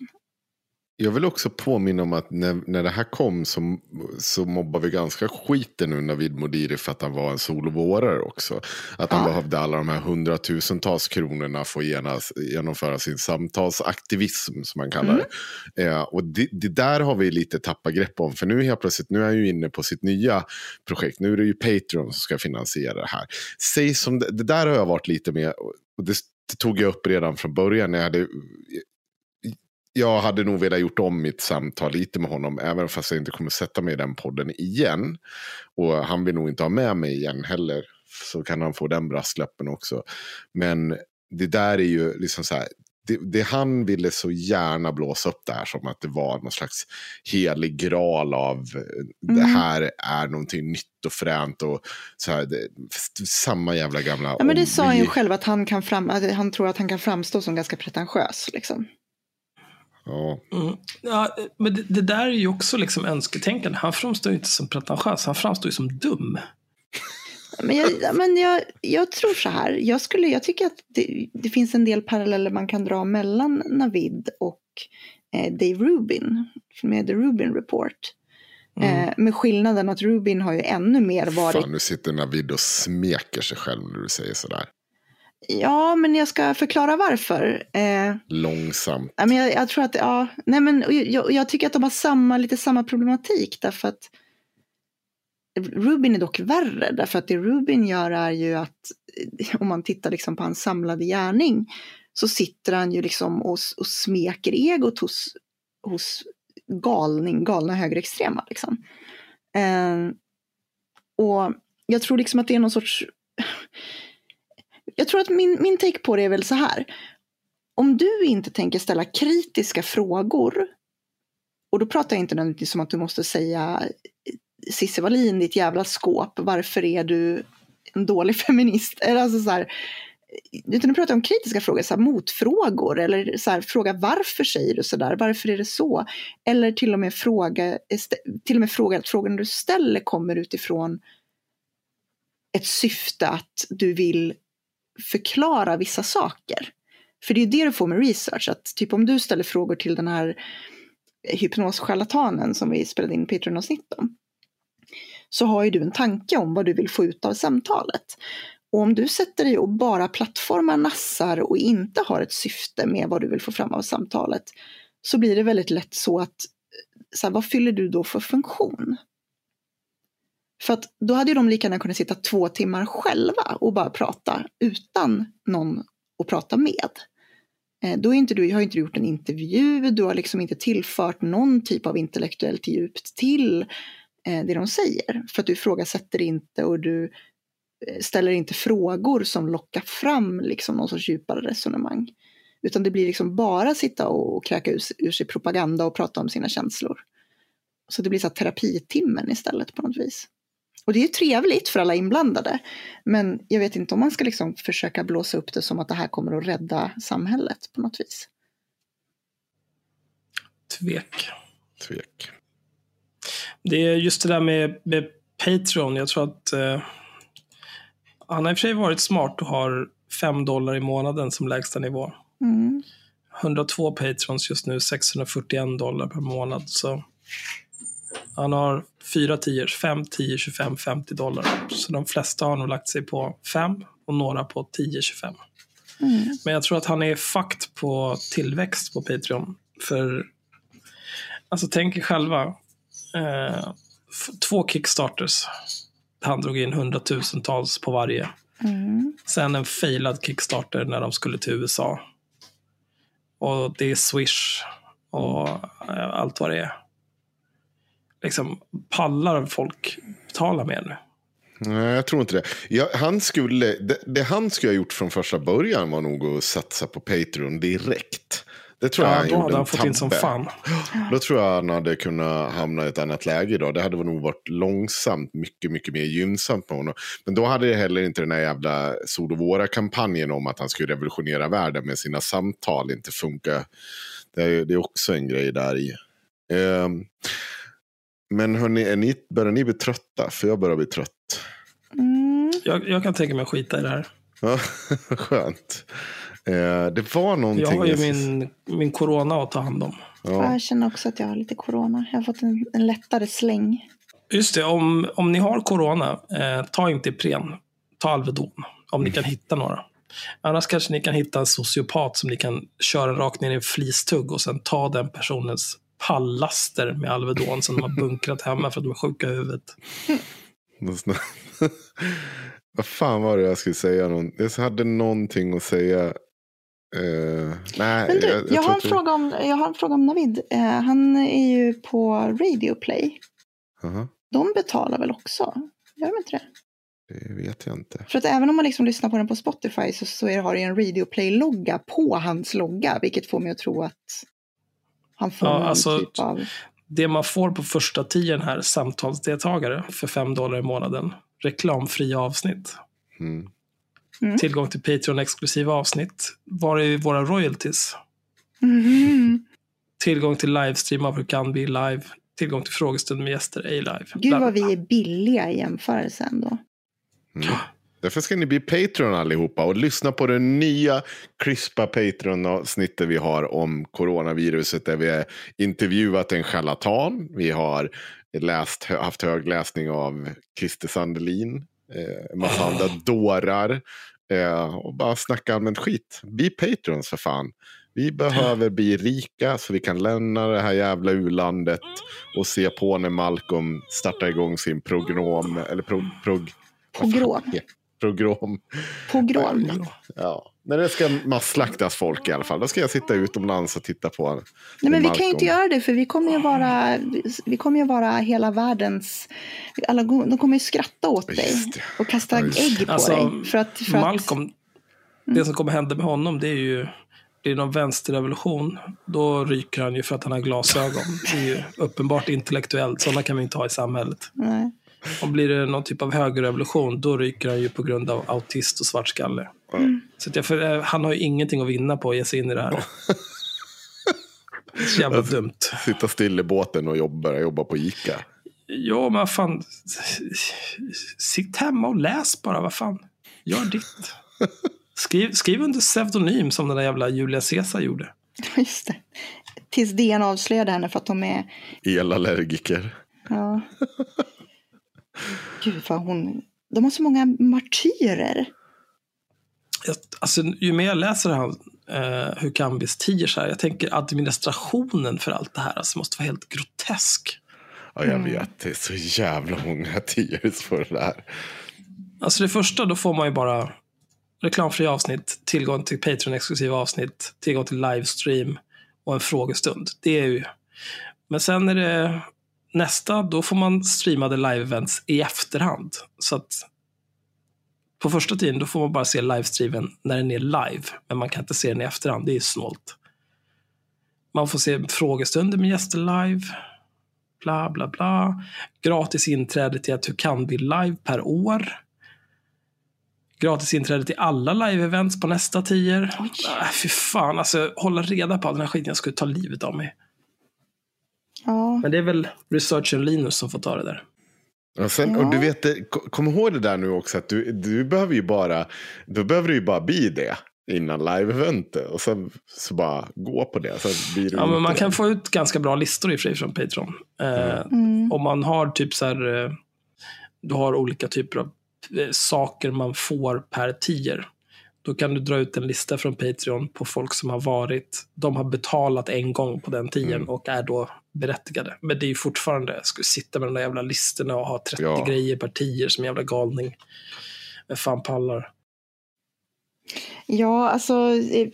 Jag vill också påminna om att när, när det här kom så, så mobbade vi ganska skiten nu Navid Modiri för att han var en solovårare också. Att han Ja. behövde alla de här hundratusentals kronorna för att genas, genomföra sin samtalsaktivism som man kallar det. Eh, och det, det där har vi lite tappat grepp om. För nu helt plötsligt, nu är han ju inne på sitt nya projekt. Nu är det ju Patreon som ska finansiera det här. Säg som det, det där har jag varit lite med. Och det, det tog jag upp redan från början när jag hade jag hade nog velat gjort om mitt samtal lite med honom, även fast jag inte kommer sätta mig i den podden igen. Och han vill nog inte ha med mig igen heller, så kan han få den brasklappen också. Men det där är ju liksom så här, det, det han ville så gärna blåsa upp det här som att det var någon slags helig graal av eh, det Mm. här är någonting nytt och fränt och så här, det, samma jävla gamla. Ja, men det sa han ju själv att han, kan fram, att han tror att han kan framstå som ganska pretentiös. Liksom. Ja. Mm. Ja, men det, det där är ju också liksom önsketänkande. Han framstår ju inte som pretentiös, han framstår ju som dum. Men, jag, ja, men jag, jag tror så här, jag, skulle, jag tycker att det, det finns en del paralleller man kan dra mellan Navid och eh, Dave Rubin med The Rubin Report. Mm. Eh, med skillnaden att Rubin har ju ännu mer varit Fan, nu sitter Navid och smeker sig själv när du säger sådär. Ja, men jag ska förklara varför. Eh, Långsamt. ja, men jag, jag tror att, ja, nej men jag, jag tycker att de har samma, lite samma problematik därför att Rubin är dock värre därför att det Rubin gör är ju att eh, om man tittar liksom på hans samlade gärning så sitter han ju liksom och, och smeker egot hos, hos galning, galna högerextrema. Liksom. Eh, och jag tror liksom att det är någon sorts jag tror att min, min take på det är väl så här. Om du inte tänker ställa kritiska frågor, och då pratar jag inte nödvändigtvis om att du måste säga Cissi Wallin, ditt jävla skåp, varför är du en dålig feminist? Eller alltså så här, utan du pratar om kritiska frågor, så här, motfrågor, eller så här, fråga varför säger du så där, varför är det så? Eller till och med fråga, till och med fråga att frågan du ställer kommer utifrån ett syfte att du vill förklara vissa saker. För det är det du får med research, att typ om du ställer frågor till den här hypnoscharlatanen som vi spelade in Patreon-avsnitt om, så har ju du en tanke om vad du vill få ut av samtalet. Och om du sätter dig och bara plattformar nassar och inte har ett syfte med vad du vill få fram av samtalet, så blir det väldigt lätt så att, så här, vad fyller du då för funktion? För att då hade ju de lika gärna kunnat sitta två timmar själva och bara prata utan någon att prata med. Eh, då är inte du, har inte du gjort en intervju, du har liksom inte tillfört någon typ av intellektuellt djup till eh, det de säger. För att du ifrågasätter inte och du eh, ställer inte frågor som lockar fram liksom någon sorts djupare resonemang. Utan det blir liksom bara sitta och kräka ur, ur sig propaganda och prata om sina känslor. Så det blir så här terapitimmen istället på något vis. Och det är ju trevligt för alla inblandade. Men jag vet inte om man ska liksom försöka blåsa upp det som att det här kommer att rädda samhället på något vis. Tvek. Tvek. Det är just det där med, med Patreon. Jag tror att eh, han har i och för sig varit smart och har fem dollar i månaden som lägsta nivå. Mm. 102 patrons just nu, 641 dollar per månad. Så han har fyra tiers, 5, 10, 25, 50 dollar. Så de flesta har nog lagt sig på 5 och några på 10, 25. Mm. Men jag tror att han är fakt på tillväxt på Patreon. För, alltså tänk er själva, eh, två Kickstarters. Han drog in hundratusentals på varje. Mm. Sen en failad Kickstarter när de skulle till USA. Och det är Swish och eh, allt vad det är. Liksom, pallar folk betala mer nu? Nej, jag tror inte det. Ja, han skulle, det. Det han skulle ha gjort från första början var nog att satsa på Patreon direkt. Det tror jag Ja, han då hade han fått in som fan. Då tror jag han hade kunnat hamna i ett annat läge idag. Det hade nog varit långsamt mycket, mycket mer gynnsamt med honom. Men då hade det heller inte den här jävla Sodovora-kampanjen om att han skulle revolutionera världen med sina samtal inte funka. Det är, det är också en grej där i. Ehm, men hörni, är ni, börjar ni bli trötta? För jag börjar bli trött. Mm. Jag, jag kan tänka mig att skita i det här. Ja, skönt. Eh, det var någonting... Jag har ju min, min corona att ta hand om. Ja. Jag känner också att jag har lite corona. Jag har fått en, en lättare släng. Just det, om, om ni har corona, eh, ta inte Ipren. Ta Alvedon, om ni kan hitta några. Annars kanske ni kan hitta en sociopat som ni kan köra rakt ner i en flistugg och sen ta den personens pallaster med Alvedon som de har bunkrat hemma för att de är sjuka i huvudet. Vad fan var det jag skulle säga? Jag hade någonting att säga. Eh, nej, Men du, jag, tror har, en fråga om, jag har en fråga om Navid. Eh, han är ju på Radio Play. Jaha, De betalar väl också? Gör de inte det? det vet jag inte. För att även om man liksom lyssnar på den på Spotify så, så är, har det en Radio Play-logga på hans logga. Vilket får mig att tro att han får Ja, alltså- typ av... Det man får på första tiden här, samtalsdeltagare för 5 dollar i månaden. Reklamfria avsnitt. Mm. Tillgång till Patreon-exklusiva avsnitt. Var är våra royalties? Mhm. Tillgång till livestream av Hur kan vi live. Tillgång till frågestund med gäster, ej live. Gud vad vi är billiga i jämförelse ändå. Mm. Därför ska ni bli Patreon allihopa och lyssna på det nya crispa Patreon-avsnittet vi har om coronaviruset. Där vi har intervjuat en charlatan. Vi har läst, haft högläsning av Christer Sandelin. Eh, en massa andra dårar. Eh, och bara snacka allmänt skit. Bli Patreons för fan. Vi behöver bli rika så vi kan lämna det här jävla ulandet och se på när Malcolm startar igång sin program. Eller prog, prog, fan Pogrom. Pogrom. Ja. När det ska masslaktas folk i alla fall. Då ska jag sitta utomlands och titta på. Nej, men vi kan ju inte göra det för vi kommer ju vara, vi kommer ju vara hela världens, alla, de kommer ju skratta åt dig och kasta Ja, just ägg på Alltså, dig. För att, för Malcolm, det som kommer hända med honom det är ju det är någon vänsterrevolution. Då ryker han ju för att han har glasögon. Det är ju uppenbart intellektuellt. Sådana kan vi inte ha i samhället. Att, nej. Och blir det någon typ av högerrevolution, då ryker han ju på grund av autist och svartskalle. Så att jag, för, eh, han har ju ingenting att vinna på att ge sig in i det här. Det är så jävla dumt. Sitta still i båten och jobba, börja jobba på Ica. Ja, men fan. Sitt hemma och läs bara, vad fan. Gör ditt. Skriv, skriv under pseudonym som den där jävla Julia Caesar gjorde. Just det. Tills DN avslöjade henne för att de är, Elallergiker. ja. Gud vad hon, de har så många martyrer. Jag, alltså, ju mer jag läser han, eh, hur Kambis tiger så här, jag tänker administrationen för allt det här alltså, måste vara helt grotesk. Ja, jag vet. Det är så jävla många tiers för det där. Alltså det första, då får man ju bara reklamfria avsnitt, tillgång till Patreon-exklusiva avsnitt, tillgång till livestream och en frågestund. Det är ju... Men sen är det nästa, då får man streamade live-events i efterhand. Så att på första tiden, då får man bara se livestreamen när den är live. Men man kan inte se den i efterhand, det är snålt. Man får se frågestunder med gäster live. Bla, bla, bla. Gratis inträde till att du kan bli live per år. Gratis inträde till alla live-events på nästa tier. Äh, fy fan, alltså hålla reda på all den här skiten. Jag skulle ta livet av mig. Ja, Men det är väl researchen Linus som får ta det där. Och, sen, och du vet, kom ihåg det där nu också att du, du behöver ju bara, då behöver du ju bara bli det. innan live-eventet. Och sen så bara gå på det. Sen blir det Ja, men man det. kan få ut ganska bra listor i och för sig från Patreon. Eh, Mm. Om man har typ så här, eh, du har olika typer av eh, saker man får per tier. Då kan du dra ut en lista från Patreon på folk som har varit, de har betalat en gång på den tiern Mm. och är då berättigade. Men det är ju fortfarande, jag skulle sitta med de där jävla listorna och ha 30 Ja. grejer per tier som jävla galning. Vem fan pallar? Ja, alltså. eh,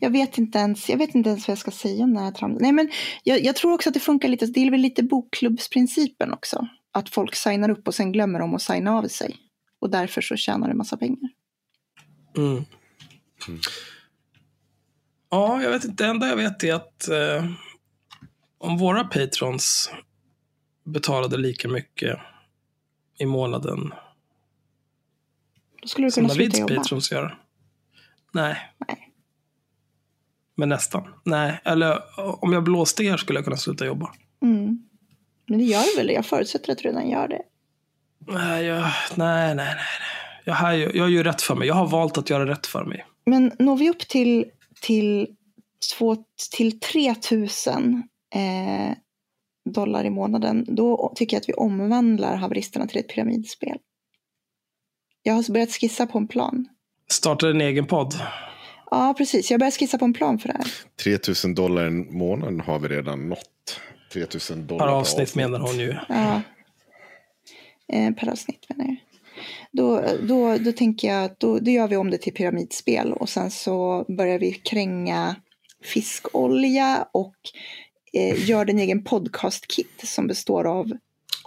Jag vet inte ens, jag vet inte ens vad jag ska säga om den här tramsen. Nej, men jag, jag tror också att det funkar lite, det är väl lite bokklubbsprincipen också. Att folk signar upp och sen glömmer de att signa av sig. Och därför så tjänar du massa pengar. Mm. Ja, jag vet inte. Det enda jag vet är att eh, om våra patrons betalade lika mycket i månaden Då skulle du som kunna sluta Davids jobba. patrons gör. Nej. Nej. Men nästan. Nej, eller om jag blåste er skulle jag kunna sluta jobba. Mm. Men det gör du väl? Jag förutsätter att du redan gör det. Nej, jag, nej, nej, nej. Jag, har ju- jag gör ju rätt för mig. Jag har valt att göra rätt för mig. Men når vi upp till, till, två, till 3 000 eh, dollar i månaden, då tycker jag att vi omvandlar haveristerna till ett pyramidspel. Jag har börjat skissa på en plan. Startar en egen podd. Ja, precis. Jag börjar skissa på en plan för det här. 3000 dollar i månaden har vi redan nått. 3000 dollar Per avsnitt menar hon ju. Ja. Eh, per avsnitt menar jag. Då, då, då tänker jag att då, då gör vi om det till pyramidspel och sen så börjar vi kränga fiskolja och eh, gör en egen podcast-kit som består av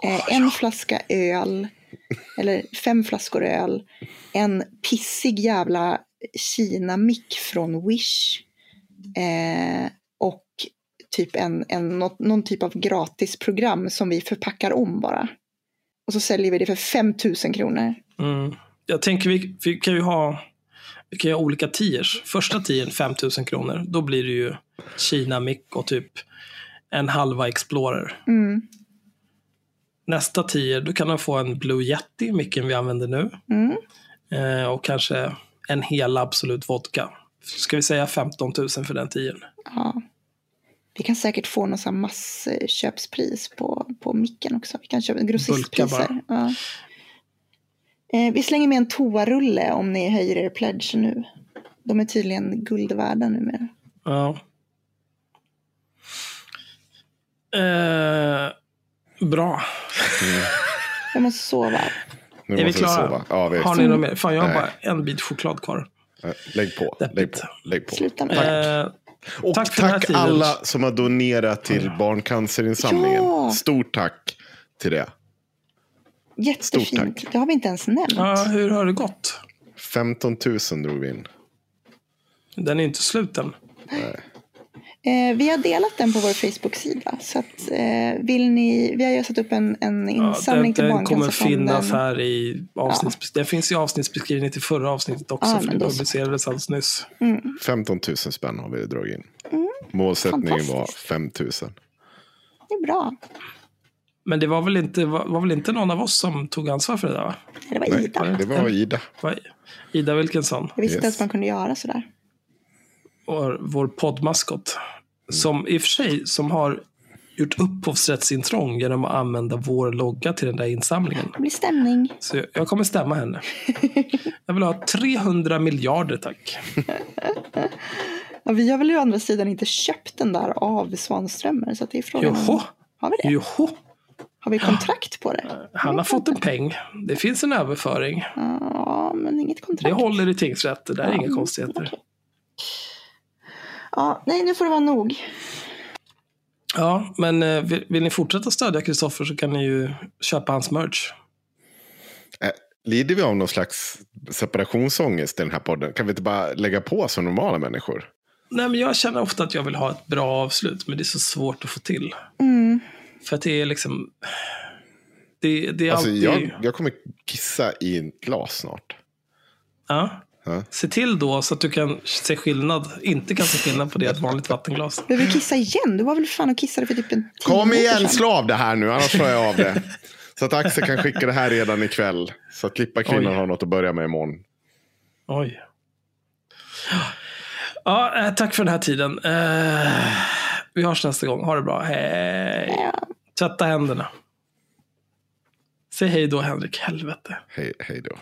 eh, en flaska öl, eller fem flaskor öl, en pissig jävla Kina-mick från Wish eh, och typ en, en, något, någon typ av gratisprogram som vi förpackar om bara. Och så säljer vi det för 5 000 kronor. Mm. Jag tänker vi, vi kan ju ha vi kan ju ha olika tiers. Första tiern 5 000 kronor. Då blir det ju Kina mick och typ en halva Explorer. Mm. Nästa tier, då kan de få en Blue Yeti, micken vi använder nu. Mm. Eh, och kanske en hel Absolut Vodka. Ska vi säga 15 000 för den tiern? Ja. Vi kan säkert få någon sån massköpspris på, på micken också. Vi kan köpa grossistpriser. Ja. Eh, vi slänger med en toarulle om ni höjer er pledge nu. De är tydligen guld värda numera. Ja. Eh, bra. Jag måste sova. Nu Är vi måste vi klara? sova. Ja, vi Har ni något mer? Fan, jag har Nej. bara en bit choklad kvar. Eh, Lägg på. Lägg på. Lägg på. Sluta med. Eh, Och Tack tack, alla som har donerat till Barncancerinsamlingen. Ja. Stort tack till det. stort Jättefint. tack. Det har vi inte ens nämnt. ja, hur har det gått? 15 000 drog vi in. Den är inte slut än. Eh, vi har delat den på vår Facebook-sida. Så att, eh, vill ni, vi har ju satt upp en, en Ja, insamling den, till den kommer finnas här i avsnitts... Den finns i avsnittsbeskrivningen till förra avsnittet också, Ja, för det publicerades alldeles nyss. 15 000 spänn har vi dragit in. Målsättningen var fantastiskt. 5 000. Det är bra. Men det var väl, inte, var, var väl inte någon av oss som tog ansvar för det där? Va? Det var Nej, Ida. det var Ida. Ida Wilkinsson, Jag visste inte Yes. ens man kunde göra sådär. Vår, vår poddmaskot. Som i och för sig som har gjort upphovsrättsintrång genom att använda vår logga till den där insamlingen. Det blir stämning. Så jag, jag kommer stämma henne. Jag vill ha 300 miljarder tack. Ja, vi har väl å andra sidan inte köpt den där av Svanströmer. Så det är frågan Joho, om, har vi det? joho. Har vi kontrakt på det? Han har fått en peng. Det finns en överföring. Ja, men inget Det kontrakt. håller i tingsrätt. Det där är Ja, inga konstigheter. okej. Ja, nej, nu får det vara nog. Ja, men eh, vill, vill ni fortsätta stödja Kristoffer så kan ni ju köpa hans merch. Eh, Lider vi av någon slags separationsångest i den här podden? Kan vi inte bara lägga på som normala människor? Nej, men jag känner ofta att jag vill ha ett bra avslut, men det är så svårt att få till. Mm. För att det är liksom... Det, det är Alltså, alltid... jag, jag kommer kissa i ett glas snart. Ja. Ja. Se till då så att du kan se skillnad, inte kan se skillnad på det ett vanligt vattenglas. Behöver vi kissa igen? Du var väl fan och kissade för typ en Kom igen, slå av det här nu, annars slår jag av det. Så att Axel kan skicka det här redan ikväll. Så att klippa kvinnan Oj. har något att börja med imorgon. Oj. Ja, eh, tack för den här tiden. Eh, vi hörs nästa gång. Ha det bra. Hej. Tvätta händerna. Säg hej då, Henrik. Helvete. Hej, hej då.